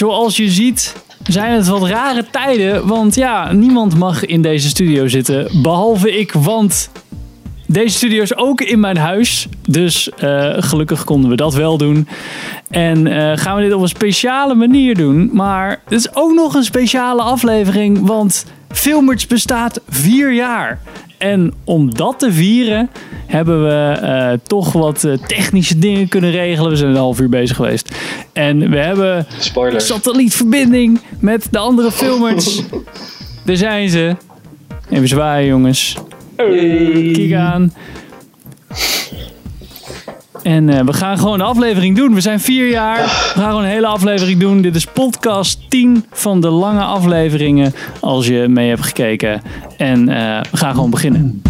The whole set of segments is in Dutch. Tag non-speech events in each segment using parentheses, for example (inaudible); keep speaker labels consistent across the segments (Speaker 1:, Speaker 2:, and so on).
Speaker 1: zoals je ziet zijn het wat rare tijden. Want ja, niemand mag in deze studio zitten. Behalve ik, want deze studio is ook in mijn huis. Dus eh, gelukkig konden we dat wel doen. En eh, gaan we dit op een speciale manier doen. Maar het is ook nog een speciale aflevering. Want Filmers bestaat vier jaar. En om dat te vieren hebben we eh, toch wat eh, technische dingen kunnen regelen. We zijn een half uur bezig geweest. En we hebben satellietverbinding met de andere filmers. (laughs) Daar zijn ze. Even zwaaien, jongens. Kijk aan. En eh, we gaan gewoon een aflevering doen. We zijn vier jaar. We gaan gewoon een hele aflevering doen. Dit is podcast 10 van de lange afleveringen. Als je mee hebt gekeken. En eh, we gaan gewoon beginnen.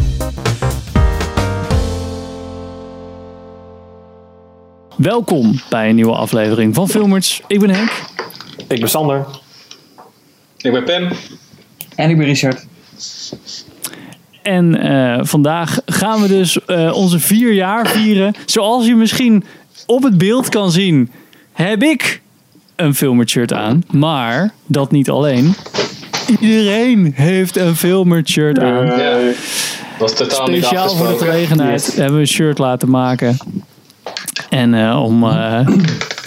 Speaker 1: Welkom bij een nieuwe aflevering van Filmers. Ik ben Henk.
Speaker 2: Ik ben Sander.
Speaker 3: Ik ben Pim.
Speaker 4: En ik ben Richard.
Speaker 1: En eh, vandaag gaan we dus eh, onze vier jaar vieren. Zoals je misschien op het beeld kan zien, heb ik een filmer shirt aan. Maar dat niet alleen. Iedereen heeft een filmer shirt aan.
Speaker 3: Ja. Was totaal
Speaker 1: Speciaal voor de gelegenheid hebben we een shirt laten maken. En eh, om eh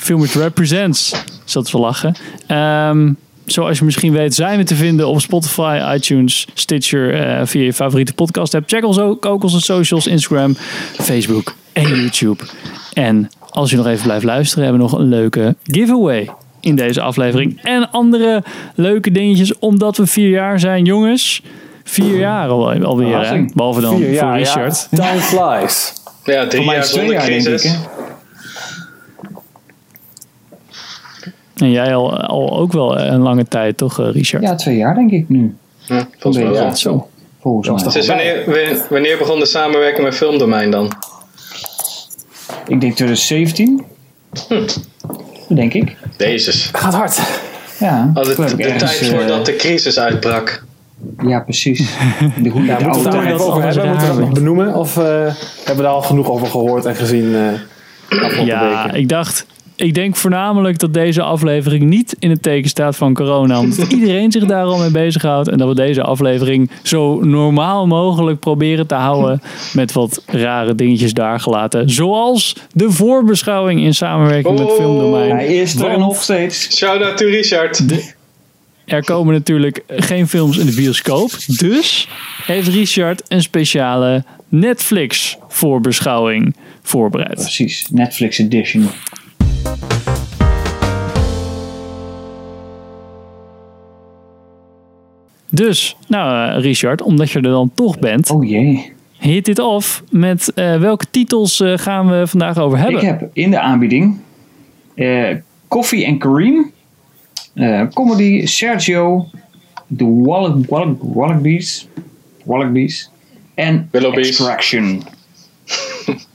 Speaker 1: Filmers Represents, zat te lachen. Ehm, zoals je misschien weet zijn we te vinden op Spotify, iTunes, Stitcher, eh, via je favoriete podcast app. Check ons ook, ook onze socials, Instagram, Facebook en YouTube. En als je nog even blijft luisteren, hebben we nog een leuke giveaway in deze aflevering. En andere leuke dingetjes, omdat we vier jaar zijn, jongens. Vier jaar al, alweer, hè? Behalve dan
Speaker 2: Vier
Speaker 1: voor Richard.
Speaker 2: ja. Time flies.
Speaker 3: Ja, drie jaar
Speaker 4: is het twee
Speaker 3: zonder
Speaker 4: jaar, denk ik.
Speaker 3: crisis.
Speaker 4: Hè?
Speaker 1: En jij al, al ook wel een lange tijd, toch, eh, Richard?
Speaker 4: Ja, twee jaar denk ik nu.
Speaker 3: Ja, volgens mij
Speaker 4: Ja.
Speaker 1: Zo.
Speaker 4: Volgens mij.
Speaker 3: Dus wanneer, begon de samenwerking met Filmdomein dan?
Speaker 4: Ik denk 2017. Denk ik.
Speaker 3: Jezus.
Speaker 2: Gaat hard.
Speaker 4: Ja.
Speaker 3: Al de, de tijd
Speaker 4: eh,
Speaker 3: voordat de crisis uitbrak.
Speaker 4: Ja, precies. (laughs) De goede
Speaker 2: Ja, moeten we daar nog over hebben? Moeten we dat nog benoemen? Of eh, hebben we daar al genoeg over gehoord en gezien eh afgelopen
Speaker 1: Ja, ik dacht, ik denk voornamelijk dat deze aflevering niet in het teken staat van corona. Omdat (laughs) iedereen zich daar al mee bezighoudt. En dat we deze aflevering zo normaal mogelijk proberen te houden. Met wat rare dingetjes daar gelaten. Zoals de voorbeschouwing in samenwerking met
Speaker 3: Oh.
Speaker 1: Filmdomein.
Speaker 4: Hij is er nog steeds.
Speaker 3: Shout-out to Richard.
Speaker 1: Er komen natuurlijk geen films in de bioscoop. Dus heeft Richard een speciale Netflix voorbeschouwing voorbereid.
Speaker 4: Precies. Netflix edition.
Speaker 1: Dus, nou eh, Richard, omdat je er dan toch bent,
Speaker 4: Oh jee.
Speaker 1: hit dit af met eh, welke titels eh, gaan we vandaag over hebben?
Speaker 4: Ik heb in de aanbieding eh Coffee and eh, comedy Sergio. The Wallabies. Wallabies. En
Speaker 3: Willoughbys.
Speaker 4: Extraction.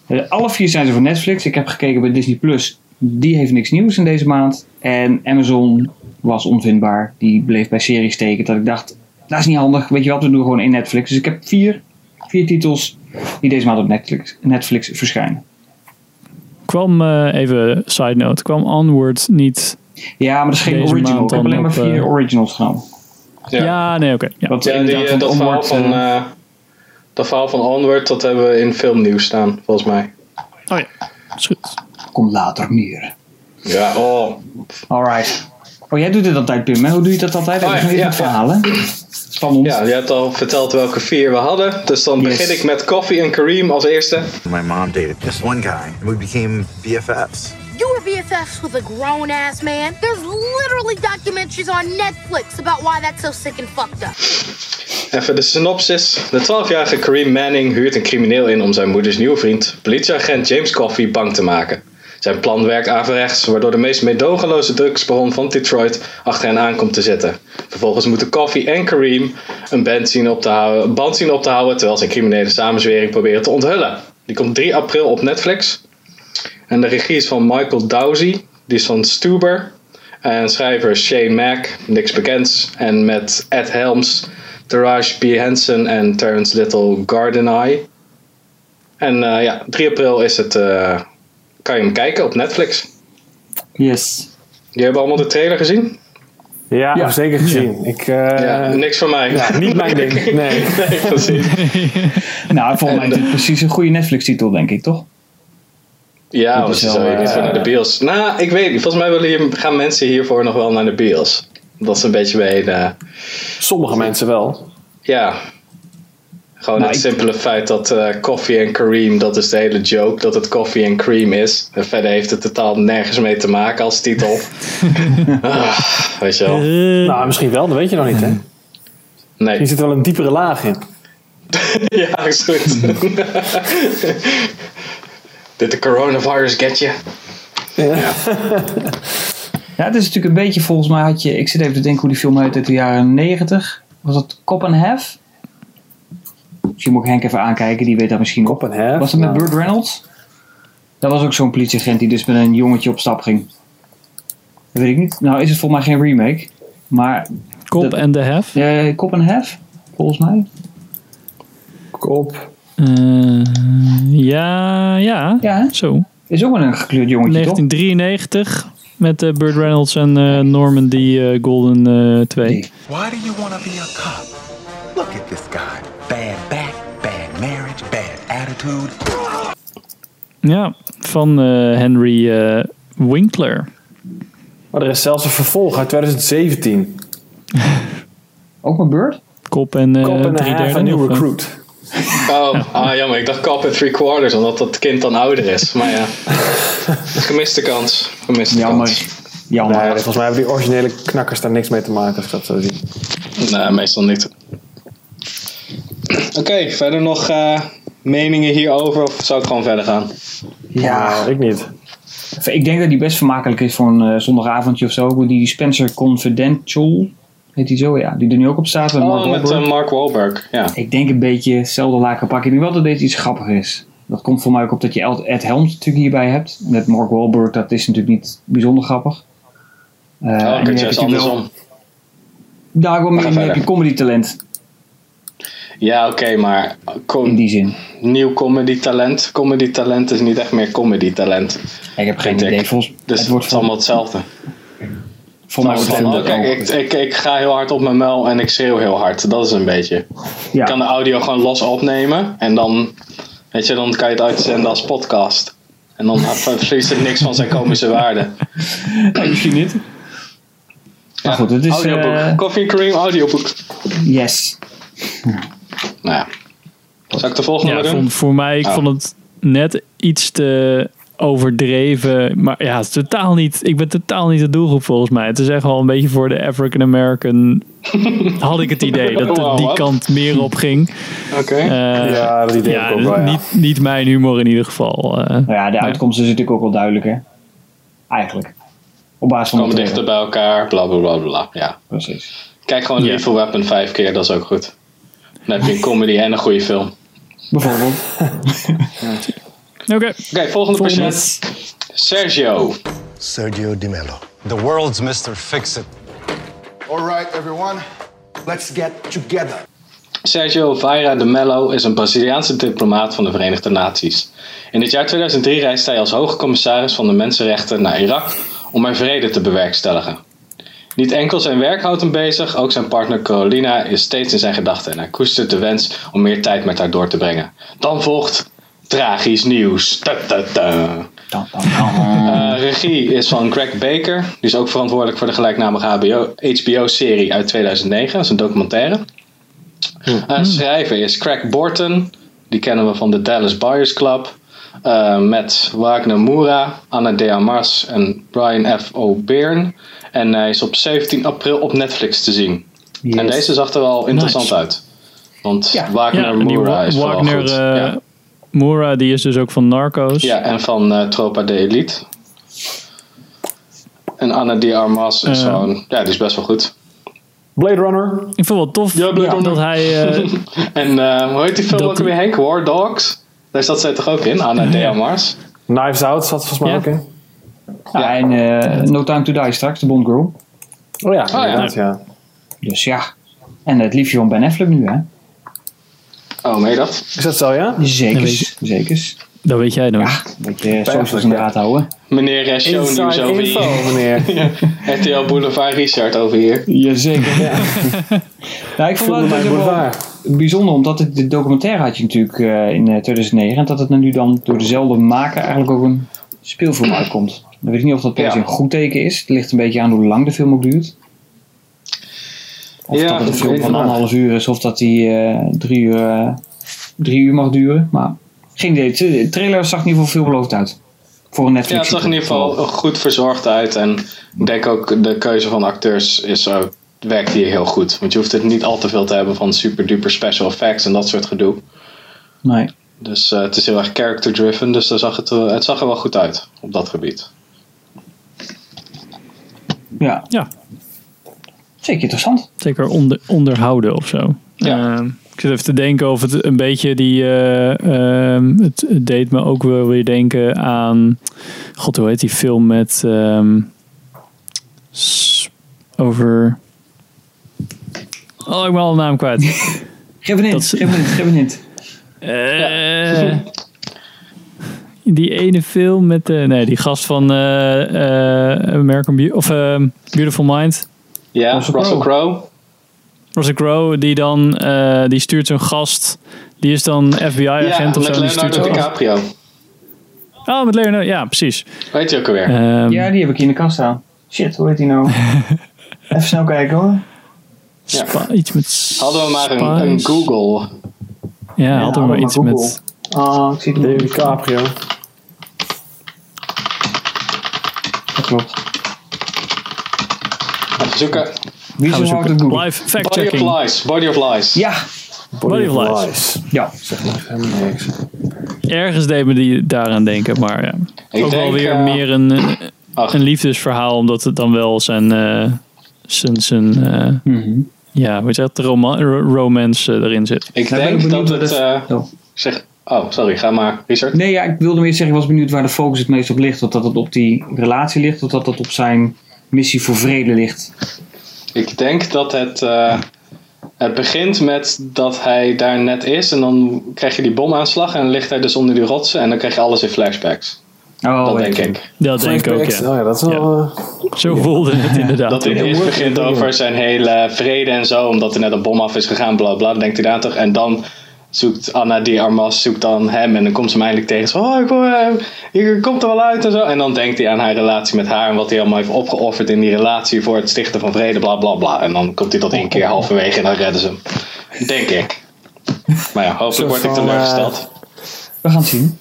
Speaker 4: (laughs) Alle vier zijn ze van Netflix. Ik heb gekeken bij Disney Plus. Die heeft niks nieuws in deze maand. En Amazon was onvindbaar. Die bleef bij series steken. Dat ik dacht, dat is niet handig. Weet je wat, we doen gewoon in Netflix. Dus ik heb vier, vier titels die deze maand op Netflix, Netflix verschijnen.
Speaker 1: Kwam, eh, even side note, kwam Onward niet...
Speaker 4: Ja, maar dat is geen original. Ik heb alleen maar vier
Speaker 1: eh,
Speaker 4: originals genomen.
Speaker 3: Ja,
Speaker 1: Ja, nee, oké. ja.
Speaker 4: Want
Speaker 3: Ja, die,
Speaker 4: inderdaad,
Speaker 3: eh, dat, verhaal
Speaker 4: Onward,
Speaker 3: van,
Speaker 4: eh,
Speaker 3: eh, dat verhaal van Onward, dat hebben we in filmnieuws staan, volgens mij.
Speaker 1: Oh ja, is goed.
Speaker 4: Komt later meer.
Speaker 3: Ja, oh.
Speaker 4: Alright. Oh, jij doet dit altijd, Pim. Hè? Hoe doe je dat altijd?
Speaker 3: Oh, ja, ja,
Speaker 4: verhalen. Van ons.
Speaker 3: Ja, je hebt al verteld welke vier we hadden. Dus dan
Speaker 4: Yes.
Speaker 3: begin ik met Coffee en Kareem als eerste.
Speaker 5: My mom dated just one guy, and we became BFFs.
Speaker 6: You were BFFs with a grown ass man. There's literally documentaries on Netflix about why that's so sick and fucked up.
Speaker 3: Even de synopsis. De 12-jarige Kareem Manning huurt een crimineel in om zijn moeders nieuwe vriend, politieagent James Coffey, bang te maken. Zijn plan werkt averechts, waardoor de meest meedogenloze drugsbaron van Detroit achter hen aan komt te zitten. Vervolgens moeten Coffey en Kareem een band zien op te houden, band zien op te houden terwijl ze een criminele samenzwering proberen te onthullen. Die komt 3 april op Netflix. En de regie is van Michael Dowsey, die is van Stuber. En schrijver Shane Mack, niks bekends. En met Ed Helms, Taraj B. Henson en Terrence Little Gardeneye. En eh, ja, 3 april is het, eh, kan je hem kijken op Netflix.
Speaker 4: Yes.
Speaker 3: Die hebben allemaal de trailer gezien?
Speaker 2: Ja,
Speaker 4: Ja.
Speaker 2: zeker gezien. Ik, eh,
Speaker 3: ja, niks voor mij.
Speaker 2: ja, niet mijn ding. (laughs) Nee.
Speaker 3: nee, precies. (laughs)
Speaker 4: Nou, volgens mij is dit precies een goede Netflix-titel, denk ik, toch?
Speaker 3: Ja, want ze zou je niet
Speaker 4: eh,
Speaker 3: voor naar de bios. Nou, ik weet niet. Volgens mij willen hier, gaan mensen hiervoor nog wel naar de bios. Dat is een beetje bij.
Speaker 2: Sommige mensen wel.
Speaker 3: Ja. Gewoon
Speaker 4: Nou,
Speaker 3: het
Speaker 4: ik-
Speaker 3: simpele feit dat eh Coffee and Cream, dat is de hele joke, dat het Coffee and Cream is. En verder heeft het totaal nergens mee te maken als titel. (laughs) ah, weet je wel.
Speaker 1: Eh,
Speaker 2: Nou, misschien wel, dat weet je nog niet, hè? Hier
Speaker 3: Nee.
Speaker 2: zit wel een diepere laag in. (laughs)
Speaker 3: Ja, is goed. Did the coronavirus get you?
Speaker 4: Ja, het is natuurlijk een beetje, volgens mij had je... Ik zit even te denken hoe die film heet uit de jaren 90. Was dat Cop and Half? Misschien moet ik Henk even aankijken, die weet dat misschien op.
Speaker 2: En hef.
Speaker 4: Was het met
Speaker 2: Nou,
Speaker 4: Burt Reynolds? Dat was ook zo'n politieagent die dus met een jongetje op stap ging. Dat weet ik niet. Nou is het volgens mij geen remake. Maar
Speaker 1: Kop
Speaker 4: dat-
Speaker 1: en de hef.
Speaker 4: eh Cop and Half, volgens mij.
Speaker 2: Kop.
Speaker 1: Eh, ja, ja,
Speaker 4: Ja, hè?
Speaker 1: zo.
Speaker 4: is ook wel een gekleurd jongetje, toch?
Speaker 1: 1993 met eh, Burt Reynolds en eh, Norman D. eh, Golden eh 2.
Speaker 4: Nee.
Speaker 5: Why do you want to be a cop? Look at this guy.
Speaker 1: Ja, van eh, Henry eh, Winkler.
Speaker 2: Maar er is zelfs een vervolg uit 2017. (laughs)
Speaker 4: Ook met Burt?
Speaker 1: Kop en eh
Speaker 2: Kop en
Speaker 1: drie
Speaker 2: een
Speaker 1: derde.
Speaker 2: een recruit.
Speaker 3: Oh, ah, jammer. Ik dacht Cop at Three Quarters, omdat dat kind dan ouder is. Maar ja, gemiste kans. Gemiste
Speaker 4: Jammer.
Speaker 3: kans.
Speaker 4: Jammer.
Speaker 2: Nee, volgens mij hebben die originele knakkers daar niks mee te maken, als ik dat zo zie.
Speaker 3: Nee, meestal niet. (clears throat) Oké, verder nog eh, meningen hierover of zou ik gewoon verder gaan?
Speaker 4: ja,
Speaker 2: Nou, ik niet.
Speaker 4: ik denk dat die best vermakelijk is voor een eh, zondagavondje of zo. Die Spencer Confidential, heet die zo? Ja, die er nu ook op staat. met Mark
Speaker 3: Oh, met
Speaker 4: Wahlberg.
Speaker 3: eh, Mark Wahlberg. Ja.
Speaker 4: Ik denk een beetje hetzelfde laken pak. Ik denk wel dat deze iets grappiger is. Dat komt voor mij ook op dat je Ed Helms natuurlijk hierbij hebt. Met Mark Wahlberg, dat is natuurlijk niet bijzonder grappig. Eh,
Speaker 3: Oh,
Speaker 4: en je wel-. Daar heb je comedy talent.
Speaker 3: Ja, oké, maar
Speaker 4: In
Speaker 3: com
Speaker 4: die zin.
Speaker 3: nieuw comedy talent. Comedy talent is niet echt meer comedy talent.
Speaker 4: Ik heb geen idee. Volgens,
Speaker 3: Dus
Speaker 4: het wordt
Speaker 3: is allemaal hetzelfde.
Speaker 4: Volgens mij
Speaker 3: Van,
Speaker 4: wordt het
Speaker 3: kijk, ik, ik, ik ga heel hard op mijn muil en ik schreeuw heel hard. Dat is een beetje.
Speaker 4: ja.
Speaker 3: Ik kan de audio gewoon los opnemen en dan, weet je, dan kan je het uitzenden als podcast. En dan (laughs) verliest het niks van zijn komische waarde.
Speaker 4: Nee, misschien niet. Maar goed, het is...
Speaker 3: audioboek.
Speaker 4: eh,
Speaker 3: Coffee Cream audioboek.
Speaker 4: yes.
Speaker 3: Nou ja. Zal ik de volgende
Speaker 1: Ja,
Speaker 3: doen?
Speaker 1: vond, voor mij, ik
Speaker 3: Oh.
Speaker 1: vond het net iets te overdreven. Maar ja, het is totaal niet, ik ben totaal niet de doelgroep volgens mij. Het is echt wel een beetje voor de African American. (laughs) had ik het idee dat
Speaker 3: Wow,
Speaker 1: die
Speaker 3: wat?
Speaker 1: kant meer op ging.
Speaker 3: Oké.
Speaker 1: Eh,
Speaker 2: Ja, dat idee
Speaker 1: ja,
Speaker 2: ook wel, ja.
Speaker 1: Niet, niet mijn humor in ieder geval. eh.
Speaker 4: Nou ja, de uitkomst is natuurlijk ook wel duidelijk, hè. Eigenlijk. Op basis van de
Speaker 3: Komen dichter bij elkaar, bla bla bla bla. Ja.
Speaker 4: Precies.
Speaker 3: Kijk gewoon
Speaker 1: Ja.
Speaker 3: Lethal Weapon vijf keer, dat is ook goed. Dan heb je een comedy en een goede film.
Speaker 4: Bijvoorbeeld. (laughs)
Speaker 1: Oké,
Speaker 3: Oké, volgende patiënt. Sergio.
Speaker 5: Sergio Di Mello.
Speaker 7: The world's Mr. Fix-It.
Speaker 8: All right, everyone, let's get together.
Speaker 3: Sergio Vieira de Mello is een Braziliaanse diplomaat van de Verenigde Naties. In het jaar 2003 reist hij als hoge commissaris van de mensenrechten naar Irak om er vrede te bewerkstelligen. Niet enkel zijn werk houdt hem bezig, ook zijn partner Carolina is steeds in zijn gedachten en hij koestert de wens om meer tijd met haar door te brengen. Dan volgt tragisch nieuws. Eh, regie is van Greg Baker. Die is ook verantwoordelijk voor de gelijknamige HBO HBO-serie uit 2009. Dat is een documentaire. Eh, schrijver is Craig Borton. Die kennen we van de Dallas Buyers Club. Eh, met Wagner Moura, Anna de Armas en Brian F. O'Byrne. En hij is op 17 april op Netflix te zien.
Speaker 4: Yes.
Speaker 3: En deze zag er wel interessant
Speaker 1: Nice.
Speaker 3: uit. Want
Speaker 4: Ja.
Speaker 3: Wagner
Speaker 1: ja,
Speaker 3: Moura is
Speaker 1: Wagner
Speaker 3: goed.
Speaker 1: eh,
Speaker 3: ja.
Speaker 1: Moura, die is dus ook van Narcos.
Speaker 3: Ja, en van eh, Tropa de Elite. En Anna de Armas is gewoon... Ja, die is best wel goed.
Speaker 2: Blade Runner.
Speaker 1: Ik vond het tof
Speaker 3: Ja, Blade Runner.
Speaker 1: dat hij... eh, (laughs)
Speaker 3: En eh, hoe heet die film ook weer, Henk? War Dogs? Daar zat zij toch ook in? Anna de Armas.
Speaker 2: Knives Out zat volgens mij
Speaker 1: Ja.
Speaker 2: ook in.
Speaker 4: Ja, en eh, No Time to Die straks, de Bond Girl.
Speaker 2: Oh ja, inderdaad, ja.
Speaker 4: Dus ja. En het liefje van Ben Affleck nu, hè?
Speaker 3: Oh, meen je dat?
Speaker 2: Is dat zo, ja?
Speaker 4: Zekers. Zekers.
Speaker 1: Dat weet jij nog.
Speaker 4: Een beetje socials in de gaten houden.
Speaker 3: Meneer eh, Shownieuws over
Speaker 2: info,
Speaker 3: hier.
Speaker 2: meneer. (laughs)
Speaker 3: RTL Boulevard Richard over hier.
Speaker 4: Jazeker. Ja. (laughs) nou, ik vond het
Speaker 2: mijn
Speaker 4: ook wel
Speaker 2: boulevard.
Speaker 4: bijzonder, omdat het, de documentaire had je natuurlijk eh, in eh, 2009. En dat het nu dan door dezelfde maker eigenlijk ook een speelfilm uitkomt. Dan weet ik niet of dat per se
Speaker 3: Ja.
Speaker 4: een goed teken is. Het ligt een beetje aan hoe lang de film ook duurt. Of
Speaker 3: Ja,
Speaker 4: dat het een film van anderhalf uur is, of dat die eh, drie, uur, eh, drie uur mag duren. Maar geen idee. De trailer zag in ieder geval veelbelovend uit. Voor een Netflix.
Speaker 3: Ja, het zag in ieder geval goed verzorgd uit. En ik denk ook de keuze van acteurs is, ook werkt hier heel goed. Want je hoeft het niet al te veel te hebben van super duper special effects en dat soort gedoe.
Speaker 4: Nee.
Speaker 3: Dus eh, het is heel erg character driven. Dus daar zag het, eh, het zag er wel goed uit op dat gebied.
Speaker 4: Ja.
Speaker 1: Ja.
Speaker 4: Zeker interessant.
Speaker 1: Zeker onder, onderhouden of zo.
Speaker 3: Ja.
Speaker 1: Ehm, ik zit even te denken of het een beetje die. ehm, het, het deed me ook wel weer denken aan. God, hoe heet die film met. ehm, s- over. Oh, ik ben al de naam kwijt. (laughs)
Speaker 4: Geef een hint. Geef een hint. Geef een hint.
Speaker 1: Die ene film met de. Nee, die gast van eh, eh, American of ehm, Beautiful Mind.
Speaker 3: Ja,
Speaker 4: Russell
Speaker 3: Russell,
Speaker 4: Crowe.
Speaker 3: Crowe.
Speaker 1: Russell Crowe, die dan. eh, die stuurt zo'n gast. Die is dan
Speaker 3: Ja,
Speaker 1: FBI-agent of
Speaker 3: met
Speaker 1: zo. Die stuurt
Speaker 3: Leonardo. DiCaprio.
Speaker 1: Oh, met Leonardo. Ja, precies.
Speaker 3: Weet je ook alweer?
Speaker 1: Ehm,
Speaker 4: Ja, die heb ik hier in de kast staan. Shit, hoe heet die nou? (laughs) Even snel kijken hoor.
Speaker 1: Spa- iets met.
Speaker 3: Hadden we maar een, een. Google.
Speaker 1: Ja, hadden we maar iets
Speaker 4: Google.
Speaker 1: met.
Speaker 4: Ah, ik zie het
Speaker 2: David. DiCaprio.
Speaker 4: Dat klopt.
Speaker 3: Even zoeken.
Speaker 4: Wie Google?
Speaker 1: Live
Speaker 3: Body of. Lies. Body of Lies.
Speaker 4: Ja.
Speaker 1: Body of Lies.
Speaker 4: Ja.
Speaker 2: Zeg maar helemaal niks.
Speaker 1: Ergens deed me die daaraan denken, maar ja.
Speaker 3: Ik
Speaker 1: ook wel
Speaker 3: denk,
Speaker 1: weer
Speaker 3: eh,
Speaker 1: meer een,
Speaker 3: ach.
Speaker 1: een liefdesverhaal, omdat het dan wel zijn. eh, zijn, zijn eh,
Speaker 4: Mhm.
Speaker 1: ja, weet je dat? Roma ro- romance erin zit.
Speaker 3: Ik
Speaker 4: Nou, ik
Speaker 3: denk dat
Speaker 4: benieuwd
Speaker 3: het... eh,
Speaker 4: Oh.
Speaker 3: zeg, oh, sorry. Ga maar, Richard.
Speaker 4: Nee, ja, ik wilde meer zeggen, ik was benieuwd waar de focus het meest op ligt. Of dat het op die relatie ligt, of dat het op zijn missie voor vrede ligt.
Speaker 3: Ik denk dat het... eh, het begint met dat hij daar net is. En dan krijg je die bomaanslag. En dan ligt hij dus onder die rotsen. En dan krijg je alles in flashbacks.
Speaker 4: Oh,
Speaker 3: dat denk ik.
Speaker 1: Dat denk ik ook, ja.
Speaker 2: Oh ja, dat is wel... eh,
Speaker 1: Zo voelde het (laughs) inderdaad.
Speaker 3: Dat hij
Speaker 2: Ja,
Speaker 3: eerst begint over zijn hele vrede en zo, omdat er net een bom af is gegaan, bla bla. Dan denkt hij daar toch. En dan zoekt Anna die Armas zoekt dan hem en dan komt ze hem eindelijk tegen. Zo, oh, ik eh, komt er wel uit en zo. En dan denkt hij aan haar relatie met haar en wat hij allemaal heeft opgeofferd in die relatie voor het stichten van vrede, bla bla bla. En dan komt hij tot één keer halverwege en dan redden ze hem. Denk ik. Maar ja, hopelijk word ik
Speaker 2: van,
Speaker 3: teleurgesteld.
Speaker 4: We gaan het zien.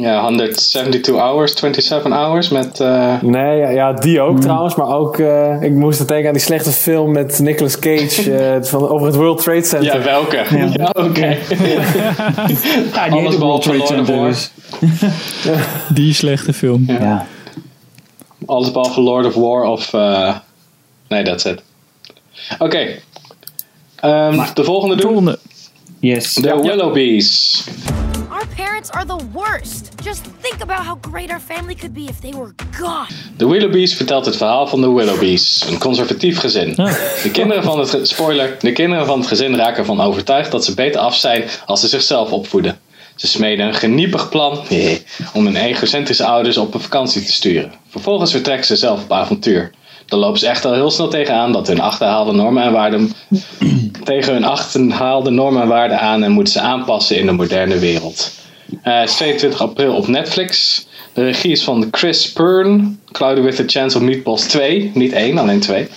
Speaker 3: Ja, 172 hours, 27 hours met... eh,
Speaker 2: Nee, ja, ja, die ook trouwens. Maar ook, eh, ik moest denken aan die slechte film met Nicolas Cage (laughs) eh, van, over het World Trade Center.
Speaker 3: ja, welke? Ja, (laughs) oké.
Speaker 4: Ja, die
Speaker 3: Alles
Speaker 4: World
Speaker 3: behalve
Speaker 4: Trade
Speaker 3: Lord of
Speaker 4: Center
Speaker 3: War.
Speaker 4: dus. (laughs)
Speaker 1: Die slechte film.
Speaker 4: Ja.
Speaker 3: Alles behalve Lord of War of... eh, nee, that's it. Oké. Ehm, de volgende doen.
Speaker 1: Volgende.
Speaker 4: Yes.
Speaker 3: De Willoughbys.
Speaker 6: Are the worst. Just think about how great our family could be if they were gone.
Speaker 3: De Willoughbys vertelt het verhaal van de Willoughbys, een conservatief gezin. De kinderen van het spoiler, de kinderen van het gezin raken ervan overtuigd dat ze beter af zijn als ze zichzelf opvoeden. Ze smeden een geniepig plan om hun egocentrische ouders op een vakantie te sturen. Vervolgens vertrekken ze zelf op avontuur. Dan lopen ze echt al heel snel tegenaan dat hun achterhaalde normen en waarden tegen hun achterhaalde normen en waarden aan en moeten ze aanpassen in de moderne wereld. Eh, het is 22 april op Netflix. De regie is van Chris Pern. Cloudy with a Chance of Meatballs 2. Niet 1, alleen 2.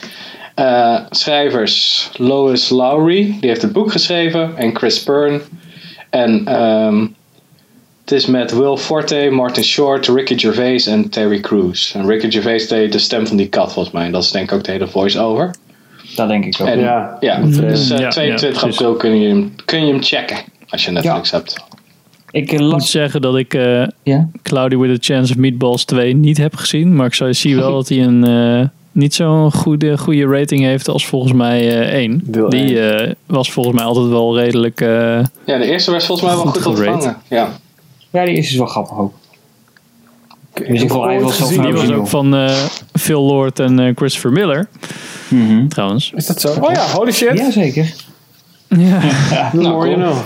Speaker 3: Eh, schrijvers Lois Lowry, die heeft het boek geschreven. En Chris Pern. En ehm, het is met Will Forte, Martin Short, Ricky Gervais en Terry Crews. En Ricky Gervais deed de stem van die kat volgens mij. En dat is denk ik ook de hele voice-over.
Speaker 4: Dat denk ik ook.
Speaker 3: En,
Speaker 2: Ja.
Speaker 3: ja, dus eh,
Speaker 1: Ja, ja,
Speaker 3: 22
Speaker 1: precies.
Speaker 3: april kun je, hem, kun je hem checken. Als je Netflix hebt.
Speaker 4: Ik
Speaker 1: moet zeggen dat ik eh,
Speaker 4: Ja?
Speaker 1: Cloudy with a Chance of Meatballs 2 niet heb gezien. Maar ik zou- zie wel (laughs) dat hij een eh, niet zo'n goede, goede rating heeft als volgens mij eh 1.
Speaker 2: Deel
Speaker 1: Die eh, was volgens mij altijd wel redelijk... eh,
Speaker 3: Ja, de eerste was volgens mij wel
Speaker 1: Goed
Speaker 3: goed ontvangen. Ja.
Speaker 4: Ja, die eerste is wel grappig ook. Dus ik wel
Speaker 1: die was ook van eh, Phil Lord en Christopher Miller,
Speaker 4: Mhm.
Speaker 1: trouwens.
Speaker 2: Is dat zo? Oh ja, holy shit.
Speaker 4: Ja, zeker.
Speaker 1: Ja.
Speaker 2: The
Speaker 3: Nou,
Speaker 2: more you
Speaker 3: cool.
Speaker 2: know.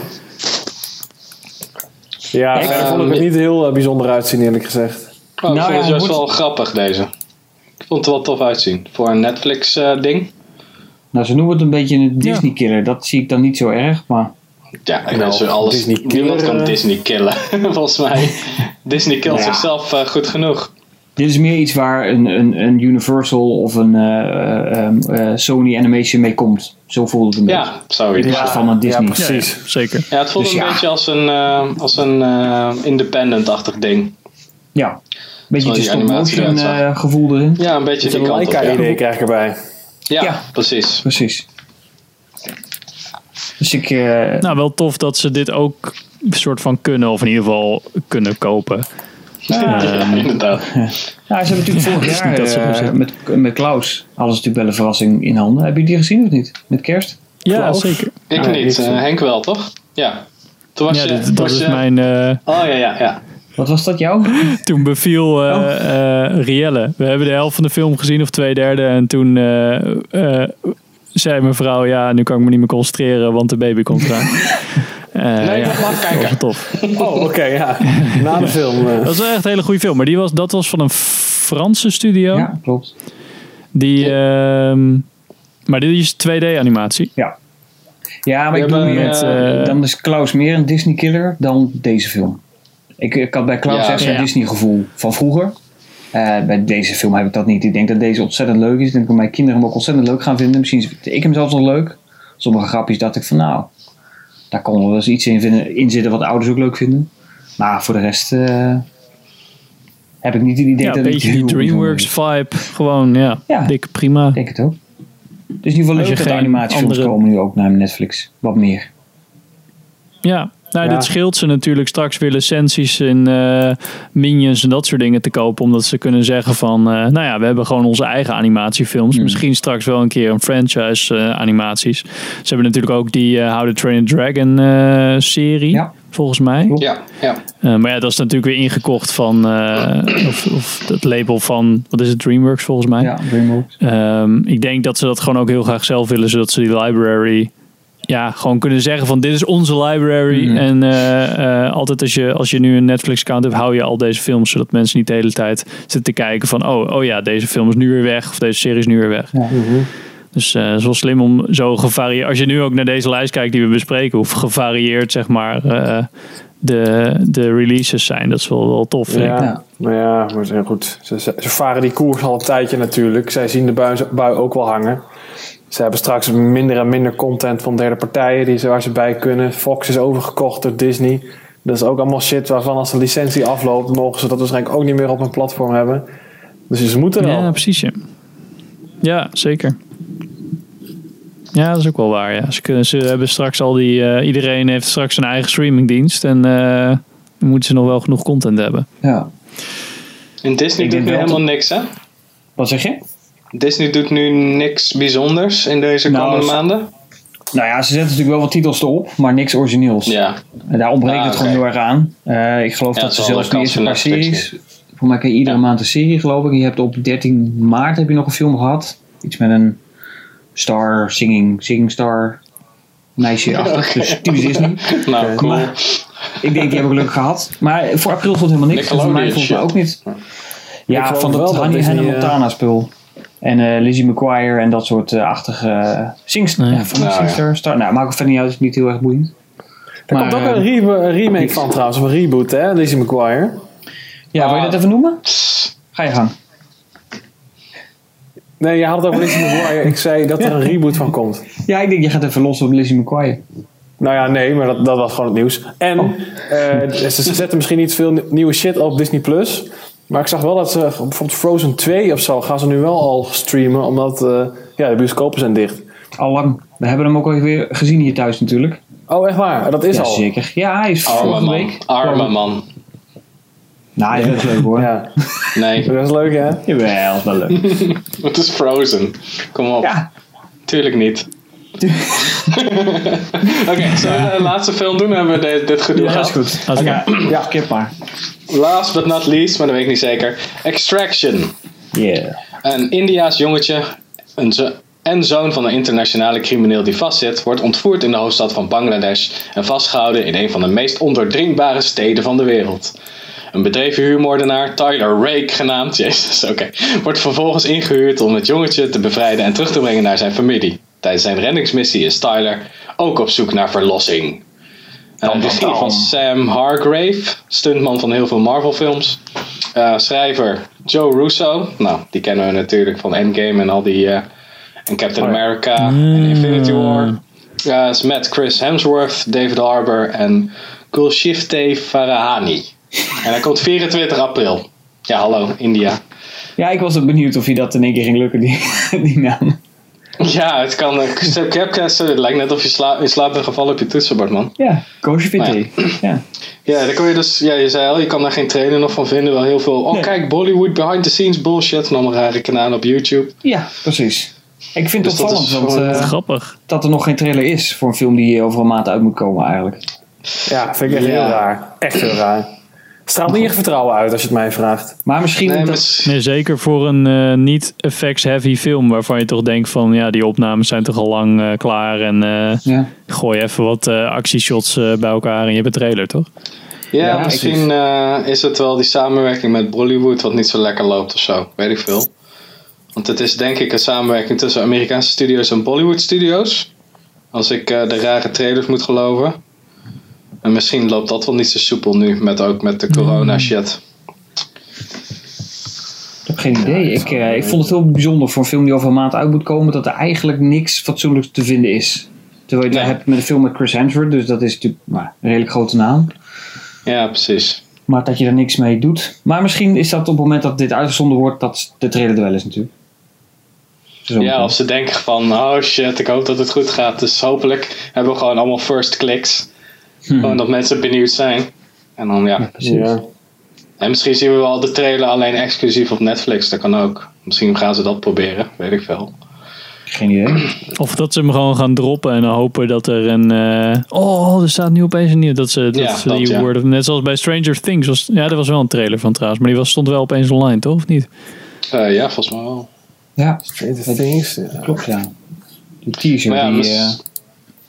Speaker 2: Ja,
Speaker 4: Ik,
Speaker 2: daar
Speaker 3: ehm,
Speaker 2: vond ik het niet heel eh, bijzonder uitzien, eerlijk gezegd.
Speaker 3: Oh, ik
Speaker 4: Nou
Speaker 3: vond
Speaker 4: ja,
Speaker 3: het juist wel grappig deze. Ik vond het wel tof uitzien. Voor een Netflix eh, ding.
Speaker 4: Nou, ze noemen het een beetje een Disney killer. Dat zie ik dan niet zo erg, maar...
Speaker 3: Ja, ik
Speaker 2: Nou,
Speaker 3: alles.
Speaker 2: Disney killer,
Speaker 3: niemand kan
Speaker 2: eh.
Speaker 3: Disney killen, (laughs) volgens mij. Disney killt
Speaker 4: Ja.
Speaker 3: zichzelf eh, goed genoeg.
Speaker 4: Dit is meer iets waar een, een, een Universal of een eh, ehm, eh, Sony Animation mee komt. Zo voelde het een beetje.
Speaker 3: Ja, zoiets.
Speaker 4: In
Speaker 3: Ja,
Speaker 4: plaats van een Disney.
Speaker 2: Ja, precies.
Speaker 1: Zeker.
Speaker 3: het voelde
Speaker 4: Dus
Speaker 3: een
Speaker 4: ja.
Speaker 3: beetje als een, eh, als een eh, independent-achtig ding.
Speaker 4: Ja. Beetje
Speaker 3: Zoals
Speaker 4: de
Speaker 3: zag.
Speaker 4: eh, gevoel erin.
Speaker 3: Ja, een beetje die
Speaker 2: Een
Speaker 3: kant op. Ja.
Speaker 2: krijg ik erbij.
Speaker 3: Ja,
Speaker 4: Ja.
Speaker 3: precies.
Speaker 4: Precies. Dus ik... eh,
Speaker 1: Nou, wel tof dat ze dit ook een soort van kunnen, of in ieder geval kunnen kopen.
Speaker 3: Ja, inderdaad.
Speaker 4: Ja, ze hebben natuurlijk vorig jaar
Speaker 1: niet dat ze
Speaker 4: eh, met, met Klaus hadden ze natuurlijk wel een verrassing in handen. Heb je die gezien of niet? Met kerst?
Speaker 1: Ja,
Speaker 2: Klaus?
Speaker 1: zeker.
Speaker 3: Ik niet. eh. Henk wel, toch? Ja. Toen was
Speaker 1: Ja,
Speaker 3: je...
Speaker 1: dit- dat
Speaker 3: was
Speaker 1: is
Speaker 3: je-
Speaker 1: mijn... eh,
Speaker 3: Oh ja, ja, ja.
Speaker 4: Wat was dat jou? (laughs)
Speaker 1: toen beviel
Speaker 4: Oh.
Speaker 1: eh, Rielle. We hebben de helft van de film gezien, of twee derde. En toen zei mijn vrouw, ja, nu kan ik me niet meer concentreren, want de baby komt eraan. (laughs) Eh,
Speaker 3: Nee,
Speaker 1: ja,
Speaker 3: dat mag
Speaker 1: dat
Speaker 3: kijken.
Speaker 1: was wel tof.
Speaker 2: Oh, oké, ja. Na de film. eh.
Speaker 1: Dat was wel echt een hele goede film. Maar die was, dat was van een Franse studio.
Speaker 4: Ja, klopt.
Speaker 1: Die, ehm, maar dit is 2D-animatie.
Speaker 4: Ja. Ja, maar ik
Speaker 1: met,
Speaker 4: eh,
Speaker 1: eh,
Speaker 4: dan is Klaus meer een Disney killer dan deze film. Ik, ik had bij Klaus
Speaker 3: Ja,
Speaker 4: echt zo'n
Speaker 1: ja.
Speaker 4: Disney gevoel van vroeger. Eh, bij deze film heb ik dat niet. Ik denk dat deze ontzettend leuk is. Ik denk dat mijn kinderen hem ook ontzettend leuk gaan vinden. Misschien vind ik hem zelfs nog leuk. Sommige grapjes dacht ik van nou, daar kon wel eens iets in, vinden, in zitten wat ouders ook leuk vinden. Maar voor de rest eh, heb ik niet het idee
Speaker 1: Ja,
Speaker 4: dat
Speaker 1: een beetje die DreamWorks vibe. Gewoon, ja,
Speaker 4: Ja.
Speaker 1: dik prima.
Speaker 4: Ik denk het ook. Is in ieder geval leuk dat animatiefilms
Speaker 1: andere-
Speaker 4: komen nu ook naar Netflix. Wat meer.
Speaker 1: Ja, nou,
Speaker 2: Ja.
Speaker 1: dit scheelt ze natuurlijk straks weer licenties in eh, Minions en dat soort dingen te kopen. Omdat ze kunnen zeggen van, eh, nou ja, we hebben gewoon onze eigen animatiefilms.
Speaker 4: Hmm.
Speaker 1: Misschien straks wel een keer een franchise eh, animaties. Ze hebben natuurlijk ook die How to Train a Dragon eh, serie,
Speaker 4: Ja.
Speaker 1: volgens mij.
Speaker 3: Ja, ja.
Speaker 1: Eh, maar ja, dat is natuurlijk weer ingekocht van, eh, of, of het label van, wat is het, DreamWorks volgens mij.
Speaker 4: Ja, DreamWorks.
Speaker 1: Ehm, ik denk dat ze dat gewoon ook heel graag zelf willen, zodat ze die library ja, gewoon kunnen zeggen van dit is onze library.
Speaker 4: Mhm.
Speaker 1: En eh, eh, altijd als je, als je nu een Netflix account hebt, hou je al deze films, zodat mensen niet de hele tijd zitten te kijken van oh, oh ja, deze film is nu weer weg of deze serie is nu weer weg.
Speaker 4: Ja.
Speaker 1: Dus eh het is wel slim om zo gevarieerd, als je nu ook naar deze lijst kijkt die we bespreken, hoe gevarieerd zeg maar eh, de, de releases zijn. Dat is wel, wel tof.
Speaker 2: Ja,
Speaker 4: Ja.
Speaker 2: maar ja, maar ze- goed. Ze, ze, ze varen die koers al een tijdje natuurlijk. Zij zien de bui, bui ook wel hangen. Ze hebben straks minder en minder content van derde partijen die, ze- waar ze bij kunnen. Fox is overgekocht door Disney. Dat is ook allemaal shit waarvan als de licentie afloopt, mogen ze dat waarschijnlijk ook niet meer op hun platform hebben. Dus ze moeten wel.
Speaker 1: Ja, precies. Ja, ja zeker. Ja, dat is ook wel waar. Ja. Ze, kunnen, ze hebben straks al die. eh, iedereen heeft straks een eigen streamingdienst. En eh, dan moeten ze nog wel genoeg content hebben.
Speaker 4: Ja.
Speaker 3: En Disney doet nu helemaal niks, hè?
Speaker 4: Wat zeg je?
Speaker 3: Disney doet nu niks bijzonders in deze
Speaker 4: Nou,
Speaker 3: komende maanden.
Speaker 4: Nou ja, ze zetten natuurlijk wel wat titels erop, maar niks origineels.
Speaker 3: Ja,
Speaker 4: En daar ontbreekt
Speaker 3: Ah,
Speaker 4: het gewoon heel erg aan. Eh, ik geloof
Speaker 3: Ja,
Speaker 4: dat ze zelfs
Speaker 3: kans
Speaker 4: eerste paar series... Voor mij krijg je iedere maand een serie, geloof ik. Je hebt op 13 maart heb je nog een film gehad. Iets met een star, singing, singing star meisje achter. Dus typisch (laughs) Disney.
Speaker 3: nou cool.
Speaker 4: Maar- Ik denk, die heb ik gelukkig gehad. Maar voor april stond helemaal niks. En voor mij volgens mij ook niet.
Speaker 2: Ik
Speaker 4: Ja, van dat Honey Hannah
Speaker 2: eh,
Speaker 4: Montana spul. En eh, Lizzie McGuire en dat soort eh, achtige uh, singst
Speaker 1: Nee.
Speaker 4: ja, van
Speaker 3: Nou,
Speaker 4: Singster. Star. Nou, maakt het verder niet uit. is niet heel erg boeiend.
Speaker 2: Er
Speaker 4: Maar,
Speaker 2: komt ook een, re- een remake van trouwens, of een reboot hè, Lizzie McGuire.
Speaker 4: Ja, wil je dat even noemen? Ga je gang.
Speaker 2: Nee, je had het over Lizzie McGuire. Ik zei dat er een reboot van komt.
Speaker 4: Ja, ik denk je gaat even los op Lizzie McGuire.
Speaker 2: Nou ja, nee, maar dat, dat was gewoon het nieuws. En eh, ze, ze zetten misschien niet veel nieuwe shit op Disney Plus. Maar ik zag wel dat ze bijvoorbeeld Frozen 2 of zo gaan ze nu wel al streamen. Omdat eh, ja, de bioscopen zijn dicht.
Speaker 4: Al lang. We hebben hem ook alweer gezien hier thuis natuurlijk.
Speaker 2: Oh, echt waar? Dat is
Speaker 4: ja,
Speaker 2: al.
Speaker 4: zeker. Ja, hij is
Speaker 3: Arme
Speaker 4: vorige
Speaker 3: man.
Speaker 4: week.
Speaker 3: Arme man.
Speaker 4: Nou, hij is leuk hoor.
Speaker 2: Ja,
Speaker 3: Nee,
Speaker 2: dat is leuk hè?
Speaker 4: Jawel, is wel leuk. (laughs)
Speaker 3: het is Frozen. Kom op.
Speaker 4: Ja.
Speaker 3: Tuurlijk niet. (laughs) Oké, zullen we de laatste film doen? Dan hebben we dit, dit gedoe
Speaker 4: Ja, dat
Speaker 3: gehad.
Speaker 4: is goed.
Speaker 1: Als
Speaker 4: ja. skip maar.
Speaker 3: Last but not least, maar dat weet ik niet zeker. Extraction.
Speaker 4: Yeah.
Speaker 3: Een Indiaas jongetje een zo- en zoon van een internationale crimineel die vastzit, wordt ontvoerd in de hoofdstad van Bangladesh en vastgehouden in een van de meest ondoordringbare steden van de wereld. Een bedreven huurmoordenaar, Tyler Rake genaamd, (laughs) jezus, oké, wordt vervolgens ingehuurd om het jongetje te bevrijden en terug te brengen naar zijn familie. Tijdens zijn reddingsmissie is Tyler ook op zoek naar verlossing. Uh,
Speaker 4: Tam, tam,
Speaker 3: regie van Sam Hargrave, stuntman van heel veel Marvel films. Eh, schrijver Joe Russo, nou die kennen we natuurlijk van Endgame en al die... eh, en Captain
Speaker 2: Oh.
Speaker 3: America en Infinity War. Ja, is met Chris Hemsworth, David Harbour en Gulshifte Farahani. En hij komt 24 april. Ja, hallo, India.
Speaker 4: Ja, ik was ook benieuwd of je dat in één keer ging lukken, die, (laughs) die naam. (laughs)
Speaker 3: Ja, het kan. eh, Capcast, het lijkt net of je sla in slaap bent gevallen op je toetsenbord, man.
Speaker 4: Ja, Koosje VT. Ja.
Speaker 3: Ja, daar kon je dus, ja, je zei al, je kan daar geen trailer nog van vinden. Wel heel veel, oh
Speaker 4: Nee.
Speaker 3: kijk, Bollywood behind the scenes bullshit. Allemaal rare kanalen op YouTube.
Speaker 4: ja, precies. Ik vind het
Speaker 3: Dus dat
Speaker 4: opvallend want, eh,
Speaker 1: Grappig.
Speaker 4: dat er nog geen trailer is voor een film die over een maand uit moet komen eigenlijk.
Speaker 2: Ja, vind ik echt
Speaker 3: Ja.
Speaker 2: heel raar. Echt heel raar. Straalt niet echt vertrouwen uit als je het mij vraagt.
Speaker 4: Maar misschien
Speaker 3: Nee,
Speaker 4: dat-
Speaker 3: maar-
Speaker 1: Nee, zeker voor een eh, niet effects-heavy film waarvan je toch denkt van ja, die opnames zijn toch al lang eh, klaar en eh,
Speaker 4: ja.
Speaker 1: gooi even wat eh, actieshots eh, bij elkaar en je hebt een trailer, toch?
Speaker 3: Ja,
Speaker 4: Ja,
Speaker 3: misschien eh, is het wel die samenwerking met Bollywood wat niet zo lekker loopt of zo. Weet ik veel. Want het is denk ik een samenwerking tussen Amerikaanse studios en Bollywood studios. Als ik eh, de rare trailers moet geloven. En misschien loopt dat wel niet zo soepel nu, met, ook met de corona shit.
Speaker 4: Ik heb geen idee. Ik, eh, ik vond het heel bijzonder voor een film die over een maand uit moet komen, dat er eigenlijk niks fatsoenlijks te vinden is. Terwijl je hebt met een film met Chris Hemsworth, dus dat is natuurlijk nou, een redelijk grote naam.
Speaker 3: Ja, precies.
Speaker 4: Maar dat je er niks mee doet. Maar misschien is dat op het moment dat dit uitgezonden wordt, dat de trailer er wel is natuurlijk. Zo.
Speaker 3: Ja, of ze denken van, oh shit, ik hoop dat het goed gaat. Dus hopelijk hebben we gewoon allemaal first clicks. Gewoon dat mensen benieuwd zijn. En dan ja.
Speaker 4: Precies.
Speaker 2: Ja.
Speaker 3: En misschien zien we wel de trailer alleen exclusief op Netflix. Dat kan ook. Misschien gaan ze dat proberen. Weet ik veel.
Speaker 4: Geen idee. (clears throat)
Speaker 1: Of dat ze hem gewoon gaan droppen en dan hopen dat er een... eh, oh, er staat nu opeens een nieuw. Dat ze, dat
Speaker 3: Ja,
Speaker 1: ze
Speaker 3: dat,
Speaker 1: die
Speaker 3: ja.
Speaker 1: worden, net zoals bij Stranger Things. Was, ja, er was wel een trailer van trouwens. Maar die was, stond wel opeens online, toch? Of niet?
Speaker 3: Eh, ja, volgens mij wel.
Speaker 4: Ja,
Speaker 2: Stranger Things. Ja.
Speaker 4: klopt ja. Die teaser
Speaker 3: Maar ja,
Speaker 4: die...
Speaker 3: mis-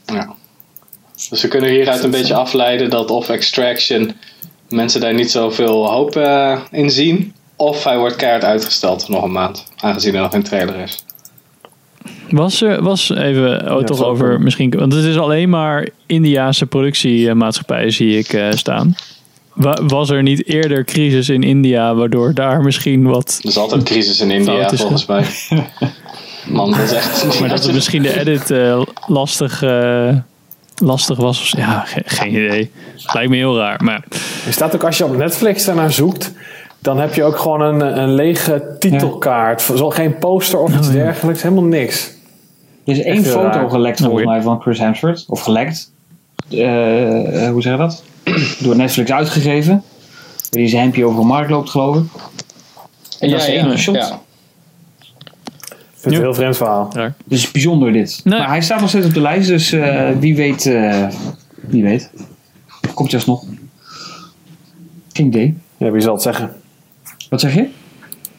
Speaker 4: eh,
Speaker 3: ja. Dus we kunnen hieruit een beetje afleiden dat of Extraction mensen daar niet zoveel hoop eh, in zien. Of hij wordt keihard uitgesteld nog een maand. Aangezien er nog geen trailer is.
Speaker 1: Was er, was even, oh,
Speaker 2: Ja,
Speaker 1: toch over misschien, want het is alleen maar Indiaanse productiemaatschappijen zie ik eh, staan. Wa- Was er niet eerder crisis in India waardoor daar misschien wat,
Speaker 3: Er is altijd crisis in India
Speaker 1: is
Speaker 3: volgens mij. (laughs) Man, dat is echt...
Speaker 1: maar dat het misschien de edit eh, lastig, eh, lastig was? Ja, ge- geen idee. Lijkt me heel raar, maar
Speaker 2: Er staat ook als je op Netflix daarnaar zoekt, dan heb je ook gewoon een, een lege titelkaart. Zo, geen poster of iets dergelijks, helemaal niks.
Speaker 4: Er is één foto
Speaker 2: raar.
Speaker 4: gelekt
Speaker 1: Oh,
Speaker 4: volgens mij van Chris Hemsworth. Of gelekt. Eh, eh, hoe zeg je dat? (clears throat) Door Netflix uitgegeven. Die zijn hempje over een markt loopt geloof ik. En dat is de enige shot.
Speaker 3: Ja.
Speaker 2: Ik vind het
Speaker 1: Ja.
Speaker 2: een heel vreemd verhaal.
Speaker 1: raar.
Speaker 4: Dus bijzonder dit.
Speaker 1: Nee.
Speaker 4: Maar hij staat nog steeds op de lijst, dus eh, wie weet. eh, wie weet. Komt juist nog. Geen idee.
Speaker 2: Ja, wie zal het zeggen?
Speaker 4: Wat zeg je?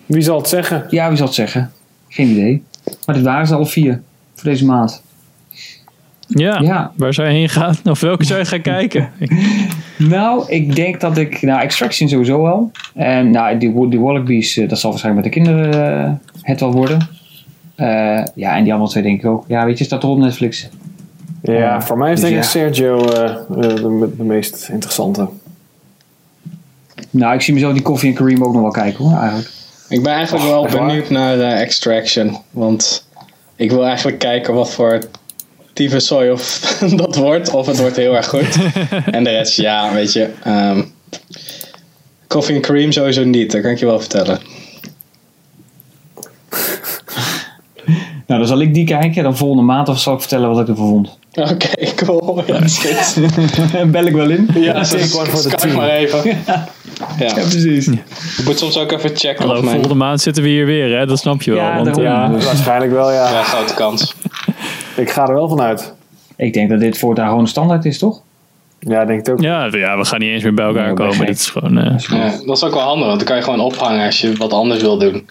Speaker 2: Wie zal het zeggen?
Speaker 4: Ja, wie zal het zeggen? Geen idee. Maar dit waren ze alle vier. Voor deze maand.
Speaker 1: ja,
Speaker 4: Ja.
Speaker 1: waar zou je heen gaan? (laughs) Of welke zou je gaan kijken? (laughs)
Speaker 4: Nou, ik denk dat ik... Nou, Extraction sowieso wel. En nou, die, die Wallabies, eh, dat zal waarschijnlijk met de kinderen het wel worden. Eh, ja, en die andere twee denk ik ook. Ja, weet je, staat er op Netflix.
Speaker 2: Ja, voor mij is
Speaker 4: Dus
Speaker 2: denk ik
Speaker 4: ja.
Speaker 2: Sergio eh, eh, de, de meest interessante.
Speaker 4: Nou, ik zie mezelf die Koffie en Kareem ook nog wel kijken hoor, eigenlijk.
Speaker 3: Ik ben eigenlijk wel
Speaker 2: waar?
Speaker 3: benieuwd naar eh, Extraction. Want ik wil eigenlijk kijken wat voor tyfuszooi of (laughs) dat wordt. Of het wordt heel erg goed. (laughs) en de rest, ja, weet je. ehm Coffee and Cream sowieso niet. Dat kan ik je wel vertellen.
Speaker 4: Nou, dan zal ik die kijken. Dan volgende maand of zal ik vertellen wat ik ervan vond.
Speaker 3: Oké, (laughs) cool. Ja, dat is goed.
Speaker 4: Bel ik wel in?
Speaker 3: Ja, dus
Speaker 2: for the
Speaker 3: Skype
Speaker 2: team.
Speaker 3: maar even. Ja.
Speaker 4: precies.
Speaker 3: Ik moet soms ook even checken
Speaker 1: Hallo,
Speaker 3: mijn...
Speaker 1: volgende maand zitten we hier weer, hè? Dat snap je wel.
Speaker 4: Ja,
Speaker 1: want,
Speaker 4: daarom.
Speaker 1: ja,
Speaker 4: Dus (laughs)
Speaker 2: Waarschijnlijk wel, ja.
Speaker 3: Ja, grote kans. (laughs)
Speaker 2: Ik ga er wel van uit.
Speaker 4: Ik denk dat dit voortaan gewoon standaard is, toch?
Speaker 2: Ja, ik denk het ook.
Speaker 1: ja, ja, we gaan niet eens meer bij elkaar
Speaker 4: Ja,
Speaker 1: komen. Dit is gewoon... eh,
Speaker 3: Ja, dat is ook wel handig, want dan kan je gewoon ophangen als je wat anders wil doen.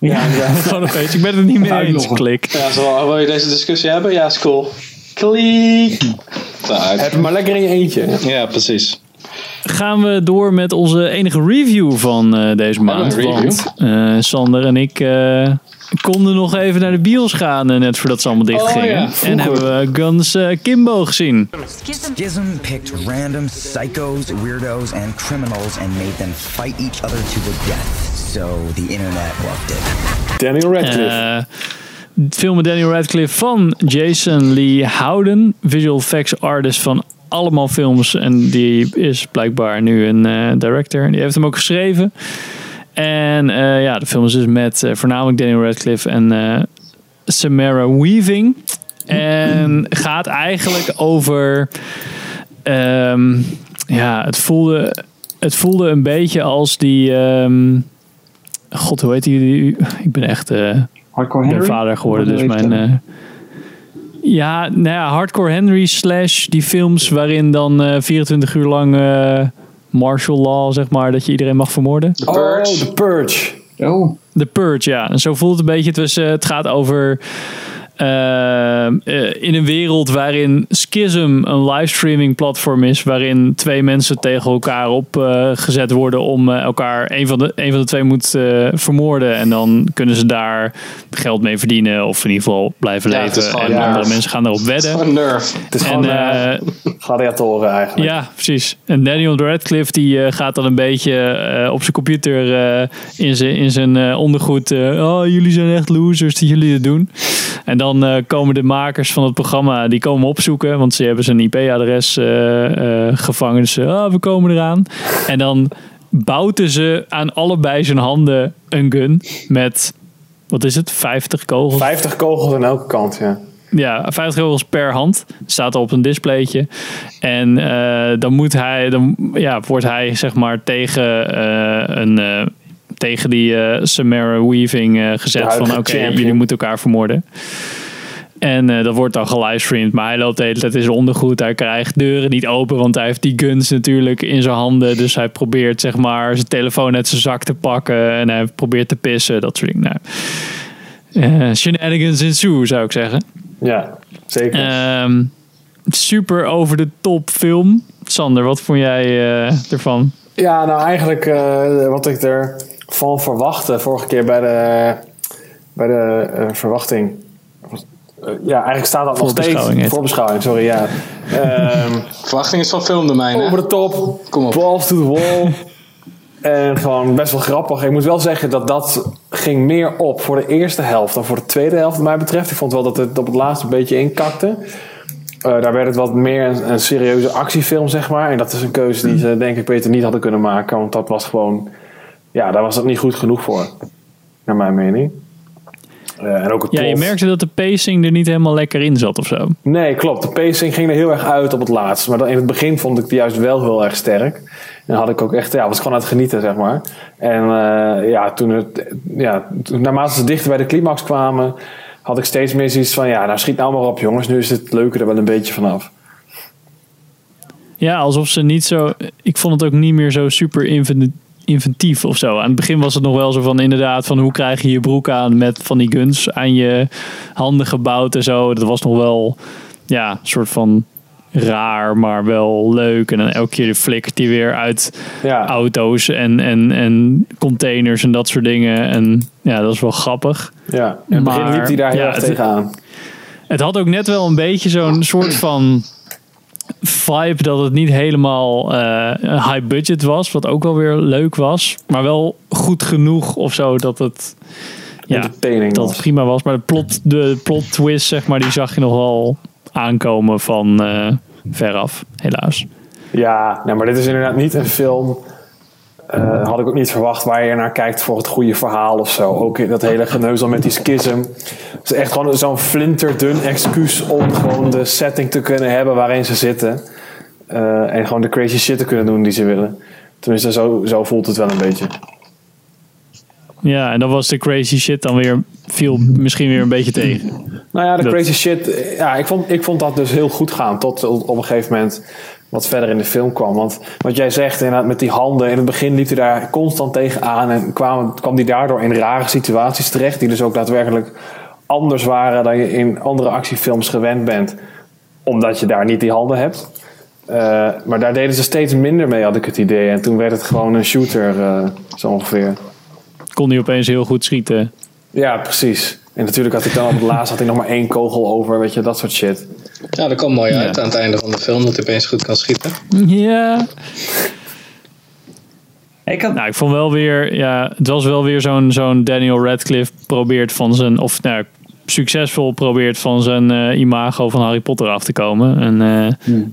Speaker 2: Ja.
Speaker 1: Gewoon een beetje. Ik ben het er niet mee eens. Klik.
Speaker 3: Ja, zo, wil je deze discussie hebben? Ja, is cool. Uit.
Speaker 2: Heb je maar lekker in je eentje.
Speaker 3: Ja, precies.
Speaker 1: Gaan we door met onze enige review van eh, deze maand.
Speaker 3: review.
Speaker 1: Want eh, Sander en ik eh, konden nog even naar de bios gaan. eh, net voordat ze allemaal dicht
Speaker 3: Oh,
Speaker 1: gingen.
Speaker 3: ja,
Speaker 1: en hebben we Guns eh, Kimbo gezien.
Speaker 9: Schism picked random psychos, weirdos, and criminals and made them fight each other to the death. So the internet loved it.
Speaker 2: Daniel Radcliffe.
Speaker 1: Het film met Daniel Radcliffe van Jason Lee Howden. Visual effects artist van allemaal films. En die is blijkbaar nu een eh, director. Die heeft hem ook geschreven. En eh, ja, de film is dus met eh, voornamelijk Daniel Radcliffe en eh, Samara Weaving. En gaat eigenlijk over... ehm, ja, het voelde, het voelde een beetje als die... ehm, God, hoe heet die? die- Ik ben echt...
Speaker 4: Henry?
Speaker 1: vader geworden, dus mijn... ja, nou ja, Hardcore Henry slash die films waarin dan eh 24 uur lang martial law, zeg maar, dat je iedereen mag vermoorden.
Speaker 3: The Purge.
Speaker 2: Oh, The Purge.
Speaker 4: Oh,
Speaker 1: The Purge, ja. En zo voelt het een beetje. Het, was, eh, het gaat over eh, eh, in een wereld waarin Schism een livestreaming platform is, waarin twee mensen tegen elkaar opgezet gezet worden om eh, elkaar een van, de, een van de twee moet eh, vermoorden. En dan kunnen ze daar geld mee verdienen of in ieder geval blijven
Speaker 3: Ja, het is
Speaker 1: leven.
Speaker 3: gewoon
Speaker 1: En
Speaker 3: nerf.
Speaker 1: andere mensen gaan erop wedden.
Speaker 3: Gewoon nerf.
Speaker 2: Het is
Speaker 1: En,
Speaker 2: gewoon
Speaker 1: eh,
Speaker 2: eh, gladiatoren eigenlijk.
Speaker 1: ja, precies. En Daniel Radcliffe die eh, gaat dan een beetje eh, op zijn computer eh, in zijn, in zijn eh, ondergoed. eh, oh, jullie zijn echt losers die jullie het doen. En dan eh, komen de makers van het programma, die komen opzoeken. Want ze hebben zijn IP-adres eh, eh, gevangen. Dus ah, we komen eraan. En dan bouten ze aan allebei zijn handen een gun met, wat is het, 50 kogels?
Speaker 2: 50 kogels aan elke kant, ja.
Speaker 1: Ja, 50 euro's per hand. Staat op een displaytje. En dan moet hij, dan ja, wordt hij zeg maar tegen een. tegen die Samara Weaving gezet van oké, jullie moeten elkaar vermoorden. En eh, dat wordt dan gelivestreamd. Maar hij loopt de hele tijd in zijn ondergoed. Hij krijgt deuren niet open, want hij heeft die guns natuurlijk in zijn handen. Dus hij probeert zeg maar zijn telefoon uit zijn zak te pakken. En hij probeert te pissen, dat soort dingen. Nou, eh shenanigans ensue, zou ik zeggen.
Speaker 2: Ja, zeker.
Speaker 1: Ehm, super over de top film. Sander, wat vond jij eh, ervan?
Speaker 2: Ja, nou eigenlijk eh, wat ik ervan verwachtte vorige keer bij de, bij de verwachting. Eh, ja, eigenlijk staat dat nog steeds.
Speaker 1: Voorbeschouwing
Speaker 2: sorry, ja. Ehm,
Speaker 3: Verwachting is van filmdomein, hè?
Speaker 2: over de top,
Speaker 3: Kom op.
Speaker 2: balls to the wall. (laughs) en gewoon best wel grappig. Ik moet wel zeggen dat dat ging meer op voor de eerste helft dan voor de tweede helft, wat mij betreft. Ik vond wel dat het op het laatste een beetje inkakte. Eh, daar werd het wat meer een, een serieuze actiefilm, zeg maar. En dat is een keuze die ze denk ik beter niet hadden kunnen maken. Want dat was gewoon... Ja, daar was het niet goed genoeg voor. Naar mijn mening. Eh, en ook het
Speaker 1: Ja, je merkte dat de pacing er niet helemaal lekker in zat of zo.
Speaker 2: Nee, klopt. De pacing ging er heel erg uit op het laatst. Maar dan in het begin vond ik die juist wel heel erg sterk. En dan had ik ook echt, ja, was gewoon aan het genieten, zeg maar. En eh, ja, toen het, ja, toen, naarmate ze dichter bij de climax kwamen, had ik steeds meer zoiets van, ja, nou schiet nou maar op, jongens. Nu is het leuke er wel een beetje vanaf.
Speaker 1: Ja, alsof ze niet zo... Ik vond het ook niet meer zo super inventief of zo. Aan het begin was het nog wel zo van inderdaad... van hoe krijg je je broek aan met van die guns aan je handen gebouwd en zo. Dat was nog wel, ja, een soort van raar, maar wel leuk. En dan elke keer flikkert die weer uit
Speaker 2: Ja,
Speaker 1: auto's en, en, en containers en dat soort dingen. En ja, dat is wel grappig.
Speaker 2: ja. In het begin liep hij daar heel
Speaker 1: ja,
Speaker 2: erg
Speaker 1: het-
Speaker 2: tegenaan.
Speaker 1: Het had ook net wel een beetje zo'n soort van vibe dat het niet helemaal een high budget was, wat ook wel weer leuk was, maar wel goed genoeg of zo dat het ja, dat het prima was. Maar de plot, de plot twist, zeg maar, die zag je nog wel aankomen van eh veraf, helaas.
Speaker 2: Ja, nou, maar dit is inderdaad niet een film. Eh, had ik ook niet verwacht waar je naar kijkt voor het goede verhaal of zo. Ook dat hele geneuzel met die schism. Het is echt gewoon zo'n flinterdun excuus om gewoon de setting te kunnen hebben waarin ze zitten. Eh, en gewoon de crazy shit te kunnen doen die ze willen. Tenminste, zo, zo voelt het wel een beetje.
Speaker 1: Ja, en dan was de crazy shit dan weer, viel misschien weer een beetje tegen.
Speaker 2: Nou ja, de
Speaker 1: Dat-
Speaker 2: crazy shit. Ja, ik vond, ik vond dat dus heel goed gaan. Tot op een gegeven moment wat verder in de film kwam. Want wat jij zegt, inderdaad, met die handen. In het begin liep hij daar constant tegenaan. En kwam, kwam hij daardoor in rare situaties terecht. Die dus ook daadwerkelijk anders waren dan je in andere actiefilms gewend bent. Omdat je daar niet die handen hebt. Eh, maar daar deden ze steeds minder mee, had ik het idee. En toen werd het gewoon een shooter, eh, zo ongeveer.
Speaker 1: Kon hij opeens heel goed schieten.
Speaker 2: Ja, precies. En natuurlijk had ik dan op het laatst had hij nog maar één kogel over, weet je, dat soort shit.
Speaker 3: Ja, dat komt mooi
Speaker 1: Ja.
Speaker 3: uit aan het einde van de film, dat hij opeens goed kan schieten.
Speaker 1: Ja.
Speaker 4: Ik had,
Speaker 1: Nou, ik vond wel weer, ja, het was wel weer zo'n zo'n Daniel Radcliffe probeert van zijn, of nou, succesvol probeert van zijn eh, imago van Harry Potter af te komen. En eh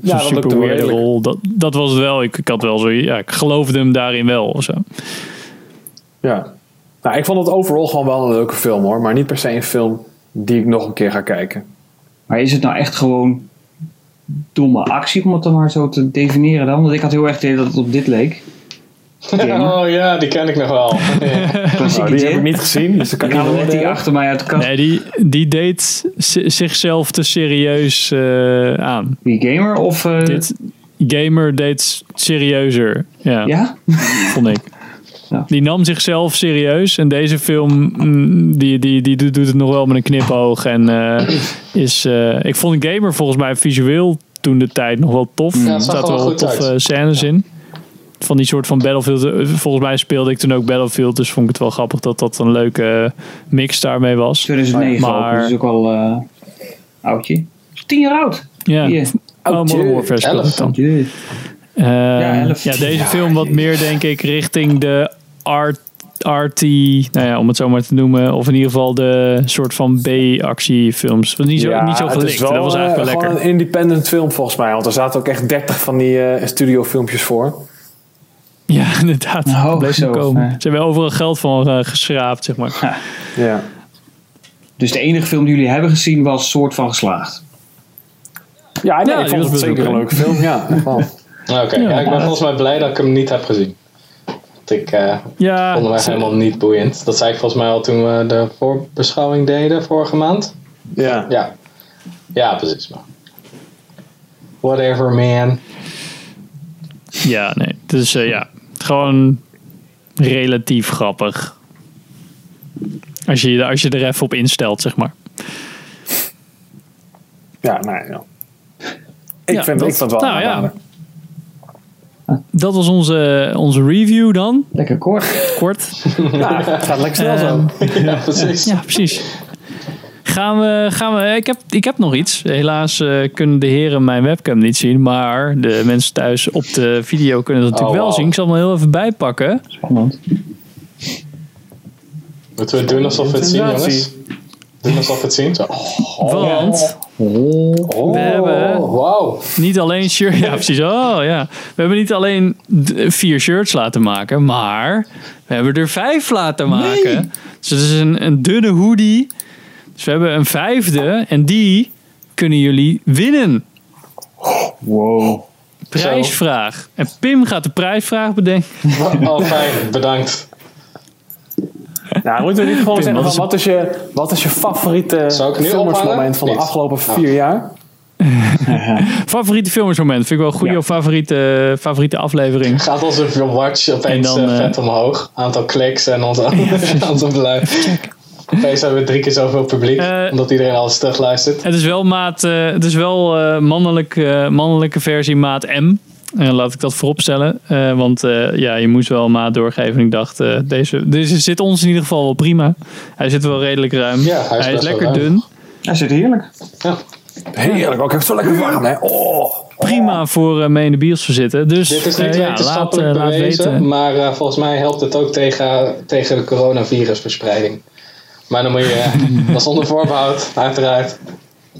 Speaker 2: Ja,
Speaker 1: zo'n
Speaker 2: dat lukte
Speaker 1: super weirde rol, dat, dat was het wel. Ik, ik had wel zo, ja, ik geloofde hem daarin wel of zo.
Speaker 2: Ja. Nou, ik vond het overal gewoon wel een leuke film hoor. Maar niet per se een film die ik nog een keer ga kijken.
Speaker 4: Maar is het nou echt gewoon domme actie, om het dan maar zo te definiëren dan? Want ik had heel erg het idee dat het op dit leek. (laughs)
Speaker 3: Oh ja, die ken ik nog wel. Ja. (laughs)
Speaker 2: Nou, die heb ik niet gezien, dus dat kan
Speaker 4: Ik
Speaker 2: niet
Speaker 4: net die achter mij uit de kast.
Speaker 1: Nee, die, die deed zi- zichzelf te serieus eh, aan.
Speaker 4: Die gamer of... eh,
Speaker 1: Dit gamer deed serieuzer. Ja,
Speaker 4: ja?
Speaker 1: vond ik.
Speaker 4: Ja.
Speaker 1: Die nam zichzelf serieus. En deze film, mm, die, die, die doet, het nog wel met een knipoog. En eh, is, eh, ik vond Gamer volgens mij visueel toen de tijd nog wel tof.
Speaker 3: Ja,
Speaker 1: er zaten
Speaker 3: er wel
Speaker 1: wel
Speaker 3: goed
Speaker 1: toffe
Speaker 3: uit.
Speaker 1: scènes in. Van die soort van Battlefield. eh, Volgens mij speelde ik toen ook Battlefield. Dus vond ik het wel grappig dat dat een leuke mix daarmee was.
Speaker 4: 2009
Speaker 1: Maar-
Speaker 4: ook, dus dat is ook al eh oudje. Tien jaar oud.
Speaker 1: Ja.
Speaker 4: Hier.
Speaker 1: Oh, Modern Warfare speelde ik
Speaker 3: Elf.
Speaker 1: dan.
Speaker 4: Ja,
Speaker 1: deze film wat meer denk ik richting de art, arty, nou ja, om het zo maar te noemen. Of in ieder geval de soort van B-actiefilms. Was Niet zo,
Speaker 2: Ja,
Speaker 1: niet zo
Speaker 2: het is
Speaker 1: gelikt.
Speaker 2: wel,
Speaker 1: dat was eigenlijk
Speaker 2: eh,
Speaker 1: wel lekker.
Speaker 2: een independent film volgens mij. Want er zaten ook echt 30 van die eh studiofilmpjes voor.
Speaker 1: Ja, (laughs) inderdaad.
Speaker 4: Oh,
Speaker 1: dat bleef
Speaker 4: zo,
Speaker 1: komen.
Speaker 4: ja.
Speaker 1: Ze hebben overal geld van eh, geschraapt, zeg maar.
Speaker 2: Ja.
Speaker 4: Dus de enige film die jullie hebben gezien was soort van geslaagd.
Speaker 2: Ja, nee,
Speaker 1: Ja,
Speaker 2: ik vond het zeker een leuke film. Ja, echt wel. (laughs)
Speaker 3: Oké, ja, ik ben volgens mij blij dat ik hem niet heb gezien. Want ik eh
Speaker 1: Ja,
Speaker 3: vond hem echt helemaal niet boeiend. Dat zei ik volgens mij al toen we de voorbeschouwing deden vorige maand.
Speaker 2: Ja.
Speaker 3: Ja, ja precies. Maar. Whatever, man.
Speaker 1: ja, nee. Dus eh, ja, gewoon relatief grappig. Als je, als je er even op instelt, zeg maar.
Speaker 2: Ja, nou ja. Ik,
Speaker 1: Ja,
Speaker 2: vind,
Speaker 1: dat-
Speaker 2: ik vond het wel
Speaker 1: nou ja. Dat was onze, onze review dan.
Speaker 4: Lekker kort.
Speaker 1: Kort. (laughs)
Speaker 2: Ja, het gaat lekker snel zo.
Speaker 3: Ja, precies.
Speaker 1: Ja, precies. Gaan we, gaan we, ik, heb, ik heb nog iets. Helaas eh, kunnen de heren mijn webcam niet zien. Maar de mensen thuis op de video kunnen dat natuurlijk
Speaker 3: Oh,
Speaker 1: wel
Speaker 3: wow.
Speaker 1: zien. Ik zal hem heel even bijpakken.
Speaker 4: Spannend.
Speaker 3: Moeten we doen alsof we het zien, jongens? Alsof het zien? Zo.
Speaker 1: Want
Speaker 3: Oh,
Speaker 1: We hebben-
Speaker 3: Wauw.
Speaker 1: niet alleen shirt, ja precies. Oh ja, we hebben niet alleen vier shirts laten maken, maar we hebben er vijf laten maken. Dus het is een, een dunne hoodie. Dus we hebben een vijfde en die kunnen jullie winnen.
Speaker 4: Wow.
Speaker 1: Prijsvraag. En Pim gaat de prijsvraag bedenken. (laughs)
Speaker 3: Oh, fijn. Bedankt. (laughs)
Speaker 2: Nou, moeten we niet gewoon
Speaker 1: Pim,
Speaker 2: zeggen
Speaker 1: wat
Speaker 2: van,
Speaker 1: is-
Speaker 2: wat, is je, wat is je favoriete filmersmoment van de
Speaker 3: Niet.
Speaker 2: afgelopen vier jaar? (laughs) (laughs)
Speaker 1: Favoriete filmersmoment. Vind ik wel een goede
Speaker 2: Ja.
Speaker 1: of favoriete, favoriete aflevering.
Speaker 3: Gaat onze watch opeens
Speaker 1: En dan,
Speaker 3: eh,
Speaker 1: eh,
Speaker 3: vet omhoog. Aantal kliks en onze, onze beluid. Opeens hebben we drie keer zoveel publiek.
Speaker 1: Eh,
Speaker 3: omdat iedereen alles terugluistert.
Speaker 1: Het is wel maat, het is wel eh, mannelijk, eh, mannelijke versie maat M. Eh, laat ik dat vooropstellen. Eh, want eh, ja, je moest wel een maat doorgeven. En ik dacht, eh, deze, deze zit ons in ieder geval wel prima. Hij zit wel redelijk ruim.
Speaker 3: Ja, hij is
Speaker 1: lekker dun.
Speaker 4: Hij zit heerlijk.
Speaker 3: Ja.
Speaker 2: Heerlijk, ook echt zo lekker warm, hè? Oh.
Speaker 1: Prima voor eh mee in de bios te zitten. Dus
Speaker 3: Dit is niet
Speaker 1: ja, laat, laat
Speaker 3: bewezen.
Speaker 1: weten.
Speaker 3: Maar eh, volgens mij helpt het ook tegen, tegen de coronavirusverspreiding. Maar dan moet je, (laughs) dat is onder voorbehoud, uiteraard.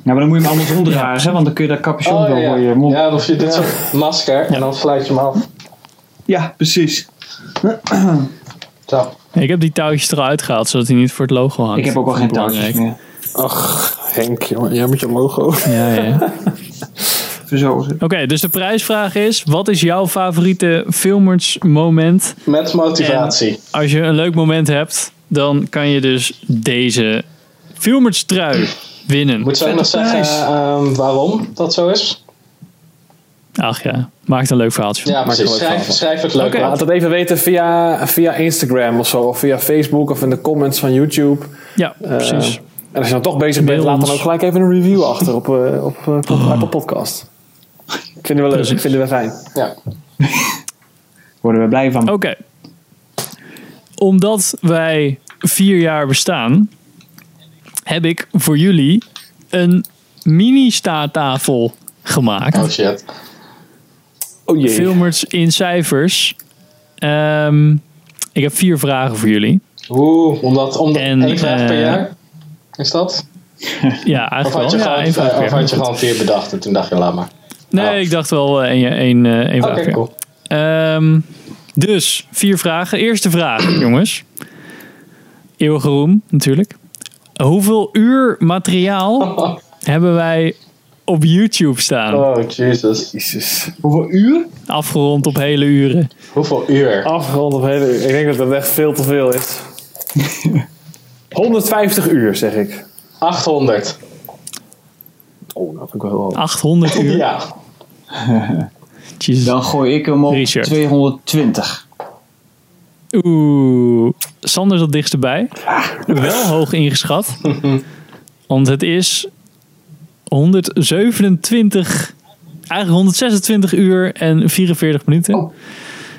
Speaker 4: Ja, maar dan moet je hem andersom dragen, hè, want dan kun je dat capuchon
Speaker 3: Oh,
Speaker 4: wel
Speaker 3: ja.
Speaker 4: voor je mond.
Speaker 3: ja, dan je dit soort masker en dan sluit je hem af.
Speaker 4: Ja, precies.
Speaker 3: Zo.
Speaker 1: Ik heb die touwtjes eruit gehaald, zodat hij niet voor het logo hangt.
Speaker 4: Ik heb ook al geen touwtjes meer.
Speaker 2: Ach, Henk, jongen, jij met je logo.
Speaker 1: Ja, ja. (laughs) Oké, dus de prijsvraag is: wat is jouw favoriete filmersmoment?
Speaker 3: Met motivatie.
Speaker 1: Als je een leuk moment hebt, dan kan je dus deze filmerstrui winnen.
Speaker 3: Moet ze ook nog zeggen ehm, waarom dat zo is?
Speaker 1: Ach ja, maakt een leuk verhaaltje.
Speaker 3: Ja, precies. Schrijf, het leuk.
Speaker 2: Laat het even weten via, via Instagram of zo. Of via Facebook of in de comments van YouTube.
Speaker 1: Ja,
Speaker 2: Eh,
Speaker 1: precies.
Speaker 2: en als je dan toch bezig bent, laat dan ook gelijk even een review achter op, eh, op, eh, op Apple Podcast. Vinden we leuk,
Speaker 1: Precies.
Speaker 2: vinden we fijn.
Speaker 3: Ja. (laughs)
Speaker 4: Worden we blij van.
Speaker 1: Oké. Omdat wij vier jaar bestaan, heb ik voor jullie een mini-staattafel gemaakt.
Speaker 3: Oh shit.
Speaker 2: Oh jee.
Speaker 1: Filmers in cijfers. Ehm, ik heb vier vragen voor jullie.
Speaker 3: Oeh, omdat, omdat
Speaker 1: En,
Speaker 3: één vraag per
Speaker 1: eh,
Speaker 3: jaar? Is dat? (laughs)
Speaker 1: Ja,
Speaker 3: Of
Speaker 1: eigenlijk
Speaker 3: had je,
Speaker 1: wel. Ja,
Speaker 3: gewoon,
Speaker 1: vraag
Speaker 3: eh,
Speaker 1: per
Speaker 3: of had je gewoon vier bedacht en toen dacht je, laat maar.
Speaker 1: Nee,
Speaker 3: Oh.
Speaker 1: ik dacht wel eh, één één, eh, één
Speaker 3: Oké,
Speaker 1: vraag per jaar.
Speaker 3: cool.
Speaker 1: Ehm, dus, vier vragen. Eerste vraag, (clears throat) jongens. Eeuwige roem, natuurlijk. Hoeveel uur materiaal (laughs) hebben wij op YouTube staan?
Speaker 3: Oh, Jesus.
Speaker 2: Jezus.
Speaker 4: Hoeveel uur?
Speaker 1: Afgerond op hele uren.
Speaker 3: Hoeveel uur?
Speaker 2: Afgerond op hele uur. Ik denk dat dat echt veel te veel is. (laughs) 150 uur, zeg ik.
Speaker 3: 800.
Speaker 2: Oh, nou vind ik wel heel hoog.
Speaker 1: 800 uur.
Speaker 3: Ja. (laughs)
Speaker 1: Jezus.
Speaker 4: Dan gooi ik hem op
Speaker 1: Richard.
Speaker 4: 220.
Speaker 1: Oeh, Sander zat dichtstbij. Wel hoog ingeschat. (laughs) Want het is 127, eigenlijk 126 uur en 44 minuten.
Speaker 4: Oh.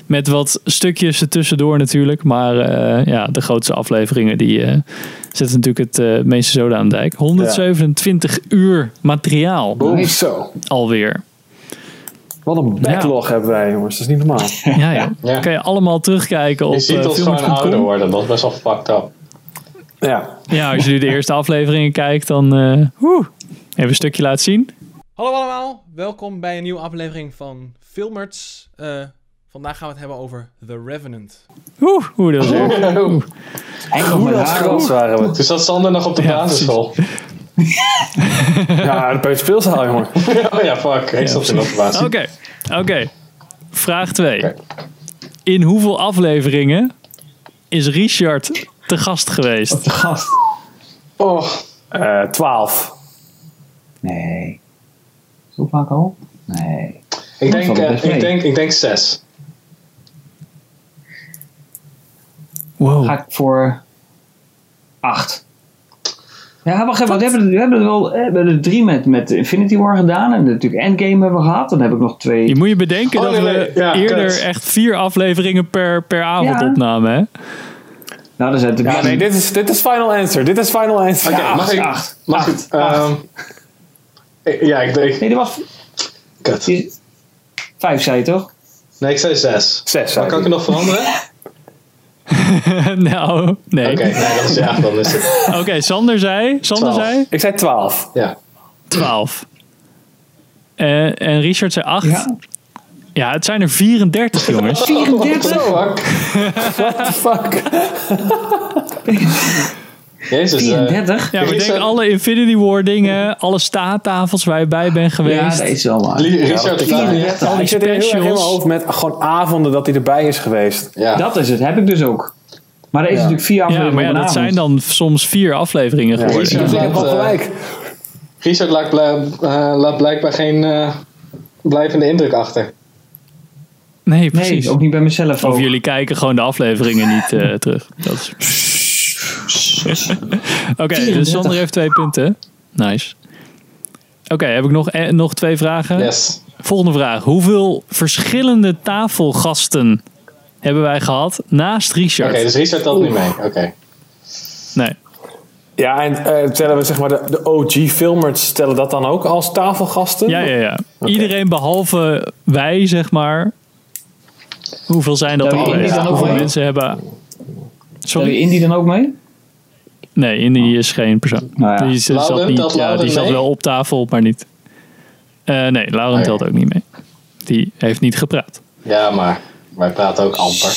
Speaker 1: Met wat stukjes ertussendoor natuurlijk. Maar eh, ja, de grootste afleveringen die eh, zetten natuurlijk het eh, meeste zoden aan de dijk. 127 uur materiaal
Speaker 2: Zo.
Speaker 1: alweer.
Speaker 2: Wat een backlog hebben wij, jongens. Dat is niet normaal. (laughs)
Speaker 1: Ja, ja.
Speaker 3: Ja.
Speaker 1: Kan je allemaal terugkijken op
Speaker 3: Je ziet
Speaker 1: eh,
Speaker 3: ons gewoon ouder worden. Dat is best wel fucked up.
Speaker 2: ja.
Speaker 1: Ja, als je nu de eerste afleveringen kijkt, dan eh woe, even een stukje laten zien.
Speaker 10: Hallo allemaal, welkom bij een nieuwe aflevering van Filmerts. Eh, vandaag gaan we het hebben over The Revenant.
Speaker 1: Oeh, hoe dat is
Speaker 2: Hoe
Speaker 4: met haar
Speaker 2: waren we.
Speaker 3: Dus dat Sander nog op de
Speaker 1: Ja,
Speaker 3: basisschool. (laughs)
Speaker 2: Ja, de peuterspeelzaal, jongen. (laughs)
Speaker 3: oh ja, fuck. Ik zat in de observatie.
Speaker 1: Oké, oké. Vraag 2.
Speaker 3: Oké.
Speaker 1: In hoeveel afleveringen is Richard te gast geweest?
Speaker 4: De gast.
Speaker 3: Oh,
Speaker 2: Eh 12.
Speaker 4: Nee. Zo vaak al? Nee.
Speaker 3: ik, denk, eh, ik,
Speaker 4: mee.
Speaker 3: denk, ik denk zes.
Speaker 1: Wow.
Speaker 4: Ga ik voor 8. Ja, wacht even. We hebben, we hebben er wel we hebben er drie met, met Infinity War gedaan. En natuurlijk Endgame hebben we gehad. Dan heb ik nog twee.
Speaker 1: Je moet je bedenken
Speaker 3: Oh,
Speaker 1: dat
Speaker 3: nee, nee.
Speaker 1: we
Speaker 3: Ja,
Speaker 1: eerder
Speaker 3: kut.
Speaker 1: echt vier afleveringen per, per avond
Speaker 4: Ja.
Speaker 1: opnamen. Hè?
Speaker 4: Nou, dan zijn het er
Speaker 2: Ja, nee, dit is, dit is final answer. Dit is final answer.
Speaker 3: Oké,
Speaker 2: Ja,
Speaker 3: mag ik?
Speaker 4: acht.
Speaker 3: Mag
Speaker 4: Acht.
Speaker 3: ik? ehm, ja, ik denk.
Speaker 4: Nee, dat was
Speaker 3: Kut.
Speaker 4: vijf, zei je toch?
Speaker 3: Nee, ik zei zes.
Speaker 2: Zes,
Speaker 3: Maar
Speaker 2: zei
Speaker 3: kan ik
Speaker 2: ik.
Speaker 3: het nog veranderen? (laughs) (laughs)
Speaker 1: nou, nee.
Speaker 3: Oké,
Speaker 1: Oké,
Speaker 3: nee, dat is ja, dan is het.
Speaker 1: Sander zei, Sander
Speaker 3: Twaalf.
Speaker 1: zei
Speaker 2: Ik zei 12.
Speaker 3: Ja.
Speaker 1: 12. Eh, en Richard zei 8. Ja.
Speaker 4: Ja.
Speaker 1: het zijn er 34, jongens. (laughs)
Speaker 4: 34?
Speaker 3: Fuck.
Speaker 2: Fuck. (laughs)
Speaker 3: Jezus. eh,
Speaker 4: 34?
Speaker 1: Ja, maar
Speaker 3: Richard-
Speaker 1: denk alle Infinity War dingen, alle staattafels waar je bij bent
Speaker 4: Ja,
Speaker 1: geweest.
Speaker 4: dat is wel waar.
Speaker 3: Richard,
Speaker 1: al die
Speaker 2: Ik zit heel erg in mijn
Speaker 1: specials.
Speaker 2: hoofd met gewoon avonden dat hij erbij is geweest.
Speaker 3: Ja.
Speaker 4: Dat is het, heb ik dus ook. Maar er is natuurlijk vier
Speaker 1: Ja,
Speaker 4: afleveringen
Speaker 1: maar ja,
Speaker 4: een
Speaker 1: dat
Speaker 4: avond.
Speaker 1: zijn dan soms vier afleveringen geworden.
Speaker 3: Richard
Speaker 2: ik heb
Speaker 3: laat,
Speaker 2: wel
Speaker 3: eh,
Speaker 2: gelijk.
Speaker 3: Richard laat, eh, blijkbaar geen eh, blijvende indruk achter.
Speaker 1: Nee, precies.
Speaker 4: Nee, ook niet bij mezelf.
Speaker 1: Of
Speaker 4: ook.
Speaker 1: jullie kijken gewoon de afleveringen niet eh, terug. Dat is... Oké, dus Sander heeft twee punten. Nice. Oké, heb ik nog, eh, nog twee vragen?
Speaker 3: Yes.
Speaker 1: Volgende vraag. Hoeveel verschillende tafelgasten hebben wij gehad naast
Speaker 3: Oké,
Speaker 1: Richard?
Speaker 3: dus Richard telt niet mee. Oké.
Speaker 1: Nee.
Speaker 2: Ja, en eh, tellen we zeg maar de, de OG-filmers, stellen dat dan ook als tafelgasten?
Speaker 1: Ja, ja, ja. Iedereen behalve wij, zeg maar. Hoeveel zijn dat
Speaker 4: dan ook
Speaker 1: Hoeveel
Speaker 4: mee?
Speaker 1: mensen hebben...
Speaker 4: Tel je
Speaker 1: Sorry?
Speaker 4: Indy dan ook mee?
Speaker 1: Nee, Indy is geen persoon.
Speaker 4: Nou ja.
Speaker 1: Die, is- zat, niet, ja, die zat wel op tafel, maar niet. Eh, nee, Lauren
Speaker 3: Oh
Speaker 1: telt ook niet mee. Die heeft niet gepraat.
Speaker 3: Ja, maar wij praten ook amper.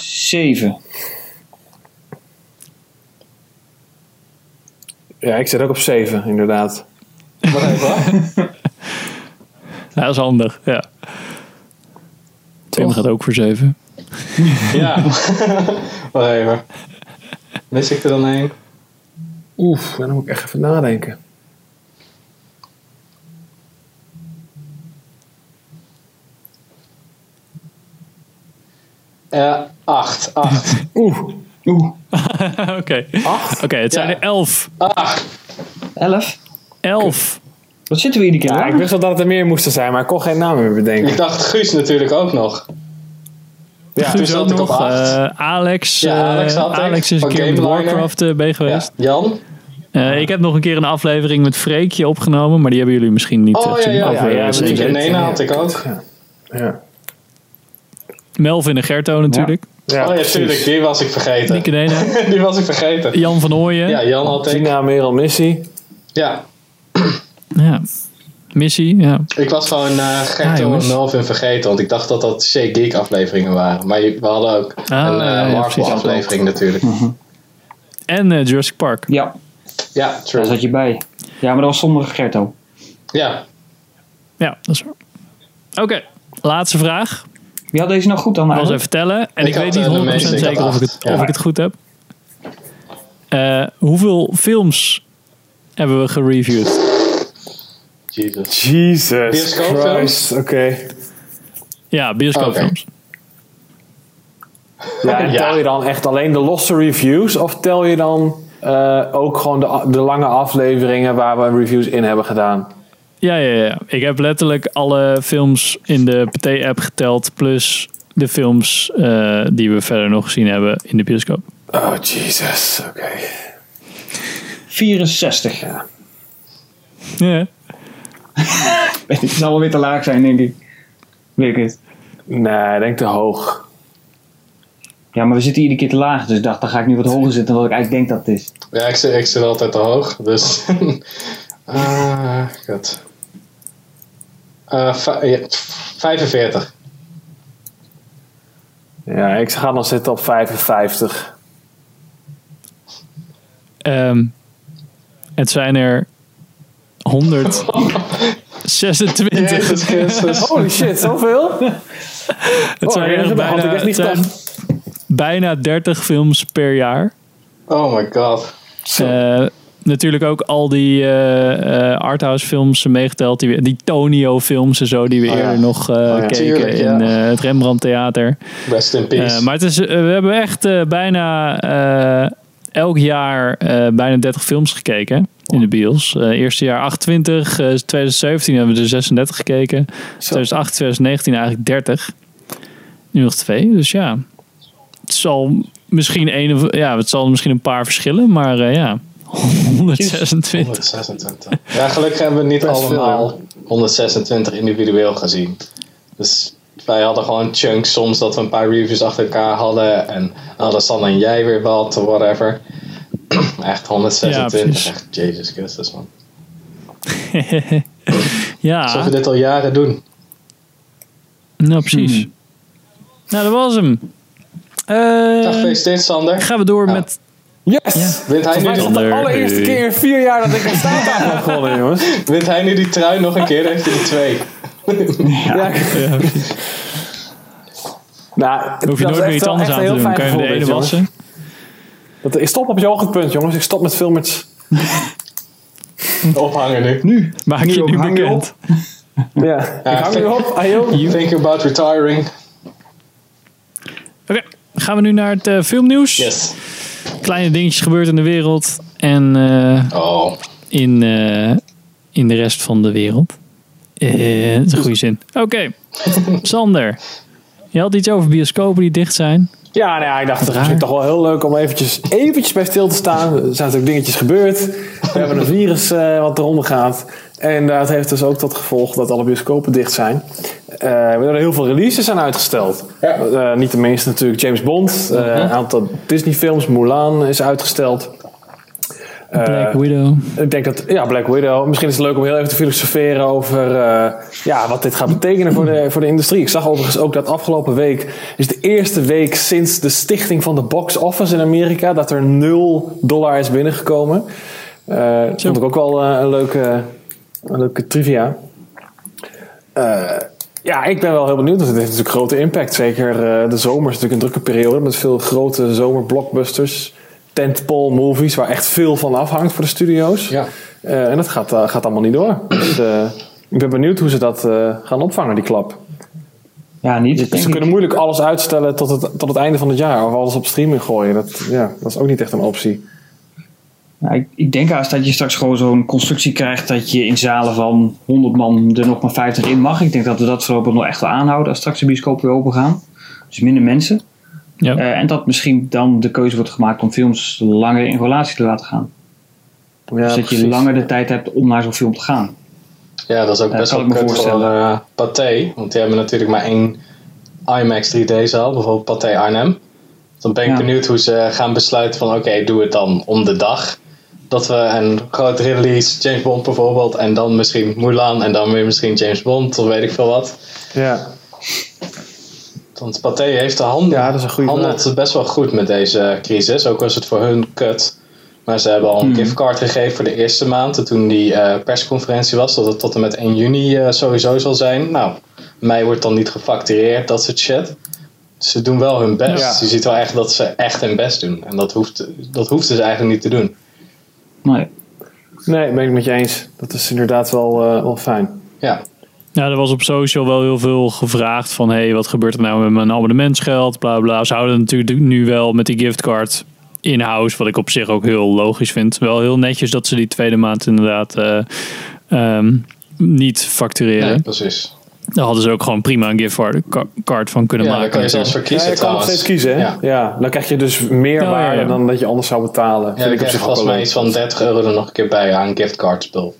Speaker 4: Zeven.
Speaker 2: Ja, ik zit ook op 7, inderdaad.
Speaker 3: Wacht even (laughs)
Speaker 1: dat is handig, ja. Tim gaat ook voor zeven.
Speaker 3: Ja. (laughs) Wacht even. Mis ik er dan een?
Speaker 2: Oef, dan moet ik echt even nadenken.
Speaker 3: Uh, acht, acht. (laughs)
Speaker 2: Oeh.
Speaker 4: Oeh. (laughs)
Speaker 1: Oké. Okay. Oké, het zijn er elf.
Speaker 3: Acht.
Speaker 4: Elf?
Speaker 1: Elf.
Speaker 4: Wat zitten we hier die keer
Speaker 2: Ja, ik wist wel dat het er meer moesten zijn, maar ik kon geen naam meer bedenken.
Speaker 3: Ik dacht Guus natuurlijk ook nog.
Speaker 2: Ja,
Speaker 1: Guus
Speaker 3: toen
Speaker 1: ook
Speaker 3: zat ik op
Speaker 1: nog. eh, Alex.
Speaker 3: Ja,
Speaker 1: eh,
Speaker 3: Alex.
Speaker 1: Alex is een keer met. Warcraft eh, bij
Speaker 3: Ja.
Speaker 1: geweest.
Speaker 3: Jan?
Speaker 1: Eh, ik heb nog een keer een aflevering met Freekje opgenomen, maar die hebben jullie misschien niet
Speaker 3: Oh ja,
Speaker 1: gezien.
Speaker 3: ja,
Speaker 1: Over,
Speaker 3: ja, ja. Nee, had ik ook.
Speaker 2: Ja.
Speaker 1: Melvin en Gerto natuurlijk.
Speaker 2: Ja,
Speaker 3: oh ja, tuurlijk. Die was ik vergeten. (laughs) Die was ik vergeten.
Speaker 1: Jan van Ooyen.
Speaker 3: Ja, Jan had ik.
Speaker 2: Tina, Merel, Missie.
Speaker 3: Ja,
Speaker 1: Ja. Missie, ja.
Speaker 3: ik was gewoon uh,
Speaker 1: Ja,
Speaker 3: Gerto
Speaker 1: jongens.
Speaker 3: en Melvin vergeten. Want ik dacht dat dat Shea Geek afleveringen waren. Maar je- we hadden ook
Speaker 1: Ah,
Speaker 3: een
Speaker 1: ja,
Speaker 3: eh,
Speaker 1: ja,
Speaker 3: Marvel aflevering natuurlijk.
Speaker 1: En eh, Jurassic Park.
Speaker 4: Ja,
Speaker 3: Ja,
Speaker 4: daar zat je bij. Ja, maar dat was zonder Gerto.
Speaker 3: Ja,
Speaker 1: Ja, dat is waar. Oké, laatste vraag.
Speaker 4: Wie had deze nou goed dan
Speaker 1: Ik was even tellen. En
Speaker 3: Ik
Speaker 1: weet niet
Speaker 3: eh, de
Speaker 1: 100%
Speaker 3: meeste. Ik
Speaker 1: zeker of ik, het.
Speaker 3: Ja.
Speaker 1: of ik het goed heb. Eh, hoeveel films hebben we gereviewd?
Speaker 3: Jesus.
Speaker 2: Jesus? Christ. Oké.
Speaker 1: Ja, bioscoopfilms.
Speaker 2: Ja, en
Speaker 3: Ja.
Speaker 2: tel je dan echt alleen de losse reviews? Of tel je dan eh, ook gewoon de, de lange afleveringen waar we reviews in hebben gedaan?
Speaker 1: Ja, ja, ja. Ik heb letterlijk alle films in de PT-app geteld. Plus de films eh, die we verder nog gezien hebben in de bioscoop.
Speaker 2: Oh, Jesus. Oké.
Speaker 4: 64. Ja.
Speaker 1: Ja. (laughs)
Speaker 4: Het zal wel weer te laag zijn, denk ik. Weet ik het.
Speaker 2: Nee, ik denk te hoog.
Speaker 4: Ja, maar we zitten iedere keer te laag. Dus ik dacht, dan ga ik nu wat hoger zitten dan wat ik eigenlijk denk dat het is.
Speaker 3: Ja, ik zit, ik zit altijd te hoog. Dus. (laughs) Ah, god. Eh, va- ja, 45.
Speaker 2: Ja, ik ga dan zitten op 55.
Speaker 1: Ehm, het zijn er 126.
Speaker 3: Jezus Christus.
Speaker 2: Holy shit, zoveel?
Speaker 1: Het zijn,
Speaker 2: Oh,
Speaker 1: echt
Speaker 2: had
Speaker 1: bijna,
Speaker 2: echt niet
Speaker 1: zijn bijna 30 films per jaar.
Speaker 3: Oh my god.
Speaker 1: Eh, natuurlijk ook al die eh, eh, arthouse films meegeteld. Die, die Tonio films en zo die we
Speaker 3: Oh ja.
Speaker 1: eerder nog eh,
Speaker 2: ja.
Speaker 1: keken
Speaker 3: Tuurlijk,
Speaker 1: in
Speaker 3: ja.
Speaker 1: eh, het Rembrandt Theater.
Speaker 3: Rest in peace.
Speaker 1: Eh, maar het is, we hebben echt eh, bijna eh, elk jaar eh, bijna 30 films gekeken in de bios. Eh eerste jaar 28, eh 2017 hebben we er 36 gekeken. 2008, 2019 eigenlijk 30. Nu nog twee, dus ja. Het zal misschien een, of- ja, het zal misschien een paar verschillen, maar eh, ja. (laughs) 126.
Speaker 3: 126. Ja, gelukkig hebben we niet
Speaker 2: Best veel,
Speaker 3: allemaal 126 individueel gezien. Dus wij hadden gewoon chunks soms dat we een paar reviews achter elkaar hadden. En dan hadden Sanne en jij weer wat, whatever. (clears throat) Echt 126.
Speaker 1: Ja.
Speaker 3: Echt, Jezus Christus man. (laughs)
Speaker 1: ja,
Speaker 3: Alsof we dit al jaren doen.
Speaker 1: nou precies. Nou, dat was hem. Eh,
Speaker 3: Ja, gefeliciteerd Sander.
Speaker 1: gaan we door
Speaker 3: Ja.
Speaker 1: met...
Speaker 2: Yes!
Speaker 3: Wint hij, nu
Speaker 2: de allereerste keer in vier jaar dat ik een staantafel heb gewonnen, (laughs) jongens.
Speaker 3: wint hij nu die trui nog een keer, dan heeft hij er twee.
Speaker 2: Ja. (laughs) Nou,
Speaker 1: Dan hoef je nooit meer iets anders aan te doen. Kan je de ene wassen.
Speaker 2: Dat, ik stop op je hoogtepunt, jongens. Ik stop met filmers. (laughs)
Speaker 3: Ophangen nu.
Speaker 4: Nu.
Speaker 1: Maak je nu
Speaker 4: hang je
Speaker 1: bekend.
Speaker 2: Ja, ik hang nu op. Ayo. (laughs)
Speaker 3: Think about retiring.
Speaker 1: Oké, gaan we nu naar het eh, filmnieuws.
Speaker 3: Yes.
Speaker 1: Kleine dingetjes gebeurd in de wereld. En eh,
Speaker 3: Oh.
Speaker 1: in, eh, in de rest van de wereld. Eh, dat is een goede zin. Oké, (laughs) Sander. Je had iets over bioscopen die dicht zijn.
Speaker 2: Ja, nou ja, ik dacht het is toch wel heel leuk om eventjes, eventjes bij stil te staan. Er zijn natuurlijk dingetjes gebeurd. We hebben een virus eh, wat eronder gaat. En dat heeft dus ook tot gevolg dat alle bioscopen dicht zijn. Eh, we hebben er heel veel releases aan uitgesteld. Eh, niet de minste natuurlijk James Bond. Eh, Een aantal Disney films. Mulan is uitgesteld. Eh,
Speaker 1: Black Widow.
Speaker 2: ik denk dat, ja, Black Widow. Misschien is het leuk om heel even te filosoferen over eh, ja, wat dit gaat betekenen voor de, voor de industrie. Ik zag overigens ook dat afgelopen week is de eerste week sinds de stichting van de box office in Amerika dat er 0 dollar is binnengekomen. Dat vond ik ook wel een, leuke, een leuke trivia. Ja, ik ben wel heel benieuwd. want Het heeft natuurlijk grote impact. Zeker de zomer is natuurlijk een drukke periode met veel grote zomerblockbusters. Tentpole movies waar echt veel van afhangt voor de studio's.
Speaker 3: Ja.
Speaker 2: Eh, en dat gaat, eh, gaat allemaal niet door. Dus eh, ik ben benieuwd hoe ze dat eh, gaan opvangen, die klap.
Speaker 4: Ja, niet.
Speaker 2: Ze,
Speaker 4: denk
Speaker 2: ze
Speaker 4: ik.
Speaker 2: kunnen moeilijk alles uitstellen tot het, tot het einde van het jaar. Of alles op streaming gooien. Dat, ja, dat is ook niet echt een optie.
Speaker 4: Ja, ik, ik denk als dat je straks gewoon zo'n constructie krijgt dat je in zalen van 100 man er nog maar 50 in mag. Ik denk dat we dat voorlopig nog echt wel aanhouden als straks de bioscopen weer open gaan. Dus minder mensen.
Speaker 1: Ja.
Speaker 4: Eh, en dat misschien dan de keuze wordt gemaakt om films langer in relatie te laten gaan.
Speaker 2: Ja,
Speaker 4: dus dat je langer de tijd hebt om naar zo'n film te gaan.
Speaker 3: Ja, dat is ook
Speaker 4: Ja,
Speaker 3: best wel kut voor
Speaker 4: voorstellen.
Speaker 3: eh Pathé. Want die hebben natuurlijk maar één IMAX 3D-zaal. Bijvoorbeeld Pathé Arnhem. Dan ben ik
Speaker 4: Ja.
Speaker 3: benieuwd hoe ze gaan besluiten van... Oké, doe het dan om de dag. Dat we een grote release, James Bond bijvoorbeeld... En dan misschien Mulan en dan weer misschien James Bond. Of weet ik veel wat.
Speaker 2: Ja.
Speaker 3: Want Pathé heeft de hand,
Speaker 2: Ja, dat is een goede
Speaker 3: handelt
Speaker 2: vraag.
Speaker 3: best wel goed met deze crisis. Ook was het voor hun kut. Maar ze hebben al een
Speaker 4: Hmm.
Speaker 3: giftcard gegeven voor de eerste maand. en Toen die eh, persconferentie was. Dat het tot en met 1 juni eh, sowieso zal zijn. Nou, mei wordt dan niet gefactureerd. Dat soort shit. Ze doen wel hun best.
Speaker 2: Ja.
Speaker 3: Je ziet wel echt dat ze echt hun best doen. En dat hoeft, dat hoefden ze eigenlijk niet te doen.
Speaker 4: Nee.
Speaker 2: Nee, ben ik met je eens. Dat is inderdaad wel, eh, wel fijn.
Speaker 3: Ja.
Speaker 1: Ja, er was op social wel heel veel gevraagd van... hé, hey, wat gebeurt er nou met mijn abonnementsgeld? Bla bla. Ze houden natuurlijk nu wel met die giftcard in-house... wat ik op zich ook heel logisch vind. Wel heel netjes dat ze die tweede maand inderdaad eh, ehm, niet factureren.
Speaker 3: Nee, precies.
Speaker 1: Daar hadden ze ook gewoon prima een giftcard van kunnen
Speaker 3: Ja,
Speaker 1: maken.
Speaker 3: daar kan je zelfs voor
Speaker 1: natuurlijk.
Speaker 3: kiezen
Speaker 2: Ja, je kan nog steeds kiezen, hè?
Speaker 3: Ja.
Speaker 2: Ja. dan krijg je dus meer
Speaker 1: Ja,
Speaker 2: waarde
Speaker 1: ja.
Speaker 2: dan dat je anders zou betalen.
Speaker 3: Ja,
Speaker 2: Vind
Speaker 3: ik heb
Speaker 2: zich ook
Speaker 3: volgens
Speaker 2: wel
Speaker 3: mij iets van 30 euro er nog een keer bij aan giftcard spul.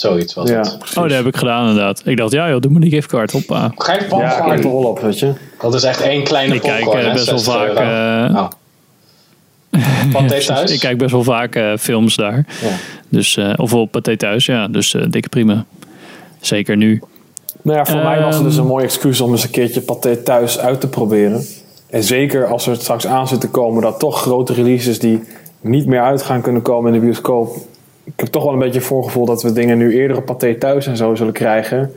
Speaker 3: Zoiets was
Speaker 2: Ja,
Speaker 3: het.
Speaker 2: precies.
Speaker 1: Oh, dat heb ik gedaan inderdaad. Ik dacht, ja joh, doe maar die giftcard. Hoppa.
Speaker 3: Geen
Speaker 2: Ja, er wel op, weet je.
Speaker 3: Dat is echt één kleine
Speaker 1: Ik kijk
Speaker 3: popcorn,
Speaker 1: eh,
Speaker 3: hè,
Speaker 1: best wel
Speaker 3: 60
Speaker 1: vaak...
Speaker 3: Oh. (laughs) Pathé thuis?
Speaker 1: Ik kijk best wel vaak eh, films daar.
Speaker 3: Ja.
Speaker 1: Dus, eh, of op Pathé thuis, ja. Dus eh, dikke prima. Zeker nu.
Speaker 2: Nou ja, voor mij was het dus
Speaker 1: Ehm.
Speaker 2: een mooi excuus om eens een keertje paté thuis uit te proberen. En zeker als er straks aan zit te komen dat toch grote releases die niet meer uit gaan kunnen komen in de bioscoop. Ik heb toch wel een beetje het voorgevoel dat we dingen nu eerder op paté thuis en zo zullen krijgen.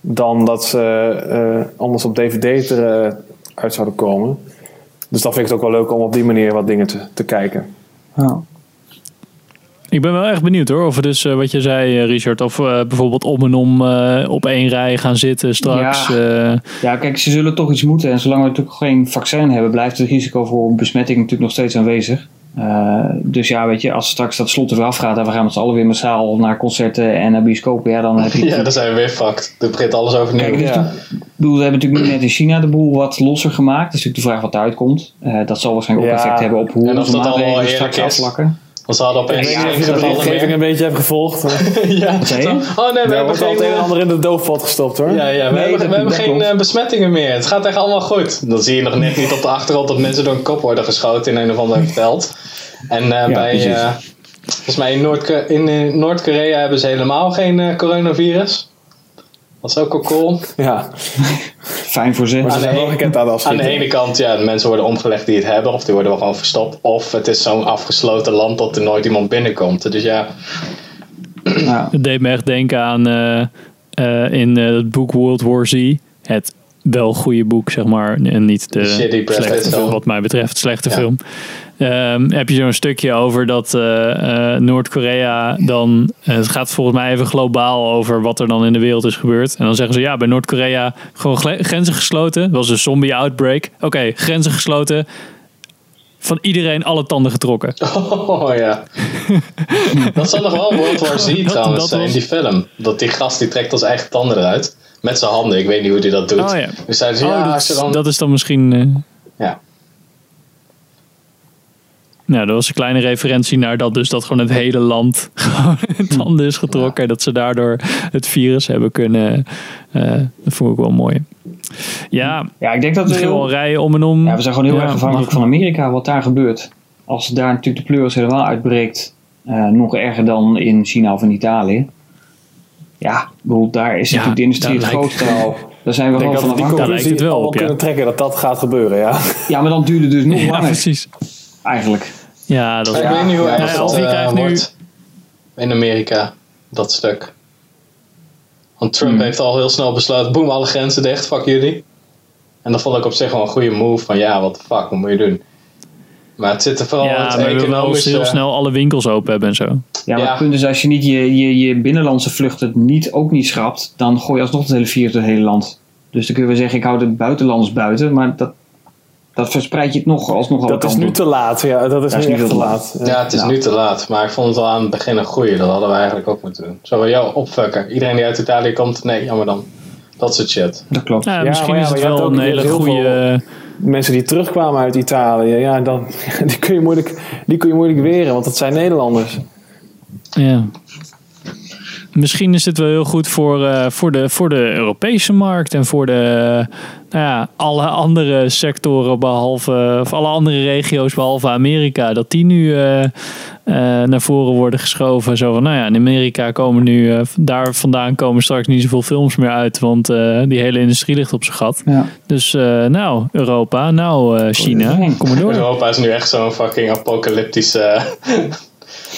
Speaker 2: Dan dat ze eh, anders op DVD er eh, uit zouden komen. Dus dan vind ik het ook wel leuk om op die manier wat dingen te, te kijken.
Speaker 4: Ja.
Speaker 1: Ik ben wel echt benieuwd hoor. Of we dus, eh, wat je zei Richard, of we bijvoorbeeld om en om eh, op één rij gaan zitten straks.
Speaker 4: Ja.
Speaker 1: eh,
Speaker 4: ja, kijk, ze zullen toch iets moeten. En zolang we natuurlijk geen vaccin hebben, blijft het risico voor besmetting natuurlijk nog steeds aanwezig. Eh, dus ja, weet je, als straks dat slot er weer afgaat en we gaan met z'n allen weer massaal naar concerten en naar bioscopen, ja, dan heb je. (laughs)
Speaker 3: Ja, dan zijn we weer fucked. Er begint alles overnieuw.
Speaker 4: Kijk, dus
Speaker 2: Ja.
Speaker 4: toen- bedoel, we hebben natuurlijk nu net in China de boel wat losser gemaakt. Dat is natuurlijk de vraag wat eruit komt. Eh, dat zal waarschijnlijk ook
Speaker 2: Ja.
Speaker 4: effect hebben op hoe
Speaker 3: En of
Speaker 4: onze
Speaker 3: dat allemaal
Speaker 4: straks
Speaker 3: is. Want ze hadden
Speaker 2: Ik
Speaker 3: opeens
Speaker 2: weet niet
Speaker 3: geen
Speaker 2: of je de
Speaker 3: gevallen
Speaker 2: berichtgeving een beetje hebt gevolgd. (laughs)
Speaker 3: ja. Oh nee, we hebben
Speaker 2: wordt al
Speaker 3: geen...
Speaker 2: het een en
Speaker 3: eh,
Speaker 2: ander in de doofpot gestopt hoor.
Speaker 3: Ja, ja, we
Speaker 4: Nee,
Speaker 3: hebben,
Speaker 4: dat-
Speaker 3: we hebben geen eh, besmettingen meer. Het gaat echt allemaal goed. Dan zie je nog net niet op de achtergrond dat mensen door een kop worden geschoten in een of ander veld. En eh, bij, eh, volgens mij in Noord-Ko- in, Noord-Korea hebben ze helemaal geen eh, coronavirus. Dat is ook wel cool.
Speaker 2: Ja,
Speaker 4: Fijn voor ze.
Speaker 2: maar ze
Speaker 3: Aan
Speaker 2: zijn
Speaker 3: de
Speaker 2: aan de
Speaker 3: Aan de
Speaker 2: afschieten.
Speaker 3: ene kant, ja, de mensen worden omgelegd die het hebben, of die worden wel gewoon verstopt. Of het is zo'n afgesloten land dat er nooit iemand binnenkomt. Dus ja,
Speaker 4: Ja.
Speaker 1: Het deed me echt denken aan eh, eh, in eh, het boek World War Z. Het wel goede boek, zeg maar. En niet de slechte
Speaker 3: film.
Speaker 1: film, wat mij betreft, slechte
Speaker 3: Ja.
Speaker 1: film. Ehm, heb je zo'n stukje over dat eh, Noord-Korea dan... eh, het gaat volgens mij even globaal over wat er dan in de wereld is gebeurd. En dan zeggen ze, ja, bij Noord-Korea gewoon grenzen gesloten. Dat was een zombie outbreak. Oké, grenzen gesloten. Van iedereen alle tanden getrokken. (laughs)
Speaker 3: Oh ja. (laughs) dat zat nog wel World War Z trouwens
Speaker 1: dat
Speaker 3: eh, in
Speaker 1: was-
Speaker 3: die film. Dat die gast die trekt als eigen tanden eruit. Met zijn handen. Ik weet niet hoe hij dat doet.
Speaker 1: Oh ja.
Speaker 3: Dus
Speaker 1: Oh,
Speaker 3: ja,
Speaker 1: dat,
Speaker 3: dan...
Speaker 1: is dan misschien...
Speaker 3: Ja.
Speaker 1: Nou, dat was een kleine referentie naar dat dus dat gewoon het hele land (laughs) gewoon in tanden is getrokken. En dat ze daardoor het virus hebben kunnen. eh, dat vond ik wel mooi. Ja,
Speaker 4: ja, ik denk dat we heel,
Speaker 1: rijden om en om.
Speaker 4: ja, we zijn gewoon heel
Speaker 1: Ja,
Speaker 4: erg afhankelijk van Amerika, wat daar gebeurt. Als daar natuurlijk de pleuris helemaal uitbreekt, eh, nog erger dan in China of in Italië. Ja, bedoel, daar is
Speaker 1: Ja,
Speaker 4: natuurlijk de industrie het grootste al. Daar zijn we wel van
Speaker 2: we die
Speaker 1: Daar
Speaker 4: afhankelijk.
Speaker 1: lijkt het wel
Speaker 2: al
Speaker 1: op, ja.
Speaker 2: kunnen trekken dat dat gaat gebeuren, ja.
Speaker 4: Ja, maar dan duurt het dus nog
Speaker 1: Ja,
Speaker 4: langer,
Speaker 1: precies.
Speaker 4: eigenlijk.
Speaker 1: Ja, dat is
Speaker 3: ik weet niet hoe
Speaker 4: ja,
Speaker 3: erg
Speaker 1: ja,
Speaker 3: dat eh,
Speaker 1: krijgt nu-
Speaker 3: wordt in Amerika. Dat stuk. Want Trump
Speaker 1: Hmm.
Speaker 3: heeft al heel snel besloten, boem, alle grenzen dicht, fuck jullie. En dat vond ik op zich wel een goede move van ja, wat de fuck, wat moet je doen? Maar het zit er vooral
Speaker 1: Ja,
Speaker 3: het
Speaker 1: willen wel
Speaker 3: economische...
Speaker 1: heel snel alle winkels open hebben en zo.
Speaker 4: Ja, maar
Speaker 3: Ja.
Speaker 4: het punt is, als je niet je, je, je binnenlandse vluchten niet, ook niet schrapt, dan gooi je alsnog het hele virus door het hele land. Dus dan kun je wel zeggen, ik houd het buitenlands buiten. Maar dat, dat verspreid je het nog alsnog
Speaker 2: Dat is nu te laat. Ja, dat is
Speaker 4: Dat is
Speaker 2: nu te laat.
Speaker 3: Ja, het is
Speaker 4: Nou.
Speaker 3: nu te laat. Maar ik vond het al aan het begin een goeie. Dat hadden we eigenlijk ook moeten doen. Zo van, jou opfucken. Iedereen die uit Italië komt, nee, jammer dan. Dat soort shit.
Speaker 4: Dat klopt.
Speaker 1: Ja,
Speaker 2: Ja,
Speaker 1: misschien
Speaker 2: ja,
Speaker 1: is het wel een hele goede...
Speaker 2: Mensen die terugkwamen uit Italië, ja, dan, (laughs) die, kun je moeilijk, die kun je moeilijk weren, want dat zijn Nederlanders.
Speaker 1: Ja. Misschien is het wel heel goed voor, eh, voor, de, voor de Europese markt en voor de, nou ja, alle andere sectoren behalve, of alle andere regio's behalve Amerika. Dat die nu eh, eh, naar voren worden geschoven. Zo van, nou ja, in Amerika komen nu, daar vandaan komen straks niet zoveel films meer uit, want eh, die hele industrie ligt op zijn gat.
Speaker 4: Ja.
Speaker 1: Dus eh, nou, Europa, nou China, kom maar door.
Speaker 3: Europa is nu echt zo'n fucking apocalyptische...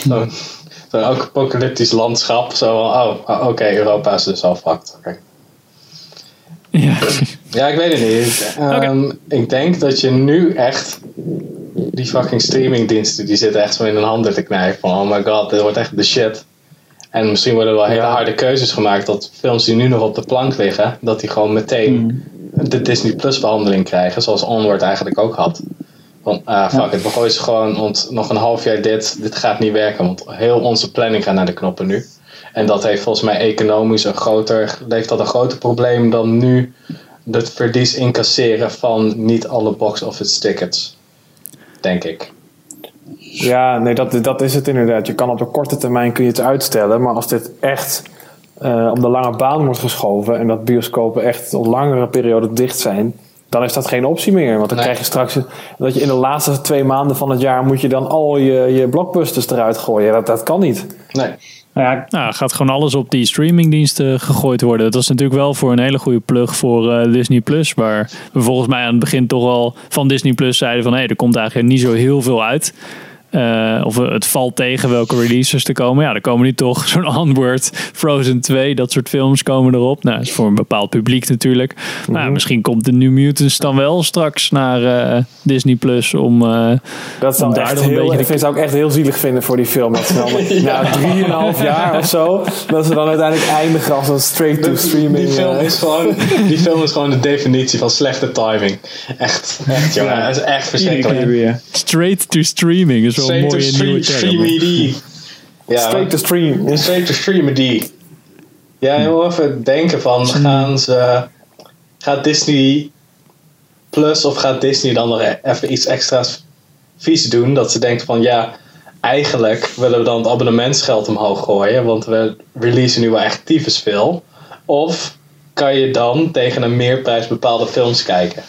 Speaker 3: (laughs) zo'n apocalyptisch landschap. Zo oh, oh, oké, Europa is dus al fucked.
Speaker 1: Ja,
Speaker 3: Ja, ik weet het niet. Ehm, Ik denk dat je nu echt... Die fucking streamingdiensten, die zitten echt zo in hun handen te knijpen. Van, oh my god, dit wordt echt de shit. En misschien worden er wel hele
Speaker 2: Ja.
Speaker 3: harde keuzes gemaakt. Dat films die nu nog op de plank liggen, dat die gewoon meteen de Disney Plus behandeling krijgen. Zoals Onward eigenlijk ook had. Van, ah fuck it, we gooien ze gewoon, want nog een half jaar dit, dit gaat niet werken. Want heel onze planning gaat naar de knoppen nu. En dat heeft volgens mij economisch een groter, heeft dat een groter probleem dan nu het verlies incasseren van niet alle box office tickets. Denk ik.
Speaker 2: Ja, nee, dat, dat is het inderdaad. Je kan op de korte termijn kun je het uitstellen, maar als dit echt eh op de lange baan wordt geschoven en dat bioscopen echt op langere periode dicht zijn, dan is dat geen optie meer. Want dan
Speaker 3: Nee.
Speaker 2: krijg je straks dat je in de laatste twee maanden van het jaar moet je dan al je, je blockbusters eruit gooien. Dat, dat kan niet.
Speaker 3: Nee.
Speaker 4: Nou ja,
Speaker 1: Nou, gaat gewoon alles op die streamingdiensten gegooid worden. Dat is natuurlijk wel voor een hele goede plug voor eh, Disney Plus. Waar we volgens mij aan het begin toch al van Disney Plus zeiden van hé, er komt eigenlijk niet zo heel veel uit. Eh, of het valt tegen welke releases er komen. Ja, er komen nu toch zo'n Onward, Frozen 2, dat soort films komen erop. Nou, dat is voor een bepaald publiek natuurlijk. Maar ja, misschien komt de New Mutants dan wel straks naar eh, Disney Plus om, eh,
Speaker 2: Dat zou
Speaker 1: om daar nog een beetje
Speaker 2: ik
Speaker 1: de
Speaker 2: vind, zou ik echt heel zielig vinden voor die film. Dat ze dan (laughs) na drieënhalf jaar of zo, dat ze dan uiteindelijk eindigen als een straight-to-streaming.
Speaker 3: Die film, is gewoon, die film is gewoon de definitie van slechte timing. Echt, echt jongen. Het is echt verschrikkelijk.
Speaker 4: weer.
Speaker 1: straight to streaming. is
Speaker 3: Straight to
Speaker 1: mooie nieuwe
Speaker 3: stream,
Speaker 1: term.
Speaker 3: streamy D. Ja,
Speaker 2: straight to stream.
Speaker 3: Straight to stream D. Ja, heel even denken van, gaan ze... Gaat Disney Plus of gaat Disney dan nog e- even iets extra's vies doen? Dat ze denkt van, ja, eigenlijk willen we dan het abonnementsgeld omhoog gooien, want we releasen nu wel echt tyfus veel. Of kan je dan tegen een meerprijs bepaalde films kijken?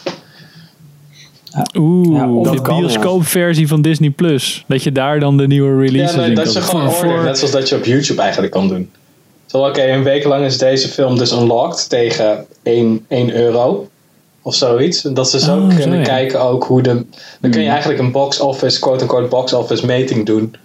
Speaker 1: Oeh,
Speaker 4: Ja, of
Speaker 1: de
Speaker 2: kan, ja.
Speaker 1: bioscoopversie van Disney Plus. Dat je daar dan de nieuwe releases
Speaker 3: Ja, nee,
Speaker 1: in
Speaker 3: dat
Speaker 1: kan
Speaker 3: je gewoon
Speaker 1: voor-
Speaker 3: net zoals dat je op YouTube eigenlijk kan doen. Zo, oké, een week lang is deze film dus unlocked tegen 1, 1 euro of zoiets. Dat ze zo
Speaker 1: Oh, zo,
Speaker 3: kunnen
Speaker 1: ja.
Speaker 3: kijken ook hoe de... Dan kun je eigenlijk een box office, quote-unquote box office meting doen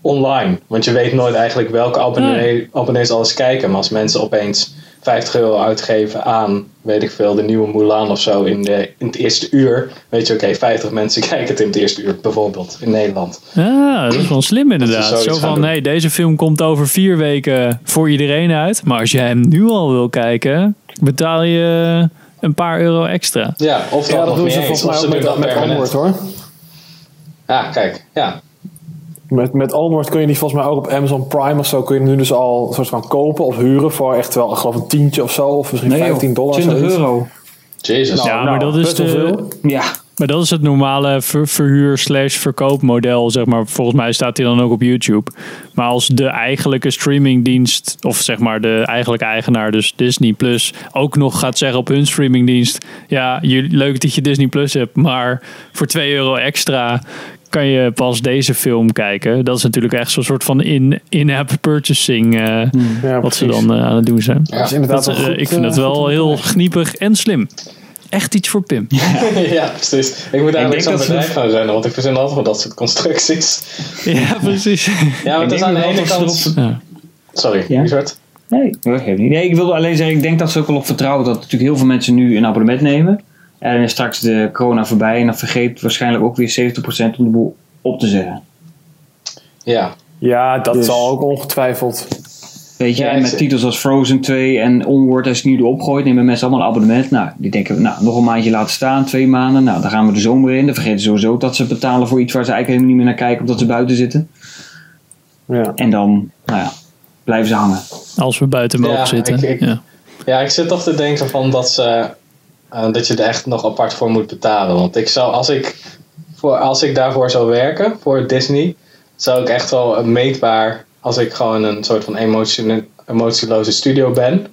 Speaker 3: online. Want je weet nooit eigenlijk welke abonnee, abonnees alles kijken. Maar als mensen opeens 50 euro uitgeven aan, weet ik veel, de nieuwe Mulan of zo in, de, in het eerste uur. Weet je, oké, 50 mensen (laughs) kijken het in het eerste uur bijvoorbeeld in Nederland.
Speaker 1: Ja, dat is wel slim inderdaad. Zo van, nee, deze film komt over vier weken voor iedereen uit. Maar als jij hem nu al wil kijken, betaal je een paar euro extra.
Speaker 3: Ja, of dat
Speaker 2: Ja, dat doen ze volgens mij ook met,
Speaker 3: dat
Speaker 2: met hoor.
Speaker 3: Ja, kijk, ja.
Speaker 2: Met, met Onward kun je die volgens mij ook op Amazon Prime of zo kun je hem nu dus al een soort van kopen of huren voor echt wel, ik geloof een tientje of zo. Of misschien
Speaker 4: Nee,
Speaker 2: 15 dollar.
Speaker 4: 20
Speaker 2: zoiets.
Speaker 4: euro.
Speaker 3: Jezus.
Speaker 2: Nou,
Speaker 1: ja, maar
Speaker 2: nou,
Speaker 1: dat is de,
Speaker 2: veel.
Speaker 4: Ja.
Speaker 1: Maar dat is het normale ver- verhuur slash verkoopmodel, zeg maar. Volgens mij staat hij dan ook op YouTube. Maar als de eigenlijke streamingdienst, of zeg maar de eigenlijke eigenaar, dus Disney Plus, ook nog gaat zeggen op hun streamingdienst: Ja, je, leuk dat je Disney Plus hebt, maar voor 2 euro extra kan je pas deze film kijken. Dat is natuurlijk echt zo'n soort van in- in-app purchasing eh,
Speaker 2: Ja,
Speaker 1: wat ze dan eh, aan het doen zijn.
Speaker 2: Dat is inderdaad
Speaker 1: Dat, eh,
Speaker 2: goed,
Speaker 1: ik vind het wel heel gniepig en slim. Echt iets voor Pim. (laughs)
Speaker 3: ja, precies. Ik moet eigenlijk zo'n bedrijf gaan runnen, want ik verzin altijd wel dat soort constructies. (laughs)
Speaker 1: Ja, precies.
Speaker 3: Ja, maar het is aan de ene kant...
Speaker 1: Ja.
Speaker 3: Sorry,
Speaker 4: Ja?
Speaker 3: Richard.
Speaker 4: Nee, dat geeft niet. Nee, ik wilde alleen zeggen, ik denk dat ze ook wel op vertrouwen dat natuurlijk heel veel mensen nu een abonnement nemen. En dan is straks de corona voorbij en dan vergeet waarschijnlijk ook weer 70% om de boel op te zeggen.
Speaker 3: Ja.
Speaker 2: Ja, dat
Speaker 4: Dus-
Speaker 2: zal ook ongetwijfeld.
Speaker 4: Weet je,
Speaker 3: Ja,
Speaker 4: en
Speaker 3: ik
Speaker 4: met titels als Frozen 2 en Onward, als je het nu erop gooit, nemen mensen allemaal een abonnement. Nou, die denken, nou, nog een maandje laten staan, twee maanden. Nou, dan gaan we de zomer in. Dan vergeten ze sowieso dat ze betalen voor iets waar ze eigenlijk helemaal niet meer naar kijken, omdat ze buiten zitten.
Speaker 2: Ja.
Speaker 4: En dan, nou ja, blijven ze hangen.
Speaker 1: Als we buiten mogen
Speaker 3: Ja,
Speaker 1: zitten.
Speaker 3: ik- ik-
Speaker 1: ja.
Speaker 3: Ja, ik zit toch te denken van dat, ze, eh, dat je er echt nog apart voor moet betalen. Want ik zou, als ik, voor, als ik daarvoor zou werken, voor Disney, zou ik echt wel meetbaar, als ik gewoon een soort van emotione- emotieloze studio ben,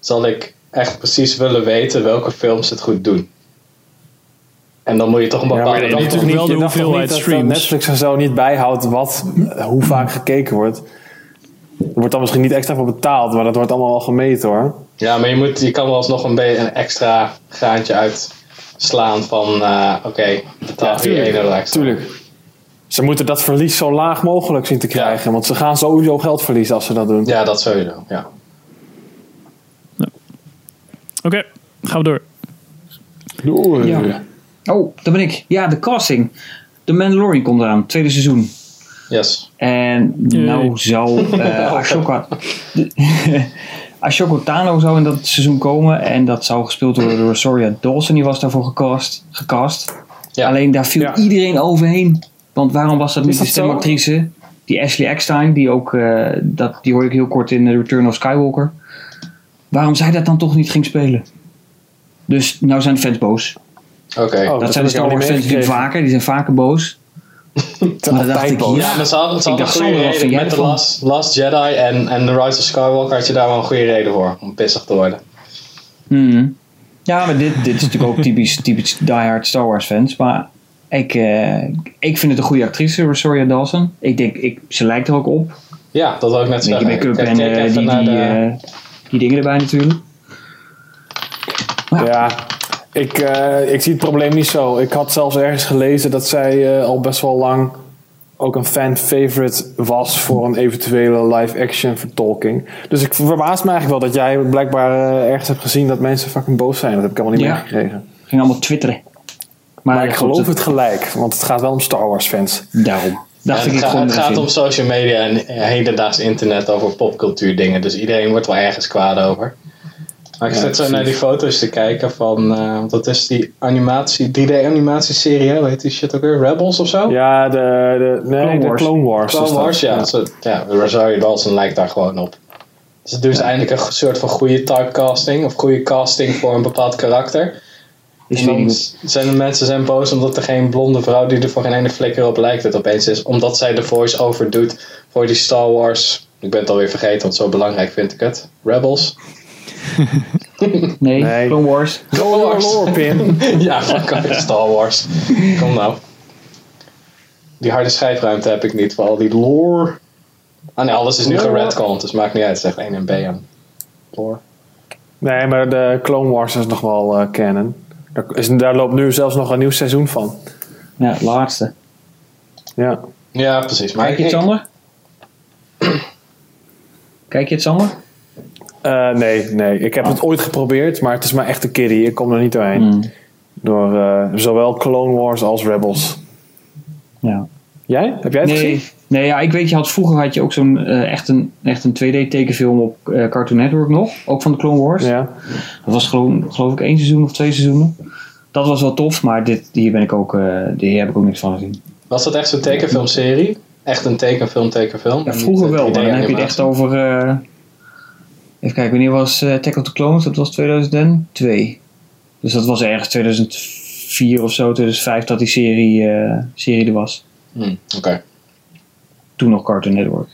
Speaker 3: zal ik echt precies willen weten welke films het goed doen. En dan moet je toch een
Speaker 2: Ja, maar
Speaker 3: bepaalde
Speaker 2: je dacht
Speaker 1: weet
Speaker 2: toch
Speaker 1: toch
Speaker 2: niet,
Speaker 1: wel de hoeveelheid streams?
Speaker 2: Netflix en zo niet bijhoudt wat, hoe vaak gekeken wordt. Er wordt dan misschien niet extra voor betaald, maar dat wordt allemaal wel gemeten hoor.
Speaker 3: Ja, maar je, moet, je kan wel alsnog een, beetje een extra graantje uitslaan van, eh, oké, betaal hier
Speaker 2: tuurlijk.
Speaker 3: 1 euro extra.
Speaker 2: Tuurlijk. Ze moeten dat verlies zo laag mogelijk zien te krijgen, want ze gaan sowieso geld verliezen als ze dat doen.
Speaker 3: Ja, dat sowieso, ja.
Speaker 1: Oké, gaan we door.
Speaker 2: Oeh.
Speaker 4: Ja. Oh, daar ben ik. Ja, de casting. The Mandalorian komt eraan, tweede seizoen.
Speaker 3: Yes.
Speaker 4: En nou zou eh (laughs) Ashoka... (laughs) (laughs) Ashoka Tano zou in dat seizoen komen. En dat zou gespeeld worden door Rosaria Dawson. Die was daarvoor gecast. gecast.
Speaker 3: Ja.
Speaker 4: Alleen daar viel
Speaker 2: Ja.
Speaker 4: iedereen overheen. Want waarom was dat niet de
Speaker 2: zo?
Speaker 4: stemactrice? Die Ashley Eckstein. Die ook... eh, dat, die hoorde ik heel kort in The Return of Skywalker. Waarom zij dat dan toch niet ging spelen? Dus nou zijn de fans boos.
Speaker 3: Oké.
Speaker 2: Oh,
Speaker 4: dat, zijn de Star Wars fans
Speaker 2: meegekregen.
Speaker 4: vaker. Die zijn vaker boos. Maar dacht ik, ja,
Speaker 3: Ja, maar ze hadden, ze
Speaker 4: ik
Speaker 3: hadden een goede reden. Met de? Last, Last Jedi en, en The Rise of Skywalker had je daar wel een goede reden voor. Om pissig te worden.
Speaker 4: Mhm. Ja, maar dit, dit is natuurlijk ook (laughs) typisch, typisch diehard Star Wars fans. Maar ik, eh, ik vind het een goede actrice, Rosaria Dawson. Ik denk, ik, ze lijkt er ook op.
Speaker 3: Ja, dat wil ik net
Speaker 4: Een beetje
Speaker 3: zeggen.
Speaker 4: make-up en eh, die, die,
Speaker 3: de-
Speaker 4: eh, die dingen erbij natuurlijk.
Speaker 2: Ja, ik, eh, ik zie het probleem niet zo. Ik had zelfs ergens gelezen dat zij eh, al best wel lang ook een fan-favorite was voor een eventuele live-action vertolking. Dus ik verbaas me eigenlijk wel dat jij blijkbaar eh, ergens hebt gezien dat mensen fucking boos zijn. Dat heb ik allemaal niet
Speaker 4: Ja.
Speaker 2: meegekregen.
Speaker 4: Ging allemaal twitteren. Maar,
Speaker 2: Maar ik geloof het gelijk, want het gaat wel om Star Wars fans.
Speaker 4: Daarom. Dacht
Speaker 3: Ja,
Speaker 4: ik
Speaker 3: het, het gaat om social media en hedendaags internet over popcultuur dingen. Dus iedereen wordt wel ergens kwaad over. Maar ik
Speaker 2: Ja,
Speaker 3: zit zo
Speaker 2: precies.
Speaker 3: naar die foto's te kijken van... eh, want dat is die animatie, 3D animatieserie, hè? Hoe heet die shit ook weer? Rebels of zo?
Speaker 2: Ja, de, de, nee,
Speaker 4: Clone
Speaker 2: de
Speaker 4: Wars.
Speaker 2: Clone Wars.
Speaker 3: Clone. Wars, ja. Zo, ja, Rosario Dawson lijkt daar gewoon op. Dus het doen ze eindelijk een soort van goede typecasting. Of goede casting voor een bepaald karakter.
Speaker 4: Is
Speaker 3: dan
Speaker 4: niet
Speaker 3: zijn de mensen zijn boos omdat er geen blonde vrouw die er voor geen ene flikker op lijkt het opeens is. Omdat zij de voice-over doet voor die Star Wars. Ik ben het alweer vergeten, want zo belangrijk vind ik het. Rebels. (laughs)
Speaker 4: Nee,
Speaker 2: Nee.
Speaker 4: Clone Wars.
Speaker 2: Clone Wars. Lore pin. (laughs)
Speaker 3: ja, fuck Star Wars. Kom nou. Die harde schijfruimte heb ik niet voor al die lore. Ah nee, alles is nu
Speaker 2: Lore.
Speaker 3: geredconned, dus maakt niet uit. Het is echt 1 en B aan. Lore.
Speaker 2: Nee, maar de Clone Wars is nog wel eh, canon. Daar, is, daar loopt nu zelfs nog een nieuw seizoen van.
Speaker 4: Ja, het laatste.
Speaker 2: Ja.
Speaker 3: Ja, precies. Maar
Speaker 4: Kijk je het,
Speaker 3: ik-
Speaker 4: Sander? (clears throat) Kijk je het, Sander?
Speaker 2: Eh, nee, nee. Ik heb het ooit geprobeerd, maar het is maar echt een kiddie. Ik kom er niet doorheen.
Speaker 4: Hmm.
Speaker 2: Door eh, zowel Clone Wars als Rebels.
Speaker 4: Ja.
Speaker 2: Jij? Heb jij het gezien?
Speaker 4: Nee, nee ja, ik weet, je had, vroeger had je ook zo'n eh, echt een, echt een 2D tekenfilm op eh, Cartoon Network nog. Ook van de Clone Wars.
Speaker 2: Ja.
Speaker 4: Dat was gewoon, geloof ik één seizoen of twee seizoenen. Dat was wel tof, maar dit, hier, ben ik ook, eh, hier heb ik ook niks van gezien.
Speaker 3: Was dat echt zo'n tekenfilmserie? Echt een tekenfilm, tekenfilm?
Speaker 4: Ja, vroeger wel, maar dan heb je het
Speaker 3: 3D-animatie?
Speaker 4: echt over... eh, even kijken, wanneer was eh Attack of the Clones? Dat was 2002. Dus dat was ergens 2004 of zo, 2005 dat die serie, eh, serie er was.
Speaker 3: Hm, Oké.
Speaker 4: Toen nog Cartoon Network.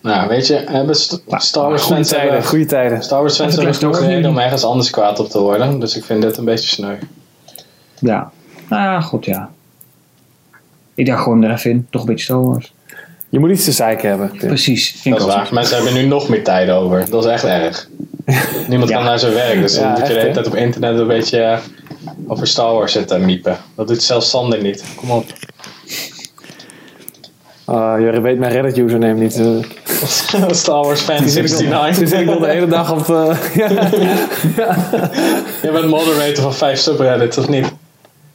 Speaker 3: Nou, weet je, hebben St- Star Wars
Speaker 2: Goede
Speaker 3: fans
Speaker 2: tijden,
Speaker 3: hebben,
Speaker 2: goede tijden.
Speaker 3: Star Wars fans hebben genoeg reden om ergens anders kwaad op te worden. Dus ik vind dit een beetje sneu.
Speaker 4: Ja. Nou ja, goed ja. Ik dacht gewoon er even in. Toch een beetje Star Wars.
Speaker 2: Je moet iets te zeiken hebben. Tim.
Speaker 4: Precies. Vind
Speaker 3: Dat is waar. Mensen hebben nu nog meer tijd over. Dat is echt erg. (laughs) Niemand
Speaker 4: Ja.
Speaker 3: kan naar zijn werk. Dus dan
Speaker 2: Ja,
Speaker 3: moet je de hele tijd op internet een beetje eh, over Star Wars zitten miepen. Dat doet zelfs Sander niet. Kom op.
Speaker 2: Ah, je weet mijn Reddit username niet. eh. (laughs)
Speaker 3: Star Wars fan
Speaker 2: Die zit ik al-
Speaker 3: 69.
Speaker 2: die zit ik al de hele dag op... eh, (laughs) ja.
Speaker 3: Je bent moderator van 5 subreddits, of niet?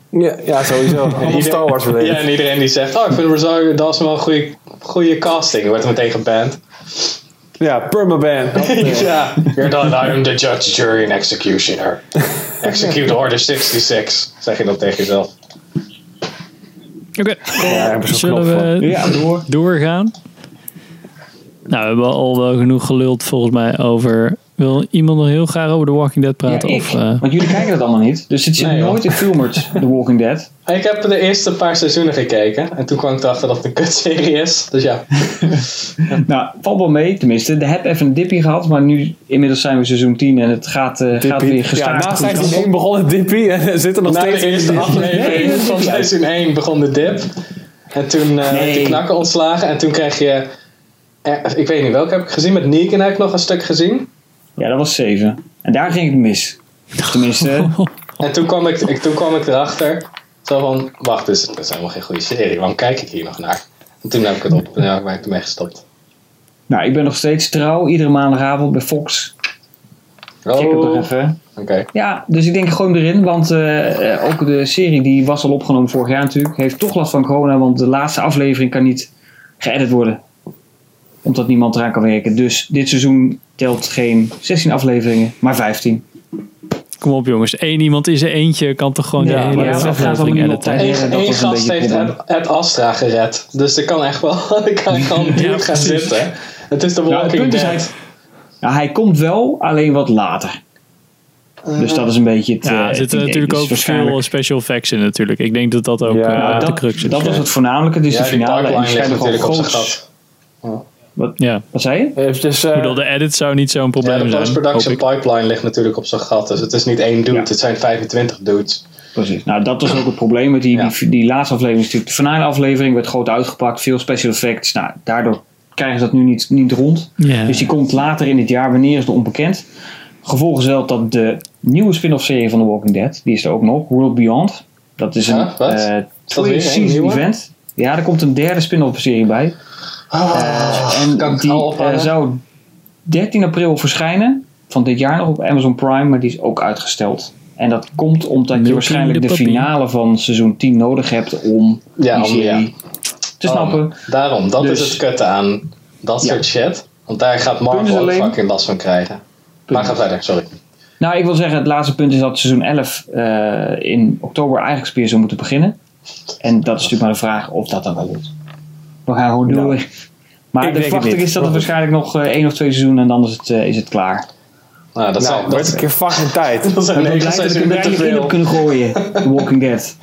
Speaker 2: Ja, ja, sowieso. (laughs) Allemaal Star Wars related.
Speaker 3: Ja, en iedereen die zegt, oh, ik vind Rosario Dawson wel een goede, goede casting, wordt er meteen geband.
Speaker 2: Ja, permaban. (laughs)
Speaker 3: ja, you're done. I am the judge, jury and executioner. Execute order 66, zeg je dan tegen jezelf.
Speaker 1: Oké,
Speaker 2: Ja,
Speaker 1: zullen we
Speaker 4: Ja, door.
Speaker 1: doorgaan? Nou, we hebben al wel genoeg geluld volgens mij over... Wil iemand nog heel graag over The Walking Dead
Speaker 4: Ja,
Speaker 1: praten?
Speaker 4: ik.
Speaker 1: of, eh,
Speaker 4: Want jullie kijken dat allemaal niet. Dus het zit
Speaker 3: Nee,
Speaker 4: nooit in Filmert, The Walking Dead.
Speaker 3: Ik heb de eerste paar seizoenen gekeken en toen kwam ik erachter dat het een kutserie is. Dus ja, (laughs)
Speaker 4: Nou, valt wel mee. Tenminste, de heb even een dipje gehad. Maar nu, inmiddels zijn we seizoen 10 en het gaat, eh, gaat weer
Speaker 2: Ja, na seizoen 1 begon het dippie en er zit er nog
Speaker 3: na
Speaker 2: steeds
Speaker 3: de eerste
Speaker 2: in.
Speaker 3: aflevering
Speaker 4: Nee,
Speaker 3: van seizoen 1 begon de dip. En toen eh werd
Speaker 4: Nee.
Speaker 3: de knakker ontslagen en toen kreeg je... ik weet niet welke heb ik gezien, met Negan heb ik nog een stuk gezien.
Speaker 4: Ja, dat was 7. En daar ging het mis. Tenminste, (laughs)
Speaker 3: En toen kwam ik, ik, toen kwam ik erachter. Zo van, wacht, dus, dat is helemaal geen goede serie. Waarom kijk ik hier nog naar? En toen heb ik het op en ja, ben ik ermee gestopt.
Speaker 4: nou, ik ben nog steeds trouw. Iedere maandagavond bij Fox. Check het nog
Speaker 3: Oh,
Speaker 4: even.
Speaker 3: oké.
Speaker 4: Ja, dus ik denk hem erin. Want eh, eh, ook de serie die was al opgenomen vorig jaar natuurlijk. Heeft toch last van corona. Want de laatste aflevering kan niet geëdit worden. Omdat niemand eraan kan werken. Dus dit seizoen telt geen 16 afleveringen, maar 15.
Speaker 1: Kom op jongens, één iemand is er eentje, kan toch gewoon
Speaker 4: Ja,
Speaker 1: de hele
Speaker 4: maar dat gaat
Speaker 1: aflevering editen?
Speaker 4: tijd.
Speaker 3: Eén
Speaker 4: dat
Speaker 3: gast
Speaker 4: beetje
Speaker 3: heeft
Speaker 4: het
Speaker 3: het, Astra gered. Dus er kan echt wel, (laughs) er kan gewoon dude gaan zitten. Het is de
Speaker 4: Nou,
Speaker 3: Walking
Speaker 4: is,
Speaker 3: Dead.
Speaker 4: ja, hij komt wel, alleen wat later. Dus dat is een beetje het.
Speaker 1: Ja,
Speaker 4: eh,
Speaker 1: er
Speaker 4: het
Speaker 1: zitten natuurlijk
Speaker 4: Dus
Speaker 1: ook
Speaker 4: waarschijnlijk-
Speaker 1: veel special effects in natuurlijk. Ik denk dat dat ook
Speaker 2: Ja,
Speaker 1: eh,
Speaker 2: nou,
Speaker 1: de
Speaker 4: dat,
Speaker 1: crux is.
Speaker 4: dat was het voornamelijke. Is
Speaker 3: Ja,
Speaker 4: de
Speaker 3: die
Speaker 4: finale. En
Speaker 3: pipeline
Speaker 4: die
Speaker 3: ligt gat.
Speaker 1: Ja.
Speaker 4: Wat zei je?
Speaker 2: Het is dus,
Speaker 1: Ik
Speaker 2: eh,
Speaker 1: bedoel, de edit zou niet zo'n
Speaker 3: Ja,
Speaker 1: probleem
Speaker 3: de
Speaker 1: zijn.
Speaker 3: post-production
Speaker 1: hoop ik.
Speaker 3: pipeline ligt natuurlijk op zijn gat. Dus het is niet één dude,
Speaker 4: Ja.
Speaker 3: het zijn 25 dudes.
Speaker 4: Precies. Nou, dat was ook het probleem met die,
Speaker 3: Ja.
Speaker 4: die, die laatste aflevering. is natuurlijk de finale aflevering werd groot uitgepakt, veel special effects. Nou, daardoor krijgen ze dat nu niet, niet rond. Dus die komt later in het jaar. Wanneer is nog onbekend. Gevolg is wel dat de nieuwe spin-off serie van The Walking Dead, die is er ook nog, World Beyond. Dat is een
Speaker 3: Ja, wat?
Speaker 4: eh
Speaker 3: weer
Speaker 4: twee
Speaker 3: een
Speaker 4: season
Speaker 3: nieuwe?
Speaker 4: event. Ja, er komt een derde spin-off serie bij. Eh, en die eh, zou 13 april verschijnen van dit jaar nog op Amazon Prime, maar die is ook uitgesteld. En dat komt omdat je waarschijnlijk de finale van seizoen 10 nodig hebt om
Speaker 3: Ja,
Speaker 4: die
Speaker 3: om-
Speaker 4: serie
Speaker 3: ja.
Speaker 4: te snappen.
Speaker 3: Oh, daarom, dat
Speaker 4: Dus-
Speaker 3: is het kutte aan dat
Speaker 4: Ja.
Speaker 3: soort shit. Want daar gaat
Speaker 4: Punt
Speaker 3: Marvel ook fucking last van krijgen. Maar ga verder, sorry.
Speaker 4: Nou, ik wil zeggen, het laatste punt is dat seizoen 11 eh, in oktober eigenlijk weer zou moeten beginnen. En dat is natuurlijk maar de vraag of dat dan wel lukt. We gaan gewoon door.
Speaker 2: Nou, (laughs)
Speaker 4: maar
Speaker 2: ik
Speaker 4: de
Speaker 2: niet.
Speaker 4: is dat het
Speaker 2: Maar
Speaker 4: waarschijnlijk nog eh, één of twee seizoenen en dan is het, eh, is het klaar.
Speaker 3: Nou, dat
Speaker 2: nou,
Speaker 3: zijn,
Speaker 2: wordt een keer fucking tijd. (laughs)
Speaker 3: dat zijn
Speaker 4: Ik
Speaker 3: negen
Speaker 4: blij dat ik er
Speaker 3: te
Speaker 4: in kunnen gooien. (laughs) The Walking Dead.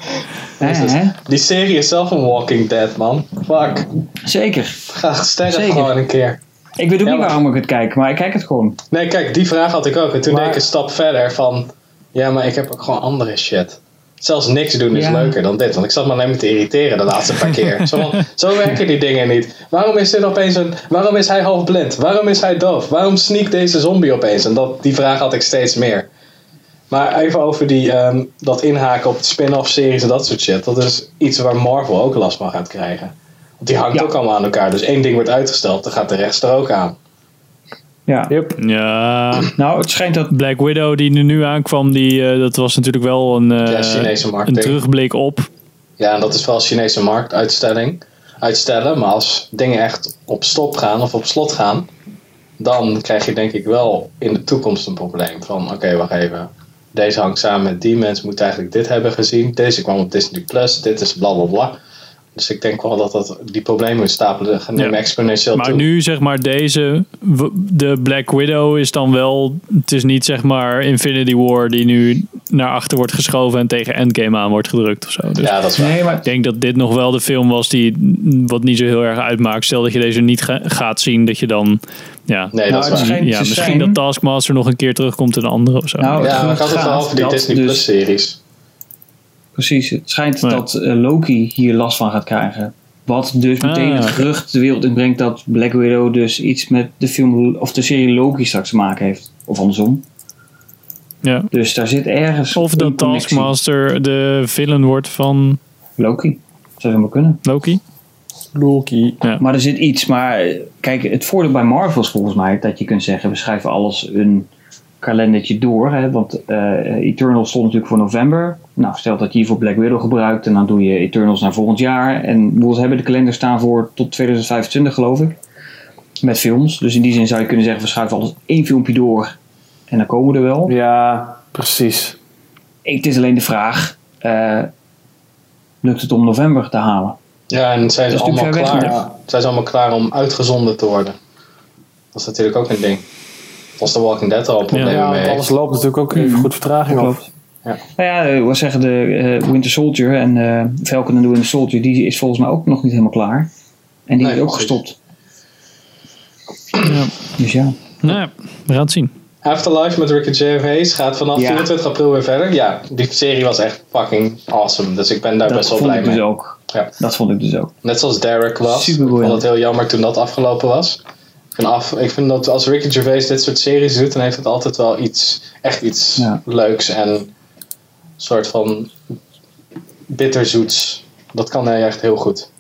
Speaker 4: Hè,
Speaker 3: Jezus.
Speaker 4: hè?
Speaker 3: Die serie is zelf een Walking Dead, man. Fuck.
Speaker 4: Zeker.
Speaker 3: Ga sterren gewoon een keer.
Speaker 4: Ik weet ook
Speaker 3: Ja,
Speaker 4: niet
Speaker 3: maar-
Speaker 4: waarom ik het kijk, maar ik kijk het gewoon.
Speaker 3: Nee, kijk, die vraag had ik ook. En toen
Speaker 2: Maar-
Speaker 3: deed ik een stap verder van... Ja, maar ik heb ook gewoon andere shit. Zelfs niks doen is
Speaker 4: Ja.
Speaker 3: leuker dan dit. Want ik zat me alleen maar te irriteren de laatste paar keer. (laughs) Zo, zo werken die dingen niet. Waarom is dit opeens een... Waarom is hij half blind? Waarom is hij doof? Waarom sneakt deze zombie opeens? En dat, die vraag had ik steeds meer. Maar even over die, ehm, dat inhaken op spin-off series en dat soort shit. Dat is iets waar Marvel ook last van gaat krijgen. Want die hangt
Speaker 4: Ja.
Speaker 3: ook allemaal aan elkaar. Dus één ding wordt uitgesteld, dan gaat de rest er ook aan.
Speaker 4: Ja.
Speaker 2: Yep.
Speaker 1: Ja,
Speaker 4: Nou, het schijnt dat...
Speaker 1: Black Widow die er nu aankwam, die, eh, dat was natuurlijk wel een, eh,
Speaker 3: Ja, Chinese markt,
Speaker 1: een terugblik op.
Speaker 3: Ja, en dat is wel Chinese marktuitstelling. Uitstellen, maar als dingen echt op stop gaan of op slot gaan, dan krijg je denk ik wel in de toekomst een probleem. Van oké, wacht even. Deze hangt samen met die mensen moeten eigenlijk dit hebben gezien. Deze kwam op Disney Plus, dit is bla bla bla. Dus ik denk wel dat, dat die problemen stapelen gaan
Speaker 1: Ja.
Speaker 3: exponentieel
Speaker 1: Maar
Speaker 3: toe.
Speaker 1: nu zeg maar deze, de Black Widow is dan wel, het is niet zeg maar Infinity War die nu naar achter wordt geschoven en tegen Endgame aan wordt gedrukt of zo. Dus
Speaker 3: ja, dat is waar.
Speaker 4: Nee, maar
Speaker 1: ik denk dat dit nog wel de film was die wat niet zo heel erg uitmaakt. Stel dat je deze niet ga- gaat zien, dat je dan, ja,
Speaker 3: Nee,
Speaker 4: Nou,
Speaker 3: dat is
Speaker 4: het
Speaker 3: waar.
Speaker 1: ja misschien
Speaker 4: zijn-
Speaker 1: dat Taskmaster nog een keer terugkomt in een andere of zo.
Speaker 4: Nou,
Speaker 3: Ja, maar gaat het wel over die
Speaker 4: dat
Speaker 3: Disney
Speaker 4: dus-
Speaker 3: Plus series.
Speaker 4: Precies, het schijnt
Speaker 1: Nee.
Speaker 4: dat eh, Loki hier last van gaat krijgen. Wat dus meteen
Speaker 1: Ah,
Speaker 4: het
Speaker 1: oké.
Speaker 4: gerucht de wereld inbrengt dat Black Widow dus iets met de film of de serie Loki straks te maken heeft. Of andersom.
Speaker 1: ja.
Speaker 4: Dus daar zit ergens
Speaker 1: Of dat
Speaker 4: connectie.
Speaker 1: Taskmaster de villain wordt van
Speaker 4: Loki. Zou helemaal kunnen.
Speaker 1: Loki.
Speaker 2: Loki.
Speaker 4: Maar er zit iets. Maar eh, kijk, het voordeel bij Marvel is volgens mij dat je kunt zeggen: we schrijven alles een kalendertje door. Hè? Want eh Eternals stond natuurlijk voor november. Nou, stel dat je hier voor Black Widow gebruikt en dan doe je Eternals naar volgend jaar. En we hebben de kalender staan voor tot 2025, geloof ik. met films. Dus in die zin zou je kunnen zeggen, we schuiven alles één filmpje door en dan komen we er wel.
Speaker 2: Ja, precies.
Speaker 4: Ik, het is alleen de vraag, eh, lukt het om november te halen?
Speaker 3: Ja, en zijn ze, allemaal klaar, zijn ze allemaal klaar om uitgezonden te worden? Dat is natuurlijk ook een ding. Als The Walking Dead al problemen
Speaker 2: Ja,
Speaker 3: mee
Speaker 2: alles loopt natuurlijk ook even goed vertraging op.
Speaker 4: Klopt. Nou ja, eh, we zeggen de eh, Winter Soldier en eh Falcon en the Winter Soldier, die is volgens mij ook nog niet helemaal klaar. En die
Speaker 3: Nee,
Speaker 4: is ook gestopt.
Speaker 1: Ja.
Speaker 4: Dus ja.
Speaker 1: Nou ja, we gaan het zien.
Speaker 3: Afterlife met Ricky Gervais gaat vanaf
Speaker 4: Ja.
Speaker 3: 24 april weer verder. Ja, die serie was echt fucking awesome. Dus ik ben daar
Speaker 4: Dat
Speaker 3: best wel
Speaker 4: vond
Speaker 3: blij
Speaker 4: ik dus
Speaker 3: mee.
Speaker 4: ook.
Speaker 3: Ja.
Speaker 4: Dat vond ik dus ook.
Speaker 3: Net zoals Derek was.
Speaker 4: Super
Speaker 3: ik vond het heel jammer toen dat afgelopen was. Ik vind, af, ik vind dat als Ricky Gervais dit soort series doet, dan heeft het altijd wel iets, echt iets
Speaker 4: Ja.
Speaker 3: leuks en een soort van bitterzoets. Dat kan hij echt heel goed.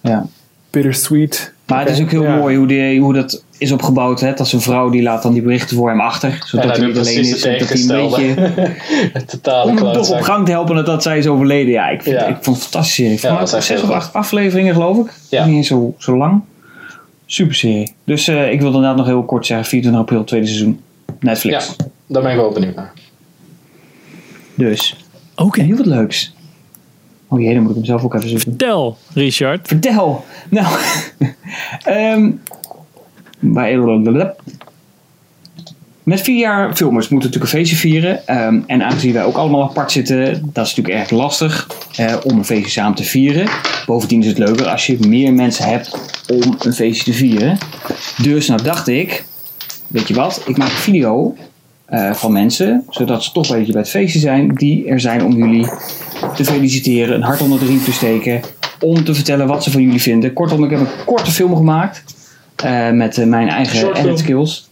Speaker 4: Ja.
Speaker 2: Bittersweet.
Speaker 4: Maar het is ook heel
Speaker 2: Ja.
Speaker 4: mooi hoe, die, hoe dat is opgebouwd. Hè? Dat zijn vrouw die laat dan die berichten voor hem achter. Zodat
Speaker 3: en
Speaker 4: hij niet alleen is.
Speaker 3: het
Speaker 4: en Dat hij een beetje, (laughs)
Speaker 3: Totale
Speaker 4: om hem toch op gang te helpen dat zij is overleden. Ja, ik, vind,
Speaker 3: Ja.
Speaker 4: ik vond het.
Speaker 3: Ja,
Speaker 4: Ja,
Speaker 3: dat is echt
Speaker 4: zes of acht afleveringen geloof ik.
Speaker 3: Ja.
Speaker 4: Niet eens zo, zo lang. Super serie. Dus eh, ik wil inderdaad nog heel kort zeggen. 24 april, tweede seizoen. Netflix.
Speaker 3: Ja, daar ben ik wel benieuwd naar.
Speaker 4: Dus.
Speaker 1: Oké.
Speaker 4: Heel wat leuks. Oh jee, dan moet ik hem zelf ook even zoeken.
Speaker 1: Tel, Richard.
Speaker 4: Vertel. Nou, (laughs) ehm bij met vier jaar filmers moeten natuurlijk een feestje vieren. Ehm, en aangezien wij ook allemaal apart zitten, dat is natuurlijk erg lastig eh, om een feestje samen te vieren. Bovendien is het leuker als je meer mensen hebt om een feestje te vieren. Dus nou dacht ik, weet je wat, ik maak een video eh, van mensen, zodat ze toch een beetje bij het feestje zijn, die er zijn om jullie te feliciteren, een hart onder de riem te steken, om te vertellen wat ze van jullie vinden. Kortom, ik heb een korte film gemaakt eh, met mijn eigen edit skills.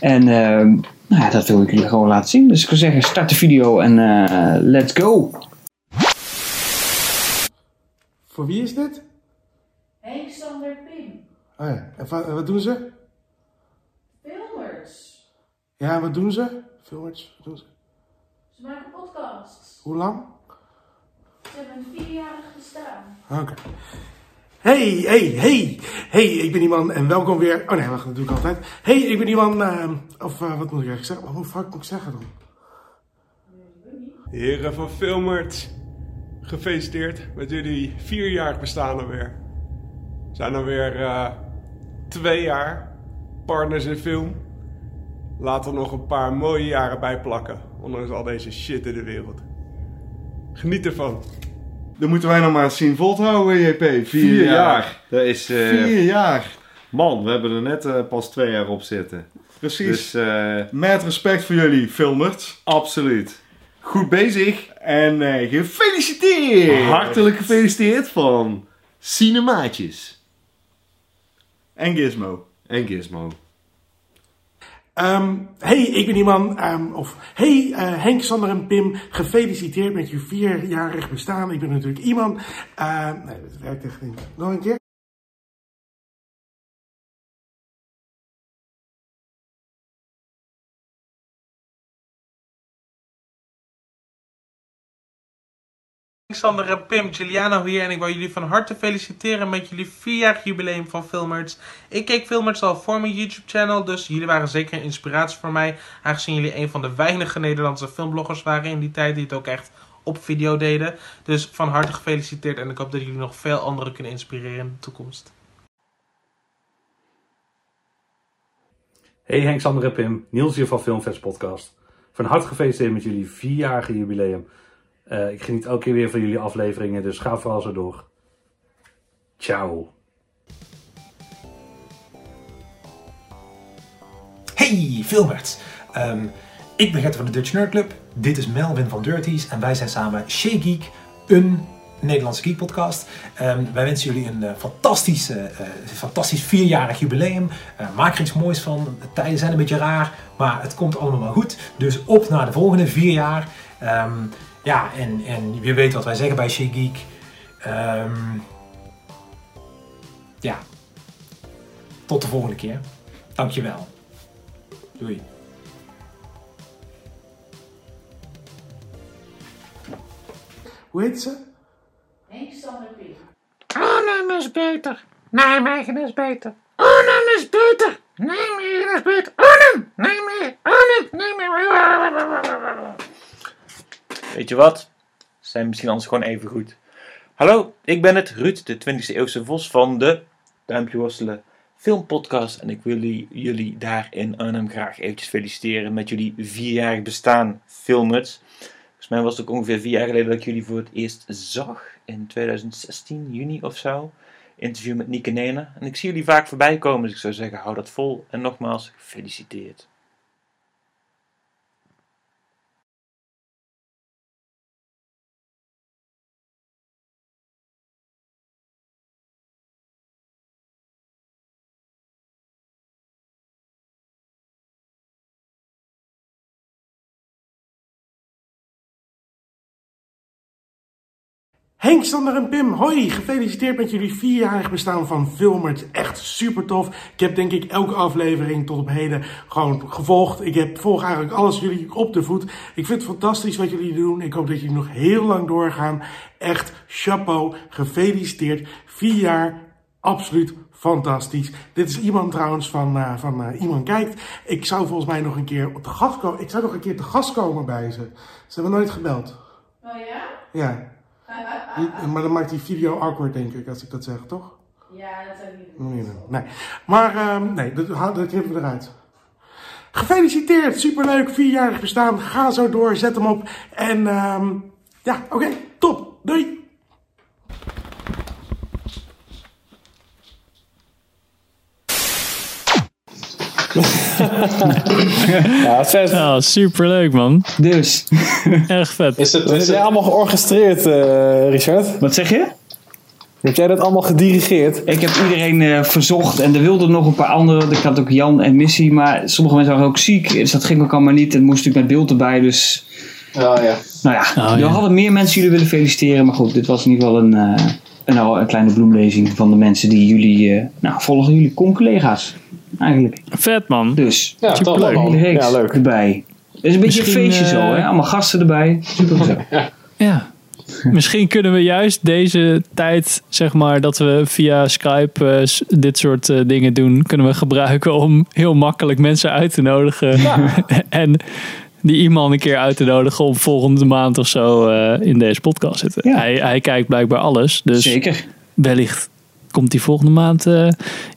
Speaker 4: En ehm, nou ja, dat wil ik jullie gewoon laten zien. Dus ik zou zeggen, start de video en eh, let's go!
Speaker 11: Voor wie is dit?
Speaker 12: Henk Sander Pim.
Speaker 11: Oh ja, en wat, en wat doen ze?
Speaker 12: Filmers.
Speaker 11: Ja, wat doen ze? Filmers, wat doen ze?
Speaker 12: Ze maken podcasts.
Speaker 11: Hoe lang?
Speaker 12: Ze hebben een vierjarig bestaan.
Speaker 11: Oké. Hey, hey, hey. Hey, ik ben iemand en welkom weer. Oh nee, wacht, dat doe ik altijd. Hey, ik ben iemand. ehm, of eh, wat moet ik eigenlijk zeggen? Hoe vaak moet ik zeggen dan?
Speaker 13: Heren van Filmert, gefeliciteerd met jullie vierjarig bestaan alweer. We zijn alweer eh twee jaar partners in film. Laten we nog een paar mooie jaren bij plakken, ondanks al deze shit in de wereld. Geniet ervan.
Speaker 14: Dan moeten wij nog maar eens zien vol te houden, JP. Vier,
Speaker 15: Vier
Speaker 14: jaar.
Speaker 15: jaar. Dat is, eh,
Speaker 14: Vier jaar.
Speaker 15: Man, we hebben er net eh, pas twee jaar op zitten.
Speaker 14: Precies.
Speaker 15: Dus eh,
Speaker 14: Met respect voor jullie, filmers.
Speaker 15: absoluut. Goed bezig.
Speaker 14: En gefeliciteerd.
Speaker 15: Hartelijk gefeliciteerd van Cinemaatjes.
Speaker 14: En Gizmo.
Speaker 15: En Gizmo.
Speaker 11: Ehm, hey, ik ben iemand. ehm, of hey, eh, Henk, Sander en Pim, gefeliciteerd met je vierjarig bestaan. Ik ben natuurlijk iemand. ehm, nee, dat werkt echt niet. Nog een keer.
Speaker 16: Sander en Pim, Giuliano hier en ik wil jullie van harte feliciteren met jullie vierjarig jubileum van Filmerts. Ik keek Filmerts al voor mijn YouTube channel, dus jullie waren zeker een inspiratie voor mij. Aangezien jullie een van de weinige Nederlandse filmbloggers waren in die tijd die het ook echt op video deden. Dus van harte gefeliciteerd en ik hoop dat jullie nog veel anderen kunnen inspireren in de toekomst.
Speaker 17: Hey Henk, Sander en Pim, Niels hier van Filmfest Podcast. Van harte gefeliciteerd met jullie vierjarige jubileum. Eh, ik geniet elke keer weer van jullie afleveringen, dus ga vooral zo door. Ciao.
Speaker 18: Hey, Filmert. Ehm, ik ben Gert van de Dutch Nerd Club. Dit is Melvin van Dirties en wij zijn samen Shea Geek, een Nederlandse geek podcast. Ehm, wij wensen jullie een eh, fantastisch, eh, fantastisch vierjarig jubileum. Maak er iets moois van. De tijden zijn een beetje raar, maar het komt allemaal wel goed. Dus op naar de volgende vier jaar. Ehm, ja, en, en je weet wat wij zeggen bij Shea Geek. Ehm, ja, tot de volgende keer. Dankjewel. Doei.
Speaker 11: Hoe heet ze?
Speaker 12: Henk Sander Pim.
Speaker 19: Arnhem is beter. Nijmegen is beter. Arnhem beter. Nightmare is beter. Arnhem, Nightmare, Arnhem, Nightmare.
Speaker 20: Weet je wat? Zijn misschien anders gewoon even goed. Hallo, ik ben het, Ruud, de 20e eeuwse vos van de Duimpje Worstelen filmpodcast. En ik wil jullie, daar in Arnhem graag eventjes feliciteren met jullie vierjarig bestaan, filmers. Volgens mij was het ook ongeveer vier jaar geleden dat ik jullie voor het eerst zag. In 2016, juni of zo. Interview met Nieke Nena. En ik zie jullie vaak voorbij komen, dus ik zou zeggen, hou dat vol. En nogmaals, gefeliciteerd.
Speaker 11: Henk, Sander en Pim, hoi! Gefeliciteerd met jullie vierjarig bestaan van Filmert. Echt super tof. Ik heb denk ik elke aflevering tot op heden gewoon gevolgd. Ik heb, volg eigenlijk alles jullie op de voet. Ik vind het fantastisch wat jullie doen. Ik hoop dat jullie nog heel lang doorgaan. Echt chapeau. Gefeliciteerd. Vier jaar. Absoluut fantastisch. Dit is iemand trouwens van, eh, van eh, Iemand Kijkt. Ik zou volgens mij nog een keer te gast komen. Ik zou nog een keer te gast komen bij ze. Ze hebben nooit gebeld.
Speaker 12: Oh ja?
Speaker 11: Ja. Maar dan maakt die video awkward, denk ik, als ik dat zeg, toch?
Speaker 12: Ja, dat zou ik niet doen.
Speaker 11: Nee. Maar ehm, nee, dat, dat knippen we eruit. Gefeliciteerd, superleuk, vierjarig bestaan. Ga zo door, zet hem op. En ehm, ja, oké, top. Doei.
Speaker 2: Ja, vet.
Speaker 1: Ja, superleuk man.
Speaker 4: Dus.
Speaker 1: Echt vet.
Speaker 3: Is het,
Speaker 2: heb jij allemaal georchestreerd, eh, Richard?
Speaker 4: Wat zeg je?
Speaker 2: Heb jij dat allemaal gedirigeerd?
Speaker 4: Ik heb iedereen eh, verzocht en er wilden nog een paar anderen. Ik had ook Jan en Missy, maar sommige mensen waren ook ziek. Dus dat ging ook allemaal niet. Het moest natuurlijk met beeld erbij, dus...
Speaker 3: Oh ja.
Speaker 4: Nou ja,
Speaker 1: Oh,
Speaker 4: we
Speaker 1: ja.
Speaker 4: hadden meer mensen jullie willen feliciteren. Maar goed, dit was in ieder geval een, eh, een, nou, een kleine bloemlezing van de mensen die jullie... eh, nou, volgen jullie con-collega's. Eigenlijk.
Speaker 1: Vet man.
Speaker 4: Dus,
Speaker 3: Ja,
Speaker 4: superleuk.
Speaker 3: top, man.
Speaker 4: Hele reeks
Speaker 2: Ja, leuk.
Speaker 4: erbij. Het is een beetje
Speaker 1: Misschien,
Speaker 4: een feestje zo,
Speaker 1: eh,
Speaker 4: hè? Allemaal gasten erbij. Super gezellig. (laughs)
Speaker 1: Ja. Misschien kunnen we juist deze tijd, zeg maar, dat we via Skype eh, dit soort eh, dingen doen, kunnen we gebruiken om heel makkelijk mensen uit te nodigen. (laughs) en die iemand een keer uit te nodigen om volgende maand of zo eh, in deze podcast zitten. Hij, hij kijkt blijkbaar alles. Dus
Speaker 4: Zeker.
Speaker 1: wellicht komt hij volgende maand eh,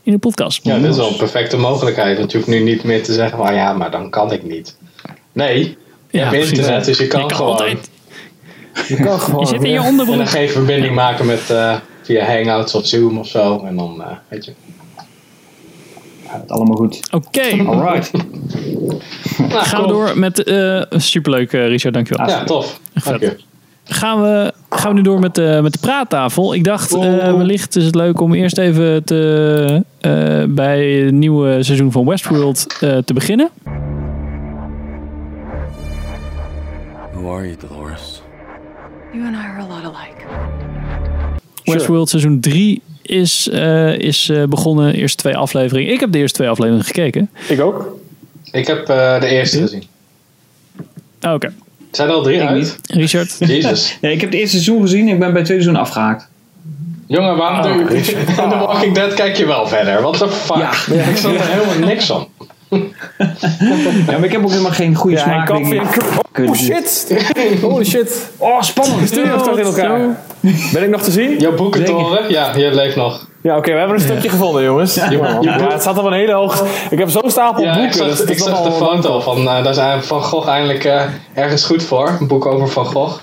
Speaker 1: in de podcast.
Speaker 3: Ja, dit is wel een perfecte mogelijkheid. Want je hoeft nu niet meer te zeggen van ja, maar dan kan ik niet. Nee, je
Speaker 1: Ja,
Speaker 3: hebt internet, dus je kan,
Speaker 1: Je kan
Speaker 3: gewoon.
Speaker 1: altijd.
Speaker 2: Je kan (laughs) gewoon.
Speaker 1: Je zit in je onderbroek.
Speaker 3: En dan geen verbinding maken met eh, via Hangouts of Zoom of zo. En dan, eh, weet je.
Speaker 4: Het allemaal goed.
Speaker 1: Oké.
Speaker 4: Alright. (laughs)
Speaker 3: Nou,
Speaker 1: Gaan we door met... eh superleuk, eh, Richard. Dankjewel.
Speaker 3: Ja, tof. Dank je.
Speaker 1: Gaan we, gaan we nu door met de, met de praattafel. Ik dacht, eh, wellicht is het leuk om eerst even te, eh, bij het nieuwe seizoen van Westworld eh, te beginnen.
Speaker 21: Who are you, Dolores?
Speaker 22: You and I are a lot alike.
Speaker 1: Westworld seizoen 3 is, eh, is eh, begonnen. Eerste twee afleveringen. Ik heb de eerste twee afleveringen gekeken.
Speaker 2: Ik ook.
Speaker 3: Ik heb eh, de eerste gezien.
Speaker 1: Ah, Oké.
Speaker 3: Zijn er al drie
Speaker 4: Ik
Speaker 3: uit?
Speaker 4: niet.
Speaker 1: Richard? (laughs)
Speaker 3: Jezus. (laughs)
Speaker 4: Nee, ik heb het eerste seizoen gezien. Ik ben bij het tweede seizoen afgehaakt.
Speaker 3: Jongen, waarom doe je... (laughs) In The Walking Dead kijk je wel verder. What the fuck?
Speaker 4: Ja.
Speaker 3: Ik snap er helemaal niks van.
Speaker 4: Ja, maar ik heb ook helemaal geen goede
Speaker 2: Ja,
Speaker 4: smaak.
Speaker 2: Oh shit! Holy shit!
Speaker 4: Oh, spannend.
Speaker 2: Stuur je toch in elkaar? Ben ik nog te zien?
Speaker 3: Jouw boekentoren? Ja, je leeft nog.
Speaker 2: Ja, oké, we hebben een stukje gevonden, jongens. Ja, het staat op een hele hoog. Ik heb zo'n stapel
Speaker 3: Ja, ik
Speaker 2: boeken.
Speaker 3: zag,
Speaker 2: dus
Speaker 3: ik zag de foto van, eh, daar is eigenlijk Van Gogh eindelijk eh, ergens goed voor. Een boek over Van Gogh.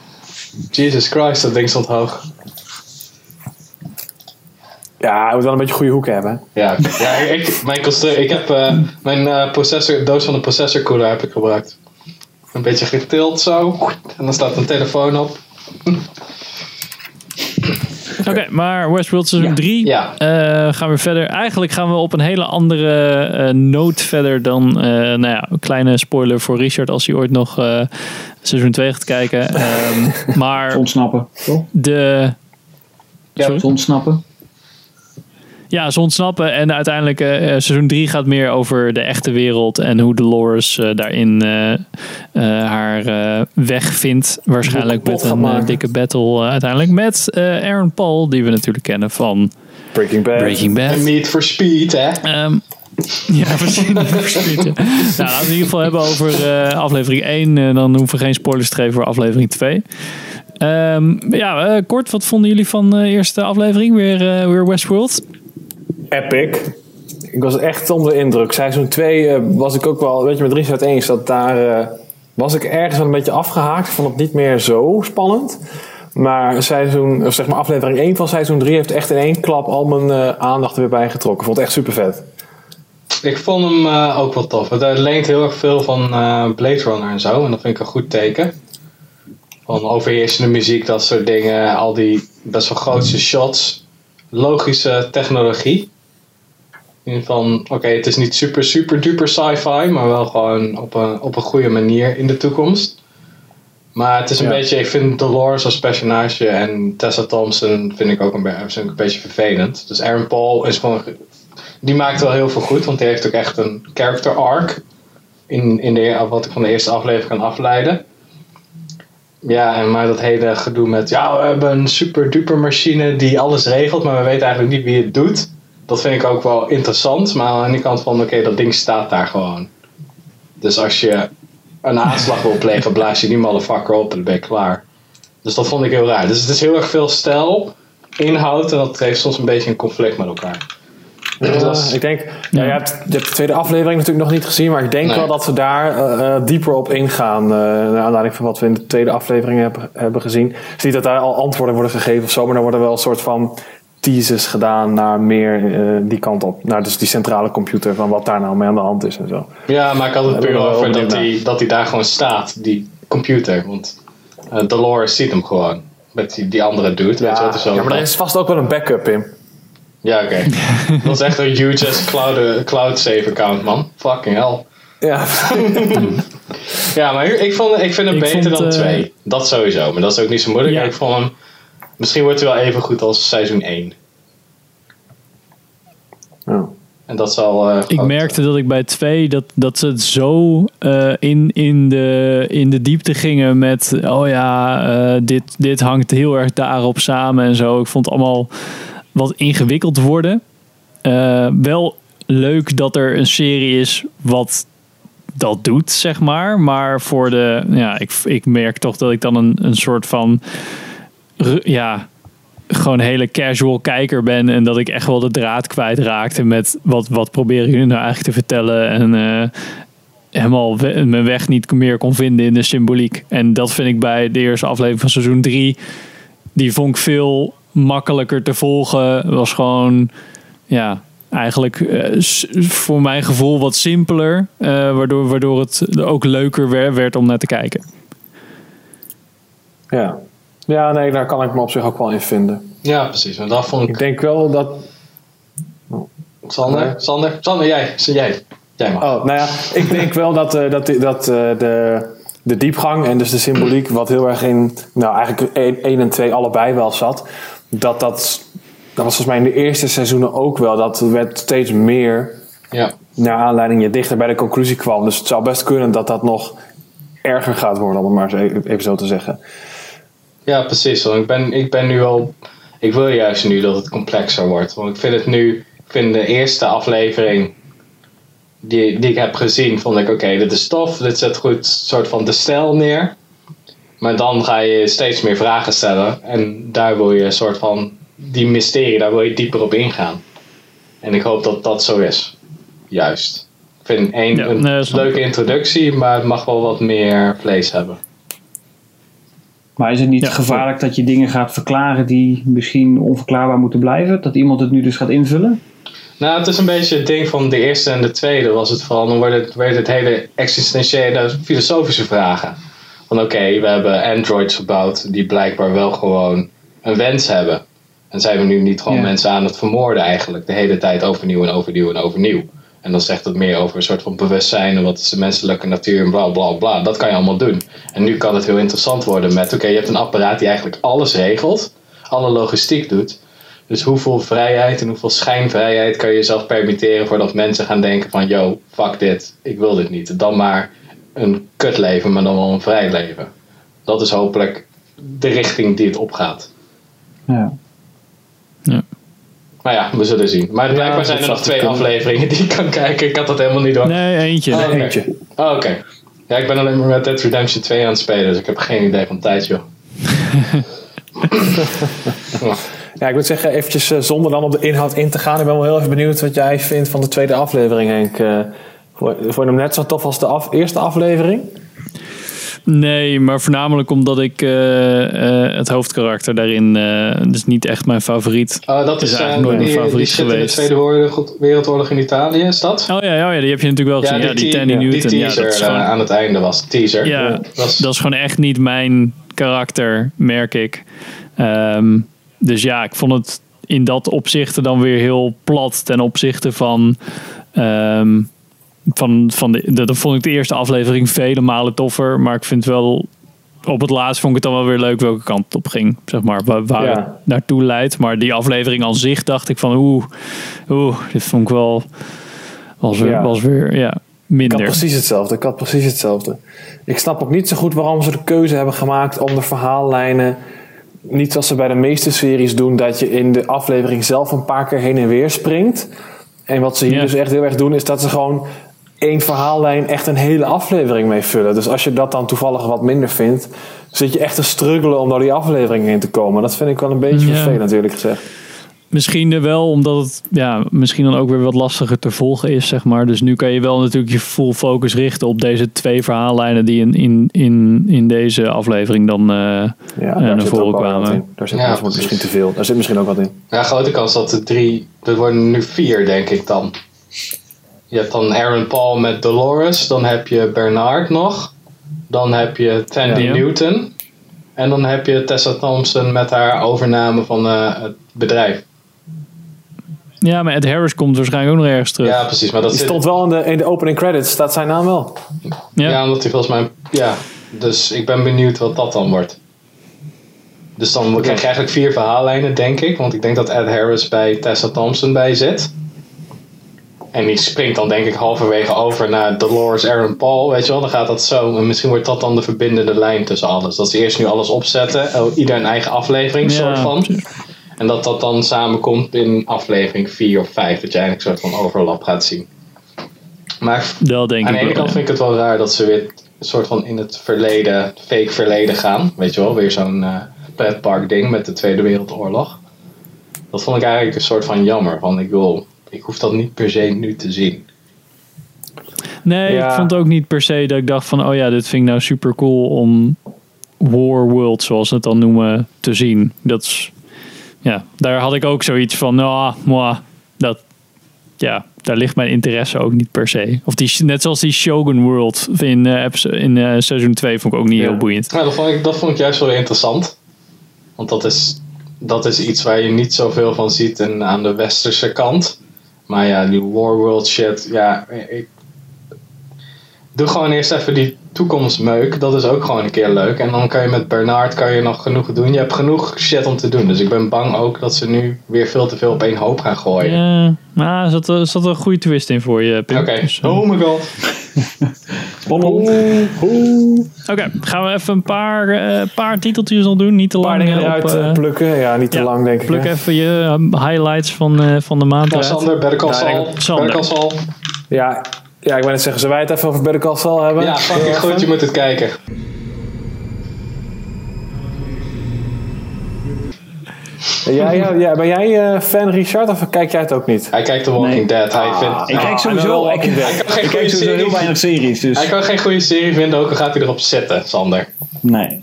Speaker 3: Jesus Christ, dat ding stond hoog.
Speaker 2: Ja, hij moet wel een beetje goede hoeken hebben.
Speaker 3: Ja, ja ik, mijn, ik heb eh, mijn eh, processor, doos van de processorcooler heb ik gebruikt. Een beetje getild zo. En dan staat een telefoon op.
Speaker 1: Oké, maar Westworld seizoen 3
Speaker 3: Ja.
Speaker 1: gaan we verder. Eigenlijk gaan we op een hele andere eh noot verder dan, eh, nou ja, een kleine spoiler voor Richard als hij ooit nog eh, seizoen 2 gaat kijken. (laughs) Ehm, maar
Speaker 4: Ontsnappen, toch?
Speaker 1: de... Sorry?
Speaker 4: Ontsnappen.
Speaker 1: Ja, ze ontsnappen. En uiteindelijk, eh, eh, seizoen 3 gaat meer over de echte wereld. En hoe Dolores eh, daarin haar eh, weg vindt. Waarschijnlijk met een dikke battle uiteindelijk. Met eh, Aaron Paul, die we natuurlijk kennen van
Speaker 2: Breaking Bad.
Speaker 1: Breaking Bad.
Speaker 3: En Need for Speed, hè?
Speaker 1: Ehm, Ja, (laughs) precies. Nou, laten we het in ieder geval hebben over eh, aflevering 1. eh, dan hoeven we geen spoilers te geven voor aflevering 2. Ehm, ja, kort, wat vonden jullie van de eerste aflevering? Weer, eh, weer Westworld?
Speaker 2: Epic. Ik was echt onder de indruk. Seizoen 2 was ik ook wel, weet je, met uit eens. Dat daar eh, was ik ergens een beetje afgehaakt. Ik vond het niet meer zo spannend. Maar, seizoen, of zeg maar aflevering 1 van seizoen 3 heeft echt in één klap al mijn eh, aandacht er weer bij getrokken. Ik vond het echt super vet.
Speaker 3: Ik vond hem eh, ook wel tof. Het eh, leent heel erg veel van eh, Blade Runner en zo. En dat vind ik een goed teken. Van overheersende muziek, dat soort dingen. Al die best wel grootste shots. Logische technologie. In van, oké, het is niet super, super duper sci-fi. Maar wel gewoon op een, op een goede manier in de toekomst. Maar het is een
Speaker 2: Ja.
Speaker 3: beetje, ik vind Dolores als personage en Tessa Thompson vind ik ook een, een beetje vervelend. Dus Aaron Paul is gewoon die maakt wel heel veel goed, want die heeft ook echt een character arc. In, in de, wat ik van de eerste aflevering kan afleiden. Ja, en maar dat hele gedoe met, ja, we hebben een super duper machine die alles regelt, maar we weten eigenlijk niet wie het doet. Dat vind ik ook wel interessant, maar aan de kant van, oké, dat ding staat daar gewoon. Dus als je een aanslag wil plegen, blaas je die motherfucker op en dan ben je klaar. Dus dat vond ik heel raar. Dus het is heel erg veel stijl, inhoud en dat heeft soms een beetje een conflict met elkaar.
Speaker 2: Ja, ik denk, ja, je, hebt, je hebt de tweede aflevering natuurlijk nog niet gezien, maar ik denk
Speaker 3: Nee.
Speaker 2: wel dat ze daar eh, eh, dieper op ingaan. eh naar aanleiding van wat we in de tweede aflevering hebben, hebben gezien. Het is niet dat daar al antwoorden worden gegeven of zo, maar er worden wel een soort van teases gedaan naar meer eh, die kant op. Naar dus die centrale computer, van wat daar nou mee aan de hand is en zo.
Speaker 3: Ja, maar ik had het
Speaker 2: Ja,
Speaker 3: puur over dat hij, dat hij daar gewoon staat, die computer. Want eh, Dolores ziet hem gewoon. Met die, die andere dude, weet je zo
Speaker 2: Ja, maar er is vast ook wel een backup in.
Speaker 3: Ja, oké. (laughs) dat is echt een huge ass cloud, cloud save account, man. Fucking hell.
Speaker 2: Ja. (laughs)
Speaker 3: ja, maar ik, vond, ik vind hem
Speaker 1: Ik
Speaker 3: beter
Speaker 1: vond,
Speaker 3: dan
Speaker 1: eh,
Speaker 3: twee. Dat sowieso, maar dat is ook niet zo moeilijk.
Speaker 1: Ja.
Speaker 3: Ik vond hem... Misschien wordt hij wel even goed als seizoen 1. En dat zal... eh,
Speaker 1: Ik merkte dat ik bij twee dat, dat ze het zo eh, in, in, de, in de diepte gingen met oh ja, eh, dit, dit hangt heel erg daarop samen en zo. Ik vond het allemaal wat ingewikkeld worden. Eh, wel leuk dat er een serie is wat dat doet, zeg maar. Maar voor de, ja, ik, ik merk toch dat ik dan een, een soort van, ja, gewoon een hele casual kijker ben en dat ik echt wel de draad kwijtraakte met wat, wat proberen jullie nou eigenlijk te vertellen en eh, helemaal mijn weg niet meer kon vinden in de symboliek. En dat vind ik bij de eerste aflevering van seizoen 3, die vond ik veel makkelijker te volgen. Was gewoon, ja, eigenlijk eh, voor mijn gevoel wat simpeler, eh, waardoor, waardoor het ook leuker wer- werd om naar te kijken.
Speaker 2: Ja. Ja, nee, daar kan ik me op zich ook wel in vinden.
Speaker 3: Ja, precies. Maar dat vond ik...
Speaker 2: Ik denk wel dat...
Speaker 3: Sander,
Speaker 2: Nee.
Speaker 3: Sander, Sander, jij. Jij. Jij mag.
Speaker 2: Oh, nou ja, ik denk wel dat, eh, dat, dat eh, de, de diepgang en dus de symboliek, wat heel erg in, nou eigenlijk 1 en 2 allebei wel zat, dat dat, dat was volgens mij in de eerste seizoenen ook wel, dat werd steeds meer
Speaker 3: Ja.
Speaker 2: naar aanleiding je dichter bij de conclusie kwam. Dus het zou best kunnen dat dat nog erger gaat worden, om het maar eens even zo te zeggen.
Speaker 3: Ja, precies. Want ik ben, ik ben nu al. Ik wil juist nu dat het complexer wordt. Want ik vind het nu. Ik vind de eerste aflevering. Die, die ik heb gezien, vond ik oké, dit is tof. Dit zet goed soort van de stijl neer. Maar dan ga je steeds meer vragen stellen. En daar wil je een soort van. Die mysterie, daar wil je dieper op ingaan. En ik hoop dat dat zo is. Juist. Ik vind één
Speaker 1: Ja,
Speaker 3: een
Speaker 1: nee,
Speaker 3: leuke introductie, maar het mag wel wat meer vlees hebben.
Speaker 4: Maar is het niet gevaarlijk dat je dingen gaat verklaren die misschien onverklaarbaar moeten blijven? Dat iemand het nu dus gaat invullen?
Speaker 3: Nou, het is een beetje het ding van de eerste en de tweede was het vooral. Dan werd het, werd het hele existentiële, filosofische vragen. Van oké, we hebben androids gebouwd die blijkbaar wel gewoon een wens hebben. En zijn we nu niet gewoon
Speaker 4: Ja.
Speaker 3: mensen aan het vermoorden eigenlijk. De hele tijd overnieuw en overnieuw en overnieuw. En dan zegt het meer over een soort van bewustzijn en wat is de menselijke natuur en bla bla bla. Dat kan je allemaal doen. En nu kan het heel interessant worden met oké, je hebt een apparaat die eigenlijk alles regelt. Alle logistiek doet. Dus hoeveel vrijheid en hoeveel schijnvrijheid kan je jezelf permitteren voordat mensen gaan denken van yo, fuck dit, ik wil dit niet. Dan maar een kut leven, maar dan wel een vrij leven. Dat is hopelijk de richting die het opgaat.
Speaker 4: Ja.
Speaker 3: Maar ja, we zullen zien. Maar blijkbaar zijn er nog twee
Speaker 2: kunnen.
Speaker 3: afleveringen die ik kan kijken. Ik had dat helemaal niet door.
Speaker 1: Nee, eentje.
Speaker 3: Oh, oké.
Speaker 2: Eentje.
Speaker 3: Oh, oké. Ja, ik ben alleen maar met Dead Redemption 2 aan het spelen, dus ik heb geen idee van tijd, joh. (laughs)
Speaker 2: Ja, ik moet zeggen, eventjes eh, zonder dan op de inhoud in te gaan. Ik ben wel heel even benieuwd wat jij vindt van de tweede aflevering, Henk. Eh vond vond je hem net zo tof als de af- eerste aflevering?
Speaker 1: Nee, maar voornamelijk omdat ik eh, eh, het hoofdkarakter daarin, eh dus niet echt mijn favoriet.
Speaker 3: Oh, dat is,
Speaker 1: eigenlijk nooit mijn
Speaker 3: die, die
Speaker 1: favoriet
Speaker 3: shit in de
Speaker 1: geweest.
Speaker 3: Tweede Wereldoorlog, in Italië, is dat?
Speaker 1: Oh ja, ja, ja, die heb je natuurlijk wel gezien. Ja, die, Tandy
Speaker 3: die
Speaker 1: Newton.
Speaker 3: teaser
Speaker 1: ja, dat is gewoon,
Speaker 3: aan het einde was. Teaser.
Speaker 1: ja,
Speaker 3: Dat is-
Speaker 1: dat is gewoon echt niet mijn karakter, merk ik. Ehm, dus ja, ik vond het in dat opzichte dan weer heel plat ten opzichte van. ehm, van, van de, dat vond ik de eerste aflevering vele malen toffer. Maar ik vind wel. Op het laatst vond ik het dan wel weer leuk welke kant het op ging. Zeg maar, waar, waar
Speaker 2: Ja.
Speaker 1: het naartoe leidt. Maar die aflevering aan zich dacht ik van oeh, oeh, dit vond ik wel. Was weer,
Speaker 2: Ja.
Speaker 1: was weer ja,
Speaker 2: Ik
Speaker 1: minder.
Speaker 2: had precies hetzelfde. Ik had precies hetzelfde. Ik snap ook niet zo goed waarom ze de keuze hebben gemaakt om de verhaallijnen. Niet zoals ze bij de meeste series doen, dat je in de aflevering zelf een paar keer heen en weer springt. En wat ze hier
Speaker 1: Ja.
Speaker 2: dus echt heel erg doen, is dat ze gewoon één verhaallijn echt een hele aflevering mee vullen. Dus als je dat dan toevallig wat minder vindt, zit je echt te struggelen om door die aflevering heen te komen. Dat vind ik wel een beetje
Speaker 1: Ja.
Speaker 2: vervelend, eerlijk gezegd.
Speaker 1: Misschien er wel, omdat het ja, misschien dan ook weer wat lastiger te volgen is, zeg maar. Dus nu kan je wel natuurlijk je full focus richten op deze twee verhaallijnen die in, in, in, in deze aflevering dan eh,
Speaker 2: Ja,
Speaker 1: eh, naar voren kwamen.
Speaker 2: Daar zit
Speaker 3: Ja,
Speaker 2: misschien te veel. Daar zit misschien ook wat in.
Speaker 3: Ja, grote kans dat de drie... Er worden nu vier, denk ik dan. Je hebt dan Aaron Paul met Dolores. Dan heb je Bernard nog. Dan heb je Tandy
Speaker 1: Ja.
Speaker 3: Newton. En dan heb je Tessa Thompson met haar overname van eh, het bedrijf.
Speaker 1: Ja, maar Ed Harris komt waarschijnlijk ook nog ergens terug.
Speaker 3: Ja, precies. Maar dat
Speaker 2: Die
Speaker 3: zit-
Speaker 2: stond wel in de, in de opening credits, staat zijn naam wel.
Speaker 3: Ja. omdat hij volgens mij... Ja, dus ik ben benieuwd wat dat dan wordt. Dus dan krijg je eigenlijk vier verhaallijnen, denk ik. Want ik denk dat Ed Harris bij Tessa Thompson bij zit. En die springt dan denk ik halverwege over naar Dolores Aaron Paul. Weet je wel, dan gaat dat zo. En misschien wordt dat dan de verbindende lijn tussen alles. Dat ze eerst nu alles opzetten. oh, Ieder een eigen aflevering,
Speaker 1: Ja,
Speaker 3: soort van. En dat dat dan samenkomt in aflevering 4 of 5. Dat je eigenlijk een soort van overlap gaat zien. Maar
Speaker 1: Dat denk
Speaker 3: aan de
Speaker 1: ik
Speaker 3: ene kant vind ik het wel raar dat ze weer een soort van in het verleden, fake verleden gaan. Weet je wel, weer zo'n eh pretpark ding met de Tweede Wereldoorlog. Dat vond ik eigenlijk een soort van jammer. Van ik wil, ik hoef dat niet per se nu te zien.
Speaker 1: Nee,
Speaker 3: Ja.
Speaker 1: ik vond ook niet per se dat ik dacht van, oh ja, dit vind ik nou super cool om War World, zoals ze het dan noemen, te zien. Dat is, ja, daar had ik ook zoiets van, nou, moi, dat, ja, daar ligt mijn interesse ook niet per se. Of die, net zoals die Shogun World in, eh, episode- in eh, seizoen 2 vond ik ook niet heel boeiend.
Speaker 3: Ja, dat, vond ik, dat vond ik juist wel interessant. Want dat is, dat is iets waar je niet zoveel van ziet in, aan de westerse kant. Maar ja, die Warworld shit, ja, ik, doe gewoon eerst even die toekomstmeuk. Dat is ook gewoon een keer leuk. En dan kan je met Bernard kan je nog genoeg doen. Je hebt genoeg shit om te doen. Dus ik ben bang ook dat ze nu weer veel te veel op één hoop gaan gooien.
Speaker 1: Ja, maar er zat, er zat een goede twist in voor je, Pim.
Speaker 3: Oké.
Speaker 1: Dus, eh,
Speaker 3: Oh my god.
Speaker 1: Oké, gaan we even een paar, eh, paar titeltjes al doen. Niet te lang.
Speaker 2: dingen eruit
Speaker 1: op, eh,
Speaker 2: plukken. Ja, niet te
Speaker 1: ja,
Speaker 2: lang denk ik.
Speaker 1: Pluk even je eh, highlights van, eh, van de maand eruit.
Speaker 3: Sander,
Speaker 1: denk- Sander.
Speaker 3: Better Call Saul.
Speaker 2: Ja, ja, ik wou net zeggen, zullen wij het even over Better Call Saul hebben?
Speaker 3: Ja, fucking goed.
Speaker 2: even.
Speaker 3: Je moet het kijken.
Speaker 2: Ja, ja, ja, ben jij eh, fan Richard of kijk jij het ook niet?
Speaker 3: Hij kijkt The Walking Dead. Hij vindt,
Speaker 4: Ah, ik kijk sowieso, ik,
Speaker 3: Hij kan geen
Speaker 4: ik
Speaker 3: goede
Speaker 4: kijk sowieso heel weinig series. Dus.
Speaker 3: Hij kan geen goede serie vinden, ook al gaat hij erop zitten, Sander.
Speaker 4: Nee. (laughs)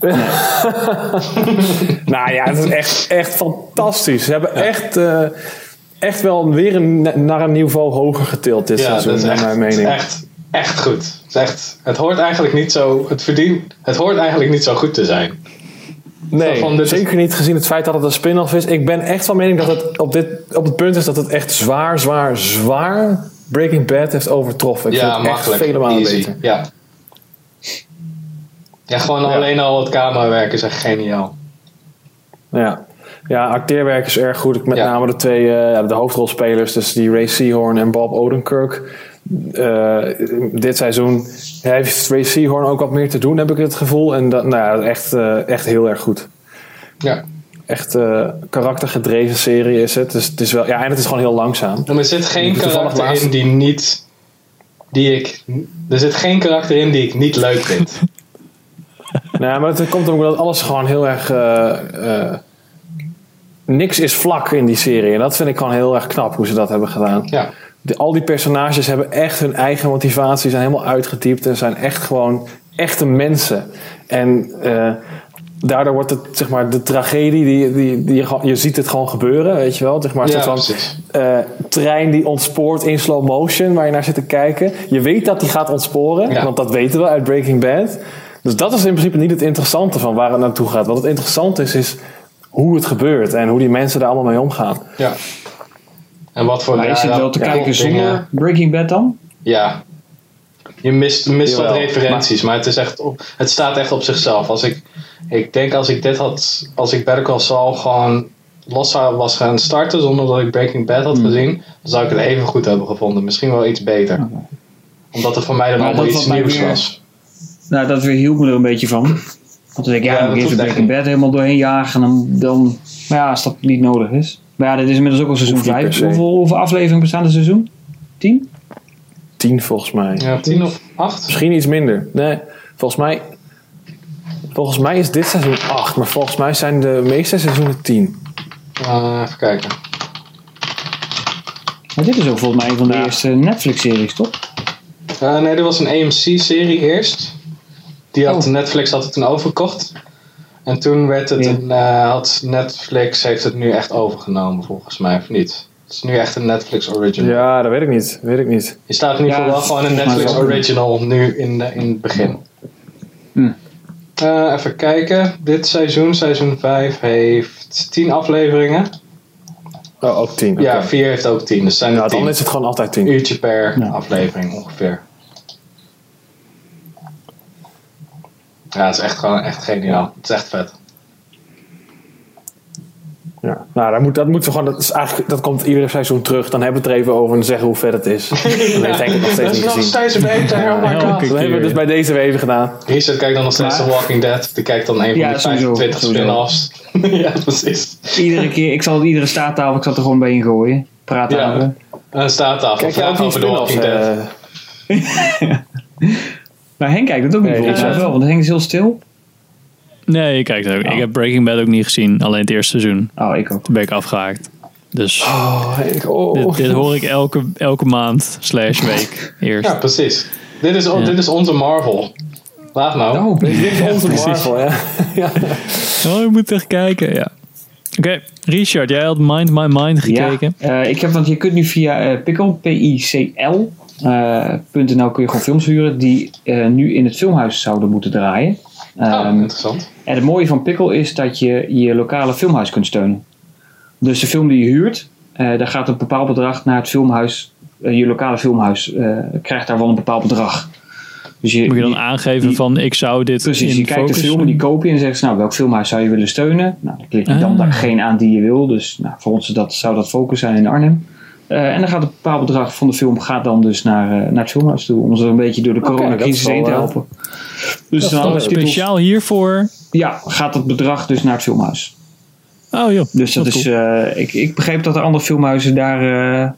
Speaker 4: (laughs)
Speaker 2: nou ja, het is echt, echt fantastisch. Ze hebben echt, eh, echt wel weer een, naar een niveau hoger getild dit
Speaker 3: Ja,
Speaker 2: seizoen,
Speaker 3: dat is
Speaker 2: naar mijn mening.
Speaker 3: echt, echt goed. Het, is echt, het hoort eigenlijk niet zo, het verdient, het hoort eigenlijk niet zo goed te zijn.
Speaker 2: Nee,
Speaker 3: van, is-
Speaker 2: zeker niet gezien het feit dat het een spin-off is. Ik ben echt van mening dat het op, dit, op het punt is dat het echt zwaar, zwaar, zwaar Breaking Bad heeft overtroffen. Ik
Speaker 3: ja,
Speaker 2: vind het echt vele malen
Speaker 3: easy.
Speaker 2: beter.
Speaker 3: Ja. Ja, gewoon alleen al het camerawerk is echt geniaal.
Speaker 2: Ja. Ja, acteerwerk is erg goed. Met name de twee eh, de hoofdrolspelers, dus die Ray Seahorn en Bob Odenkirk. Eh, dit seizoen heeft Ray Seahorn ook wat meer te doen, heb ik het gevoel. En dat, nou ja, echt, eh, echt heel erg goed.
Speaker 3: Ja.
Speaker 2: echt karaktergedreven serie is het. Dus het is wel, ja, en het is gewoon heel langzaam.
Speaker 3: Maar er zit geen karakter
Speaker 2: laatst-
Speaker 3: in die niet. Die ik. Er zit geen karakter in die ik niet leuk vind. (laughs)
Speaker 2: Nou, maar het komt omdat alles gewoon heel erg. Niks is vlak in die serie. En dat vind ik gewoon heel erg knap hoe ze dat hebben gedaan.
Speaker 3: Ja.
Speaker 2: De, al die personages hebben echt hun eigen motivatie, zijn helemaal uitgetypt en zijn echt gewoon echte mensen. En eh, daardoor wordt het, zeg maar, de tragedie, die, die, die je, je ziet het gewoon gebeuren, weet je wel. Zeg maar, een
Speaker 3: Ja,
Speaker 2: soort van eh, trein die ontspoort in slow motion, waar je naar zit te kijken. Je weet dat die gaat ontsporen, want dat weten we uit Breaking Bad. Dus dat is in principe niet het interessante van waar het naartoe gaat. Wat het interessante is, is hoe het gebeurt en hoe die mensen daar allemaal mee omgaan.
Speaker 3: Ja. En wat voor
Speaker 4: Maar is het wel te
Speaker 3: ja,
Speaker 4: kijken zonder Breaking Bad dan?
Speaker 3: Ja. Je mist, mist wat referenties, maar, het, is echt op, het staat echt op zichzelf. Als ik, ik denk als ik dit had, als ik Better Call Saul gewoon los zou was gaan starten zonder dat ik Breaking Bad
Speaker 4: Hmm.
Speaker 3: had gezien, dan zou ik het even goed hebben gevonden. Misschien wel iets beter. Omdat het voor mij dan allemaal iets nieuws
Speaker 4: weer-
Speaker 3: was.
Speaker 4: Nou, dat weer hielp me er een beetje van. Want dan denk ik, ja,
Speaker 3: Ja,
Speaker 4: moet
Speaker 3: echt
Speaker 4: Breaking Bad helemaal doorheen jagen. En dan, dan, maar ja, als dat niet nodig is. Maar ja, dit is inmiddels ook al seizoen
Speaker 2: Hoeft niet per
Speaker 4: 5.
Speaker 2: se.
Speaker 4: Hoeveel, hoeveel afleveringen bestaan er seizoen? 10?
Speaker 2: Tien volgens mij.
Speaker 3: Ja, tien of acht?
Speaker 2: Misschien iets minder. Nee, volgens mij, volgens mij is dit seizoen 8, maar volgens mij zijn de meeste seizoenen 10.
Speaker 3: Eh, even kijken.
Speaker 4: Maar dit is ook volgens mij een van de eerste Netflix-series, toch?
Speaker 3: Eh, nee, dit was een AMC-serie eerst. Die had Netflix had het toen overgekocht. En toen werd het een, eh, had Netflix heeft het nu echt overgenomen volgens mij, of niet? Het is nu echt een Netflix original.
Speaker 2: Ja, dat weet ik niet. Weet ik niet.
Speaker 3: Je staat in ieder geval
Speaker 2: Ja,
Speaker 3: wel gewoon een Netflix original nu in, de, in het begin.
Speaker 4: Hm.
Speaker 3: Eh, even kijken. Dit seizoen, seizoen 5, heeft 10 afleveringen.
Speaker 2: Oh, ook 10.
Speaker 3: Ja, 4 heeft ook 10. Dus zijn
Speaker 2: Ja,
Speaker 3: 10.
Speaker 2: dan is het gewoon altijd 10.
Speaker 3: Uurtje per aflevering ongeveer. Ja, het is echt gewoon echt geniaal. Het is echt vet.
Speaker 2: Ja. Nou, dat, moet, dat moeten we gewoon. Dat, is eigenlijk, dat komt iedere seizoen terug. Dan hebben we het er even over en zeggen hoe vet het is. (laughs) Dan heeft Henk het nog steeds
Speaker 3: dat is
Speaker 2: niet
Speaker 3: nog
Speaker 2: gezien.
Speaker 3: steeds beter. Oh my god.
Speaker 2: Dat hebben we dus bij deze weer even gedaan.
Speaker 3: Richard kijkt dan nog steeds The Walking Dead. Die kijkt dan een van
Speaker 4: Ja, sowieso,
Speaker 3: 25
Speaker 4: sowieso.
Speaker 3: spin-offs. (laughs) ja, precies.
Speaker 4: Iedere keer, ik zal iedere staattafel, ik zal er gewoon bij in gooien. Praten
Speaker 3: Ja.
Speaker 4: over.
Speaker 3: En staat af.
Speaker 2: Kijk
Speaker 3: over The
Speaker 2: spin-offs?
Speaker 3: Walking Dead. (laughs)
Speaker 4: Maar Henk kijkt het ook niet
Speaker 2: Nee,
Speaker 4: volgens mij wel, want Henk is heel stil.
Speaker 1: Nee, kijk het ook. Ik heb Breaking Bad ook niet gezien. Alleen het eerste seizoen.
Speaker 4: Oh, ik ook.
Speaker 1: Toen ben ik afgehaakt. Dus
Speaker 2: Oh, Henk, oh.
Speaker 1: dit, dit hoor ik elke, elke maand slash week (laughs) eerst.
Speaker 3: Ja, precies. Dit is,
Speaker 1: Ja.
Speaker 3: dit is onze Marvel. Laat nou.
Speaker 4: Oh,
Speaker 2: Dit is (laughs) onze
Speaker 1: Precies.
Speaker 2: Marvel, ja. (laughs) ja.
Speaker 1: Oh, je moet echt kijken, ja. Oké, Richard, jij had Mind My Mind gekeken.
Speaker 4: Ja, eh, ik heb, want je kunt nu via eh Pickle, P-I-C-L, .nl kun je gewoon films huren die eh, nu in het filmhuis zouden moeten draaien.
Speaker 3: Oh,
Speaker 4: Ehm,
Speaker 3: interessant.
Speaker 4: En het mooie van Pickle is dat je je lokale filmhuis kunt steunen. Dus de film die je huurt, eh, daar gaat een bepaald bedrag naar het filmhuis. eh, je lokale filmhuis eh, krijgt daar wel een bepaald bedrag. Dus je,
Speaker 1: Moet je dan
Speaker 4: die-
Speaker 1: aangeven van ik zou dit
Speaker 4: Precies,
Speaker 1: in
Speaker 4: je kijkt de film en die koop je en zegt ze, nou welk filmhuis zou je willen steunen? Nou, dan klik je dan
Speaker 1: Ah.
Speaker 4: degene aan die je wil. Dus nou, voor ons dat, zou dat Focus zijn in Arnhem. Eh, en dan gaat een bepaald bedrag van de film gaat dan dus naar, eh, naar het filmhuis toe. Om ze een beetje door de coronacrisis
Speaker 2: is
Speaker 4: heen te
Speaker 2: wel,
Speaker 4: helpen.
Speaker 1: Dat
Speaker 4: Dus
Speaker 1: is
Speaker 4: dan titels-
Speaker 1: speciaal hiervoor.
Speaker 4: Ja, gaat het bedrag dus naar het filmhuis.
Speaker 1: Oh joh.
Speaker 4: Dus dat is,
Speaker 1: cool.
Speaker 4: eh, ik, ik begreep dat er andere filmhuizen daar eh,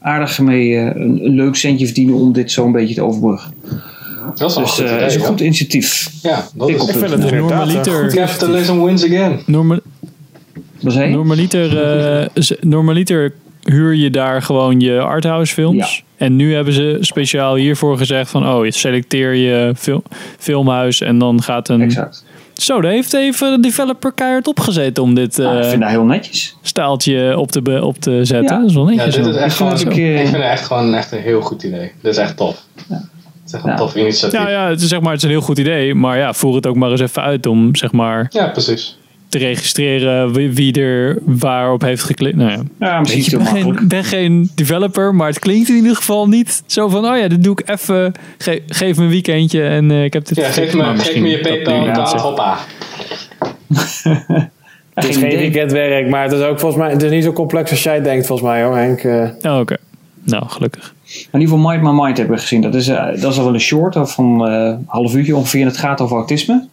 Speaker 4: aardig mee eh, een, een leuk centje verdienen om dit zo een beetje te overbruggen.
Speaker 3: Dat is
Speaker 4: Dus
Speaker 3: een
Speaker 4: eh,
Speaker 3: goed
Speaker 4: dat is een goed initiatief.
Speaker 3: Ja, dat
Speaker 4: Ik
Speaker 3: is
Speaker 2: Ik vind
Speaker 4: het-
Speaker 1: normaliter-
Speaker 3: Capitalism wins again.
Speaker 1: Norma- normaliter, eh, (laughs) z- normaliter huur je daar gewoon je arthouse films. En nu hebben ze speciaal hiervoor gezegd van oh, je selecteer je fil- filmhuis en dan gaat een...
Speaker 4: Exact.
Speaker 1: Zo, daar heeft even de developer keihard opgezet om dit
Speaker 4: Nou, ik
Speaker 1: eh
Speaker 4: vind dat heel netjes.
Speaker 1: staaltje op te, op te zetten.
Speaker 4: Ja.
Speaker 1: Dat is wel
Speaker 3: Ja,
Speaker 1: netjes.
Speaker 3: dit is
Speaker 1: hoor.
Speaker 3: echt
Speaker 4: Ik vind
Speaker 3: gewoon,
Speaker 4: het ook,
Speaker 3: ik vind het echt gewoon echt een heel goed idee. Dit is echt tof. Het is echt een
Speaker 4: Ja.
Speaker 3: tof initiatief.
Speaker 1: Nou ja, het is, zeg maar, het is een heel goed idee. Maar ja, voer het ook maar eens even uit om zeg maar,
Speaker 3: Ja, precies.
Speaker 1: Te registreren wie, wie er waarop heeft geklikt. Nou ja.
Speaker 4: Ja, misschien
Speaker 1: je,
Speaker 4: te
Speaker 1: ik ben
Speaker 4: makkelijk.
Speaker 1: geen, ben geen developer, maar het klinkt in ieder geval niet zo van, oh ja, dit doe ik even, ge- geef me een weekendje en eh, ik heb dit
Speaker 3: Ja, geef
Speaker 1: Maar
Speaker 3: me, geef me je
Speaker 1: dat
Speaker 3: PayPal hoppa. (laughs)
Speaker 2: Het is
Speaker 4: Geen
Speaker 2: weekendwerk, maar het is ook volgens mij het is niet zo complex als jij denkt, volgens mij hoor, Henk. Eh,
Speaker 1: Oh, Oké, nou gelukkig.
Speaker 4: In ieder geval Mind My Mind hebben we gezien. Dat is, eh, dat is al wel een short of van eh, een half uurtje ongeveer. En het gaat over autisme.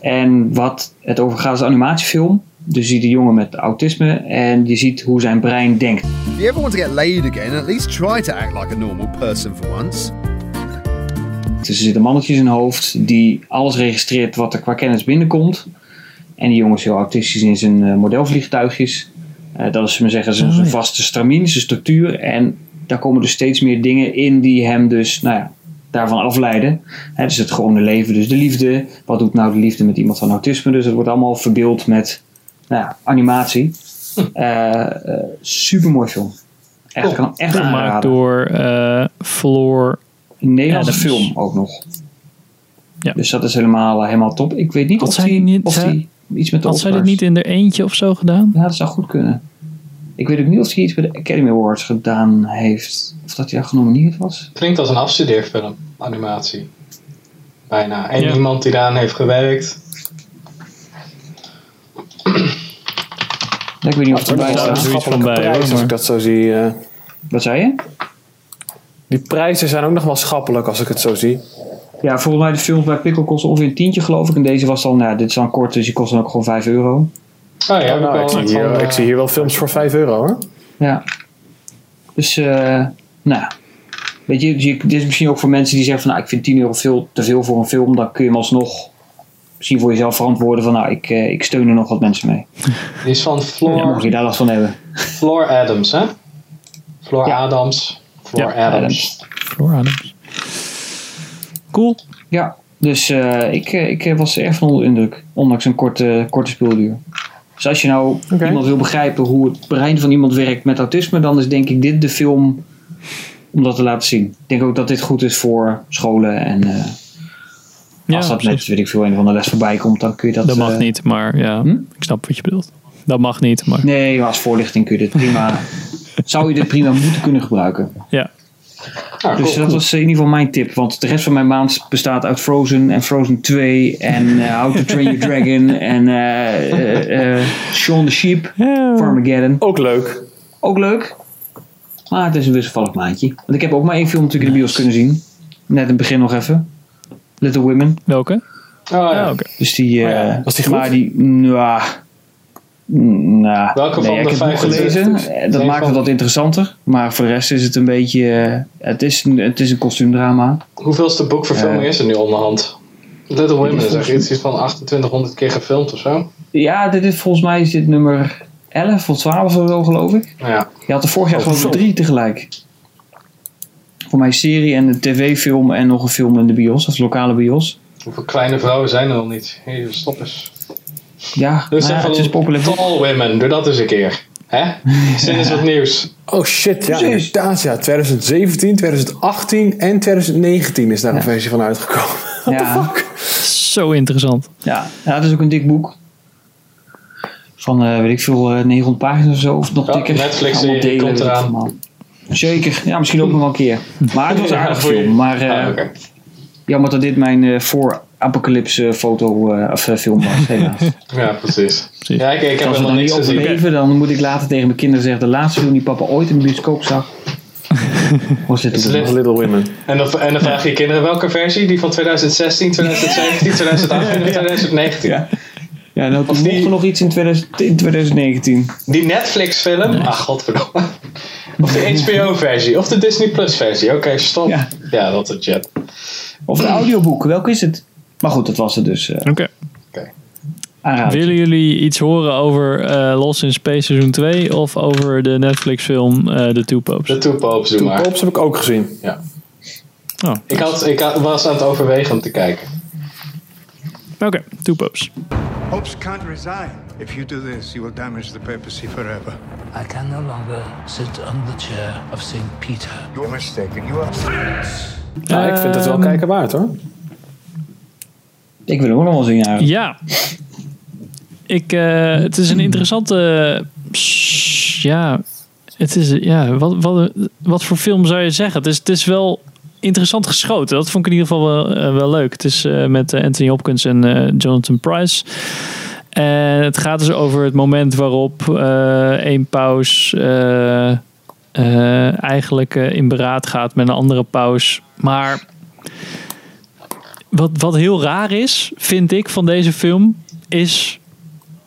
Speaker 4: En wat het over gaat is een animatiefilm. Dus je ziet een jongen met autisme en je ziet hoe zijn brein denkt.
Speaker 23: If you ever want to get laid again, at least try to act like a normal person for once.
Speaker 4: Dus er zitten mannetjes in hoofd die alles registreert wat er qua kennis binnenkomt. En die jongen is heel autistisch in zijn eh, modelvliegtuigjes. Eh, dat is, maar zeggen, zijn, zijn vaste stramien, zijn structuur. En daar komen dus steeds meer dingen in die hem dus, nou ja, daarvan afleiden. Hè, dus het gewone leven, dus de liefde. Wat doet nou de liefde met iemand van autisme? Dus het wordt allemaal verbeeld met nou ja, animatie. super mooi film. Echt, kan echt
Speaker 1: Gemaakt door eh Floor.
Speaker 4: Nederlandse film ook nog. Dus dat is helemaal, helemaal top. Ik weet niet
Speaker 1: Had
Speaker 4: of
Speaker 1: zij
Speaker 4: die,
Speaker 1: niet,
Speaker 4: of
Speaker 1: eh,
Speaker 4: die iets met de
Speaker 1: Had zij dit niet in er eentje of zo gedaan?
Speaker 4: Ja, dat zou goed kunnen. Ik weet ook niet of hij iets bij de Academy Awards gedaan heeft. Of dat hij daar genomineerd was.
Speaker 3: Klinkt als een afstudeerfilm, animatie. Bijna. En
Speaker 4: Ja.
Speaker 3: iemand die daaraan heeft gewerkt.
Speaker 4: Ja, ik weet niet of het erbij
Speaker 2: staat een schappelijke prijs, als ik dat zo zie. eh.
Speaker 4: Wat zei je?
Speaker 2: Die prijzen zijn ook nog wel schappelijk als ik het zo zie.
Speaker 4: Ja, volgens mij de films bij Pickle kosten ongeveer een tientje geloof ik. En deze was dan, nou, dit is dan kort, dus die kost dan ook gewoon 5 euro.
Speaker 3: Oh ja,
Speaker 2: nou, ik, zie
Speaker 3: van,
Speaker 2: hier,
Speaker 3: eh,
Speaker 2: ik zie hier wel films voor 5 euro hoor.
Speaker 4: Ja. Dus, eh nou, weet je, dus je- dit is misschien ook voor mensen die zeggen van, nou, ik vind 10 euro veel te veel voor een film. Dan kun je hem alsnog misschien voor jezelf verantwoorden van, nou, ik, eh, ik steun er nog wat mensen mee. (laughs)
Speaker 3: Die is van Floor,
Speaker 4: Ja, mocht je daar last van hebben.
Speaker 3: Floor Adams, hè? Floor Adams. Floor
Speaker 4: Ja,
Speaker 3: Adams.
Speaker 1: Floor Adams. Cool.
Speaker 4: Ja, dus eh, ik, eh, ik eh, was erg van onder de indruk, ondanks een korte, korte speelduur. Dus als je nou iemand wil begrijpen hoe het brein van iemand werkt met autisme, dan is denk ik dit de film om dat te laten zien. Ik denk ook dat dit goed is voor scholen en eh, als dat met, weet ik veel, een van de les voorbij komt, dan kun je dat...
Speaker 1: Dat mag
Speaker 4: eh,
Speaker 1: niet, maar ja, ik snap wat je bedoelt. Dat mag niet, maar
Speaker 4: Nee, maar als voorlichting kun je dit prima... (laughs) zou je dit prima moeten kunnen gebruiken.
Speaker 1: ja.
Speaker 4: Dus dat was in ieder geval mijn tip. Want de rest van mijn maand bestaat uit Frozen en Frozen 2 en eh, (laughs) How to Train Your Dragon en eh eh, eh, Shaun the Sheep, Farmageddon.
Speaker 2: Ook leuk.
Speaker 4: Ook leuk. Maar het is een wisselvallig maandje. Want ik heb ook maar één film natuurlijk in de bios kunnen zien. Net in het begin nog even. Little Women.
Speaker 1: Welke?
Speaker 3: Oh ja.
Speaker 4: Dus die...
Speaker 2: Oh
Speaker 4: eh
Speaker 2: Was die goed?
Speaker 4: Maar die... Nou... Nou,
Speaker 3: Welke
Speaker 4: nee,
Speaker 3: van
Speaker 4: ik
Speaker 3: de
Speaker 4: het
Speaker 3: 25?
Speaker 4: gelezen. Dat maakt het wat interessanter. Maar voor de rest is het een beetje... eh, het, is een, het is een kostuumdrama.
Speaker 3: Hoeveelste boekverfilming
Speaker 4: Eh,
Speaker 3: is er nu onderhand? Little Women is echt iets van 2800 keer gefilmd of zo.
Speaker 4: Ja, dit is volgens mij is dit nummer 11 of 12 of zo, geloof ik.
Speaker 3: Ja.
Speaker 4: Je had er vorig jaar
Speaker 3: zo.
Speaker 4: drie tegelijk. Voor mij serie en een tv-film en nog een film in de bios, of lokale bios.
Speaker 3: Hoeveel kleine vrouwen zijn er nog niet? Jezus, stop eens.
Speaker 4: Ja,
Speaker 3: Dus
Speaker 4: nou ja,
Speaker 3: even
Speaker 4: het is populair.
Speaker 3: Tall Women, doe dat eens een keer. Hè? Zin is wat nieuws.
Speaker 2: Oh shit, ja,
Speaker 4: Precies.
Speaker 2: inderdaad. Ja. 2017, 2018 en 2019 is daar een versie van uitgekomen. (laughs)
Speaker 4: Ja.
Speaker 1: Zo interessant.
Speaker 4: Ja, ja, het is ook een dik boek. Van, eh, weet ik veel, eh, 900 pagina's of zo, of nog
Speaker 3: Ja,
Speaker 4: dikker. Allemaal delen,
Speaker 3: komt eraan.
Speaker 4: allemaal. Zeker, ja, misschien ook nog wel een keer. Maar het was (laughs) een
Speaker 3: goeie.
Speaker 4: film. Maar eh,
Speaker 3: Ah, oké.
Speaker 4: jammer dat dit mijn eh, voor apocalypse foto eh, of eh, film was, (laughs) helaas.
Speaker 3: Ja, precies. Ja, ik, ik heb
Speaker 4: Als we dan niet overleven, dan moet ik later tegen mijn kinderen zeggen... de laatste film die papa ooit in de bioscoop zag... (laughs) was Little Women.
Speaker 3: Little-
Speaker 2: Little Women.
Speaker 3: En dan, en dan vraag je je kinderen welke versie? Die van 2016, 2017, 2018 of 2019?
Speaker 4: Ja. Ja, nou, toen mocht er nog iets in, 2000, in 2019.
Speaker 3: Die Netflix film? Ah, godverdomme. Of de HBO-versie, of de Disney Plus-versie. Oké, stop. Ja. dat is chat.
Speaker 4: Of de audioboek, welke is het? Maar goed, dat was het dus. eh
Speaker 1: Oké.
Speaker 4: aanraden.
Speaker 1: Willen jullie iets horen over eh Lost in Space seizoen 2 of over de Netflix film eh The Two Popes?
Speaker 3: De Two Popes, doe maar.
Speaker 2: Popes heb ik ook gezien.
Speaker 3: Ja.
Speaker 1: Oh,
Speaker 3: Ik, had, ik had- was aan het overwegen om te kijken.
Speaker 1: Oké, Two Popes.
Speaker 24: Popes can't resign. If you do this, you will damage the papacy forever.
Speaker 25: I can no longer sit on the chair of St. Peter.
Speaker 24: You're mistaken. You are.
Speaker 2: Ja, ik vind het wel
Speaker 1: Ehm,
Speaker 2: kijken waard hoor.
Speaker 4: Ik wil ook nog wel zien, ja.
Speaker 1: Ja. Ik, eh, het is een interessante. pss, Ja. Het is. Ja, wat, wat, wat voor film zou je zeggen? Het is, het is wel interessant geschoten. Dat vond ik in ieder geval wel, eh, wel leuk. Het is eh, met eh, Anthony Hopkins en eh, Jonathan Price. En het gaat dus over het moment waarop eh een paus eh, eh, eigenlijk eh, in beraad gaat met een andere paus. Maar wat, wat heel raar is, vind ik, van deze film, is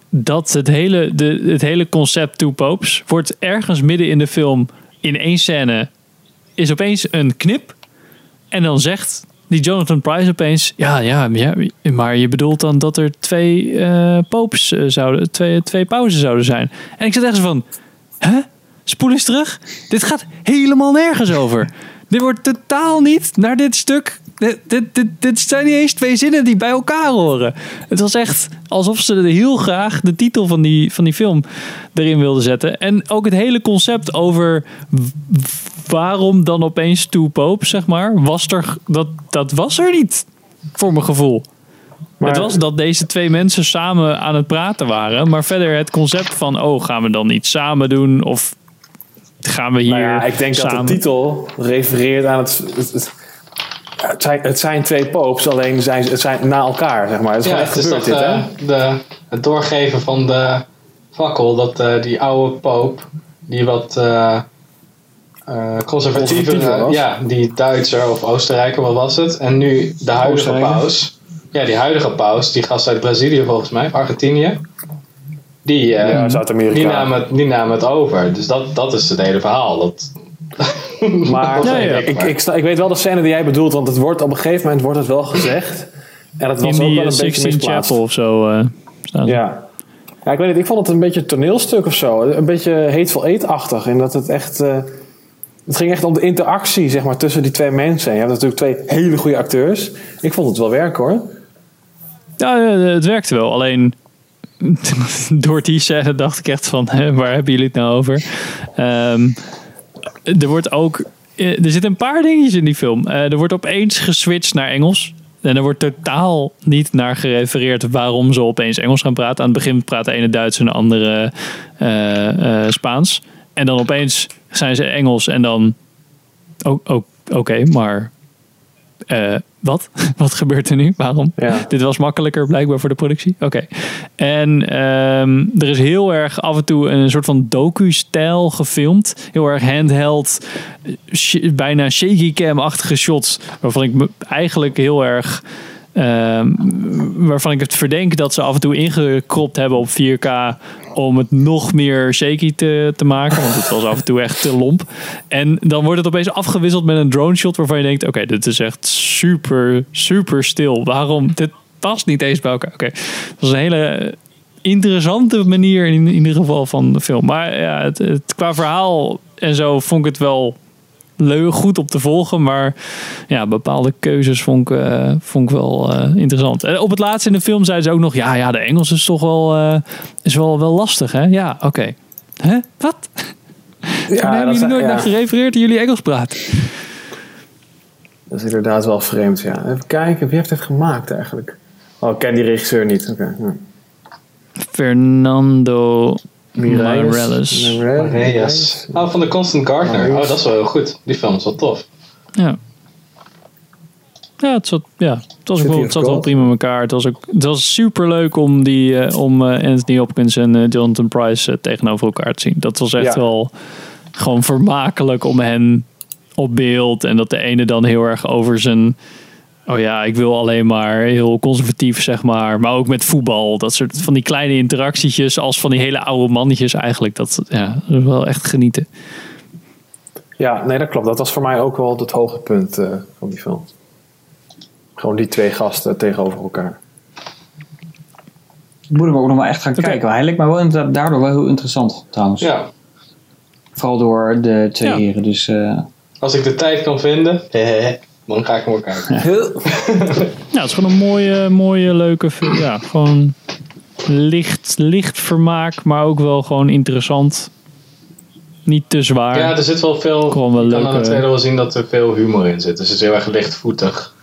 Speaker 1: dat het hele, de, het hele concept Two Popes wordt ergens midden in de film in één scène is opeens een knip. En dan zegt die Jonathan Price opeens: Ja, ja, ja maar je bedoelt dan dat er twee eh popes eh, zouden, twee, twee pauzen zouden zijn. En ik zat echt van: Hè? Spoel eens terug. Dit gaat helemaal nergens over. Dit wordt totaal niet naar dit stuk. Dit, dit, dit, dit zijn niet eens twee zinnen die bij elkaar horen. Het was echt alsof ze heel graag de titel van die, van die film erin wilden zetten. En ook het hele concept over waarom dan opeens Two Popes, zeg maar, was er, dat, dat was er niet, voor mijn gevoel. het was dat deze twee mensen samen aan het praten waren. Maar verder het concept van, oh, gaan we dan iets samen doen? Of gaan we hier
Speaker 2: Nou ja, ik denk
Speaker 1: samen...
Speaker 2: dat de titel refereert aan het... het, het het zijn, het zijn twee popes, alleen zijn, het zijn na elkaar, zeg maar. Het is
Speaker 3: ja,
Speaker 2: echt
Speaker 3: het is
Speaker 2: gebeurd,
Speaker 3: dat
Speaker 2: dit, hè?
Speaker 3: eh, de, het doorgeven van de fakkel, dat eh, die oude poop, die wat conservatiever,
Speaker 2: Conservatiever was.
Speaker 3: ja, die Duitser of Oostenrijker, wat was het? En nu de huidige paus, ja, die huidige paus, die gast uit Brazilië volgens mij, Argentinië, die,
Speaker 2: Ja, Zuid-Amerika.
Speaker 3: die, het over. Dus dat, dat is het hele verhaal. Dat, (laughs) (laughs)
Speaker 2: Maar ik, ik, sta- ik weet wel de scène die jij bedoelt, want het wordt, op een gegeven moment wordt het wel gezegd. En dat was
Speaker 1: in
Speaker 2: ook
Speaker 1: die
Speaker 2: wel
Speaker 1: eh,
Speaker 2: een beetje
Speaker 1: Sixteen
Speaker 2: misplaatst.
Speaker 1: Chapel of zo eh, staan ze.
Speaker 2: Ja. ja, ik weet niet. Ik vond het een beetje een toneelstuk of zo. Een beetje Hateful Eight-achtig. En dat het echt... eh, het ging echt om de interactie zeg maar, tussen die twee mensen. Je hebt natuurlijk twee hele goede acteurs. Ik vond het wel werken hoor.
Speaker 1: Ja, eh, het werkte wel. Alleen (laughs) door die scène dacht ik echt van, hè, waar hebben jullie het nou over? Ehm, er wordt ook, eh, er zitten een paar dingetjes in die film. Eh, er wordt opeens geswitcht naar Engels. En er wordt totaal niet naar gerefereerd waarom ze opeens Engels gaan praten. Aan het begin praat de ene Duits en de andere eh, Spaans. En dan opeens zijn ze Engels en dan... Oké, maar eh, wat? (laughs) wat gebeurt er nu? Waarom? Dit was makkelijker blijkbaar voor de productie. Oké. En ehm, er is heel erg af en toe een soort van docu-stijl gefilmd. Heel erg handheld, eh, sh- bijna shaky cam-achtige shots. Waarvan ik me eigenlijk heel erg... ehm, waarvan ik het verdenk dat ze af en toe ingekropt hebben op 4K om het nog meer shaky te, te maken. Want het was af en toe echt te lomp. En dan wordt het opeens afgewisseld met een drone shot waarvan je denkt: oké, dit is echt super, super stil. Waarom? Dit past niet eens bij elkaar. Oké, dat is een hele interessante manier in, in ieder geval van de film. Maar ja, het, het, qua verhaal en zo vond ik het wel leuk, goed op te volgen. Maar ja, bepaalde keuzes vond ik, eh, vond ik wel eh, interessant. En op het laatste in de film zeiden ze ook nog... ja, ja de Engels is toch wel, eh, is wel, wel lastig, hè? Ja, oké. Hè? Wat? Ja, hebben jullie nooit
Speaker 2: ja.
Speaker 1: naar gerefereerd dat jullie Engels praten?
Speaker 2: Dat is inderdaad wel vreemd, ja. Even kijken, wie heeft dit gemaakt eigenlijk? Oh, ik ken die regisseur niet. Oké.
Speaker 1: Fernando
Speaker 2: Mireilles.
Speaker 1: Mireilles.
Speaker 3: Oh, van de Constant Gardener. Oh, dat is wel heel goed. Die film is wel tof.
Speaker 1: Ja. Ja, het zat, ja, het was wel, het zat wel prima in elkaar. Het was, ook, het was super leuk om, die, eh, om eh, Anthony Hopkins en eh, Jonathan Price tegenover elkaar te zien. Dat was echt
Speaker 2: Ja.
Speaker 1: wel gewoon vermakelijk om hen op beeld. En dat de ene dan heel erg over zijn. Oh ja, ik wil alleen maar heel conservatief, zeg maar. Maar ook met voetbal. Dat soort van die kleine interactietjes. Als van die hele oude mannetjes eigenlijk. Dat, ja, dat is wel echt genieten.
Speaker 2: Ja, nee, dat klopt. Dat was voor mij ook wel het hoogtepunt eh, van die film. Gewoon die twee gasten tegenover elkaar.
Speaker 4: Moet ik ook nog maar echt gaan kijken. Maar hij leek me wel inderdaad daardoor wel heel interessant trouwens.
Speaker 3: Ja.
Speaker 4: Vooral door de twee
Speaker 3: Ja.
Speaker 4: heren. Dus eh,
Speaker 3: Als ik de tijd kan vinden, (laughs) dan ga ik hem wel kijken.
Speaker 1: Ja, het is gewoon een mooie, mooie leuke film. Ja, gewoon licht, licht vermaak, maar ook wel gewoon interessant. Niet te zwaar.
Speaker 3: Ja, er zit wel veel.
Speaker 1: Gewoon wel
Speaker 3: je kan aan trailer wel zien dat er veel humor in zit. Dus het is heel erg lichtvoetig.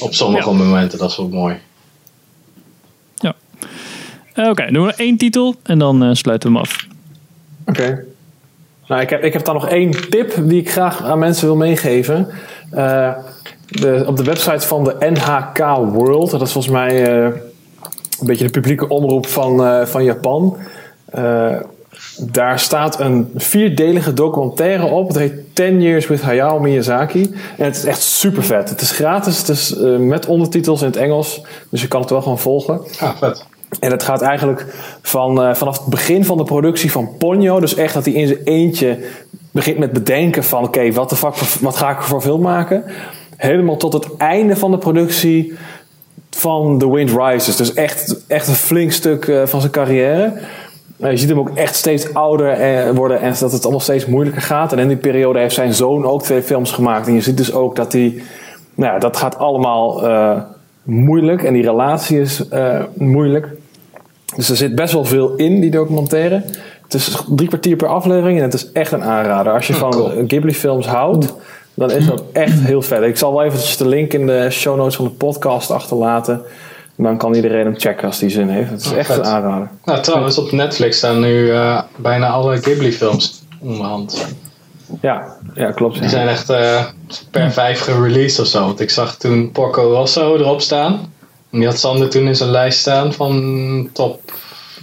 Speaker 3: Op sommige momenten, dat is wel mooi.
Speaker 1: Eh, Oké, doen we nog één titel en dan eh, sluiten we hem af.
Speaker 2: Oké. Nou, ik heb, ik heb dan nog één tip die ik graag aan mensen wil meegeven. Eh, de, op de website van de NHK World, dat is volgens mij eh, een beetje de publieke omroep van, eh, van Japan. Daar staat een vierdelige documentaire op. Het heet 10 Years with Hayao Miyazaki. En het is echt super vet. Het is gratis, het is met ondertitels in het Engels. Dus je kan het wel gewoon volgen.
Speaker 3: Ah, vet.
Speaker 2: En het gaat eigenlijk van, vanaf het begin van de productie van Ponyo. Dus echt dat hij in zijn eentje begint met bedenken van... oké, wat wat ga ik voor film maken? Helemaal tot het einde van de productie van The Wind Rises. Dus echt, echt een flink stuk eh, van zijn carrière. Eh, je ziet hem ook echt steeds ouder eh, worden en dat het allemaal steeds moeilijker gaat. En in die periode heeft zijn zoon ook twee films gemaakt. En je ziet dus ook dat hij, nou ja, dat gaat allemaal moeilijk en die relatie is moeilijk. Dus er zit best wel veel in, die documentaire. Het is drie kwartier per aflevering en het is echt een aanrader. Als je van Ghibli-films houdt, dan is dat echt heel vet. Ik zal wel eventjes de link in de show notes van de podcast achterlaten. Dan kan iedereen hem checken als die zin heeft. Het is
Speaker 3: Oh,
Speaker 2: echt
Speaker 3: vet.
Speaker 2: een aanrader.
Speaker 3: Nou, trouwens, op Netflix staan nu eh, bijna alle Ghibli-films om de hand.
Speaker 2: Ja, ja klopt.
Speaker 3: Die zijn echt eh, per vijf gereleased of zo. Want ik zag toen Porco Rosso erop staan. En die had Sander toen in zijn lijst staan van top,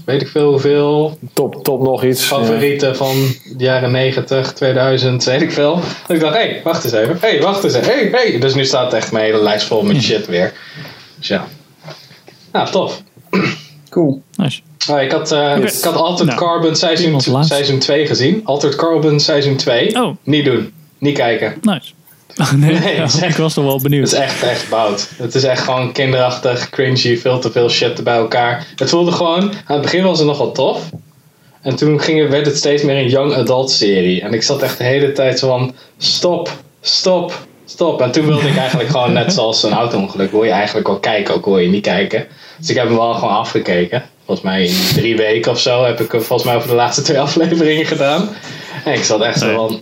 Speaker 3: weet ik veel hoeveel.
Speaker 2: Top, top nog iets.
Speaker 3: Favorieten van de jaren 90, 2000, weet ik veel. Dat ik dacht, hé, hey, wacht eens even. Hé, hey, wacht eens even. Hé, hey, hey. Dus nu staat echt mijn hele lijst vol met shit weer. Dus ja. Nou, tof.
Speaker 4: Cool.
Speaker 1: Nice.
Speaker 3: Oh, ik, had, eh,
Speaker 1: Yes.
Speaker 3: ik had Altered
Speaker 1: Nou,
Speaker 3: Carbon seizoen, seizoen 2 gezien. Altered Carbon seizoen 2.
Speaker 1: Oh.
Speaker 3: Niet doen. Niet kijken.
Speaker 1: Nice. (laughs) nee, ja,
Speaker 3: echt-
Speaker 1: ik was toch wel benieuwd.
Speaker 3: Het is echt, echt bout. Het is echt gewoon kinderachtig, cringy, veel te veel shit bij elkaar. Het voelde gewoon, aan het begin was het nog wel tof. En toen ging, werd het steeds meer een young adult serie. En ik zat echt de hele tijd zo van, stop, stop, stop. En toen wilde ik (laughs) eigenlijk gewoon, net zoals een auto-ongeluk, wil je eigenlijk wel kijken, ook wil je niet kijken. Dus ik heb hem wel gewoon afgekeken. Volgens mij in drie weken of zo heb ik hem volgens mij over de laatste twee (laughs) afleveringen gedaan. En ik zat echt zo van,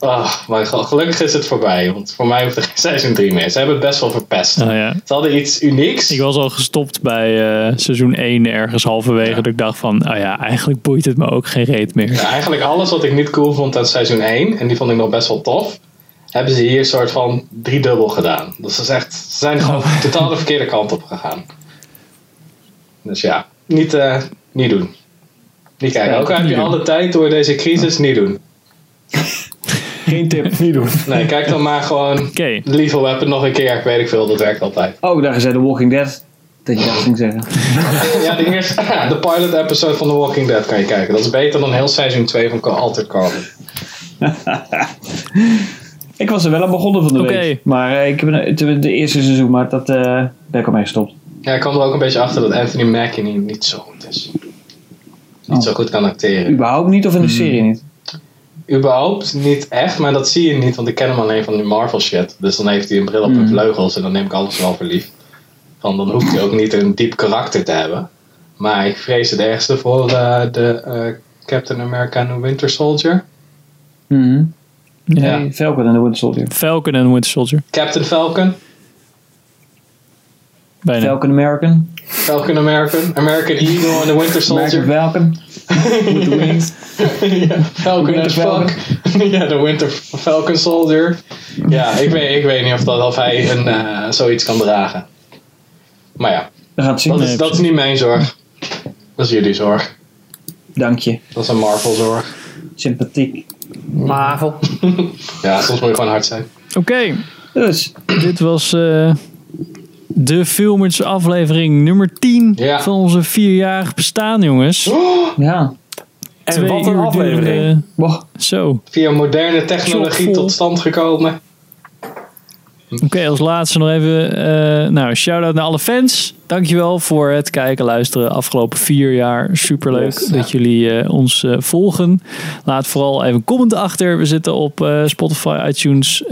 Speaker 3: Ah, maar ge- gelukkig is het voorbij. Want voor mij hoeft er geen seizoen 3 meer. Ze hebben het best wel verpest.
Speaker 1: Ja.
Speaker 3: Ze hadden iets unieks.
Speaker 1: Ik was al gestopt bij eh, seizoen 1 ergens halverwege. Dat ik dacht van, nou ja, eigenlijk boeit het me ook geen reet meer.
Speaker 3: Ja, eigenlijk alles wat ik niet cool vond aan seizoen 1, en die vond ik nog best wel tof, hebben ze hier een soort van driedubbel gedaan. Dus dat is echt, ze zijn (laughs) gewoon totaal de verkeerde kant op gegaan. Dus ja, niet, eh, niet doen. Niet kijken. Ook al heb je alle tijd door deze crisis, niet doen. (laughs)
Speaker 4: Geen tip. (laughs)
Speaker 2: Niet doen.
Speaker 3: Nee, kijk dan maar gewoon Lethal Weapon nog een keer. Ik weet ik veel, dat werkt altijd.
Speaker 4: Oh, daar zei The Walking Dead. Dat je dat ging zeggen. (laughs)
Speaker 3: ja, de, eerste, (laughs) de pilot episode van The Walking Dead kan je kijken. Dat is beter dan heel seizoen 2 van Altered Carbon.
Speaker 4: Ik was er wel aan begonnen van de week. Maar eh, ik heb het het eerste seizoen, maar dat eh ben ik al mee gestopt.
Speaker 3: Ja, ik kwam er ook een beetje achter dat Anthony Mackie niet, niet zo goed is. Niet
Speaker 4: Oh.
Speaker 3: zo goed kan acteren.
Speaker 4: Überhaupt niet of in de serie niet?
Speaker 3: Überhaupt niet echt, maar dat zie je niet, want ik ken hem alleen van die Marvel shit. Dus dan heeft hij een bril op en vleugels en dan neem ik alles wel voor lief. Van, dan hoeft hij ook niet een diep karakter te hebben. Maar ik vrees het ergste voor eh, de eh, Captain America and the Winter Soldier. Ja.
Speaker 4: Nee, Falcon en de Winter Soldier.
Speaker 1: Falcon en Winter Soldier.
Speaker 3: Captain Falcon.
Speaker 1: Bijna.
Speaker 4: Falcon American.
Speaker 3: Falcon American. American Eagle and the Winter Soldier.
Speaker 4: American Falcon. With the wings.
Speaker 3: ja, Falcon
Speaker 4: Winter
Speaker 3: as fuck. (laughs) ja, de Winter Falcon Soldier. Ja, ik weet, ik weet niet of, dat, of hij een, eh, zoiets kan dragen. Maar ja,
Speaker 4: We gaan het zien.
Speaker 3: dat is, dat is niet mijn zorg. Dat is jullie zorg.
Speaker 4: Dank je.
Speaker 3: Dat is een Marvel zorg.
Speaker 4: Sympathiek.
Speaker 2: Marvel. (laughs)
Speaker 3: Ja, soms moet je gewoon hard zijn.
Speaker 1: Oké.
Speaker 4: Dus.
Speaker 1: Dit was eh, de Filmers aflevering nummer 10 van onze vierjarig bestaan, jongens.
Speaker 4: Ja.
Speaker 2: En
Speaker 1: Twee
Speaker 2: wat een aflevering.
Speaker 1: Zo.
Speaker 3: Via moderne technologie tot stand gekomen.
Speaker 1: Oké, als laatste nog even eh nou, shout-out naar alle fans. Dankjewel voor het kijken, luisteren afgelopen vier jaar. Superleuk
Speaker 2: Yes.
Speaker 1: dat jullie eh, ons eh, volgen. Laat vooral even een comment achter. We zitten op Spotify, iTunes.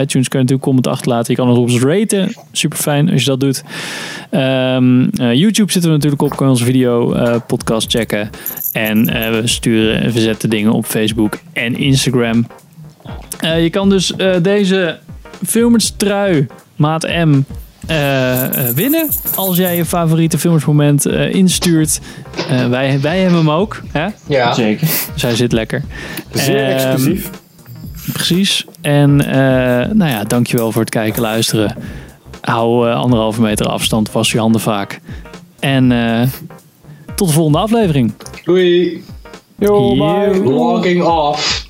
Speaker 1: ITunes kun je natuurlijk comment achterlaten. Je kan ons op ons raten. Super fijn als je dat doet. Ehm, eh, YouTube zitten we natuurlijk op. Kan je onze video podcast checken. En we sturen en we zetten dingen op Facebook en Instagram. Je kan dus deze Filmers trui maat M eh, eh, winnen. Als jij je favoriete filmersmoment eh instuurt. Eh, wij, wij hebben hem ook. Hè?
Speaker 3: Ja.
Speaker 4: Zeker.
Speaker 1: Dus hij zit lekker.
Speaker 2: Zeer
Speaker 1: Ehm,
Speaker 2: exclusief.
Speaker 1: Precies. En eh, nou ja, dankjewel voor het kijken luisteren. Hou eh, anderhalve meter afstand. Was je handen vaak. En eh, tot de volgende aflevering.
Speaker 3: Doei.
Speaker 2: Yo, bye.
Speaker 3: Logging off.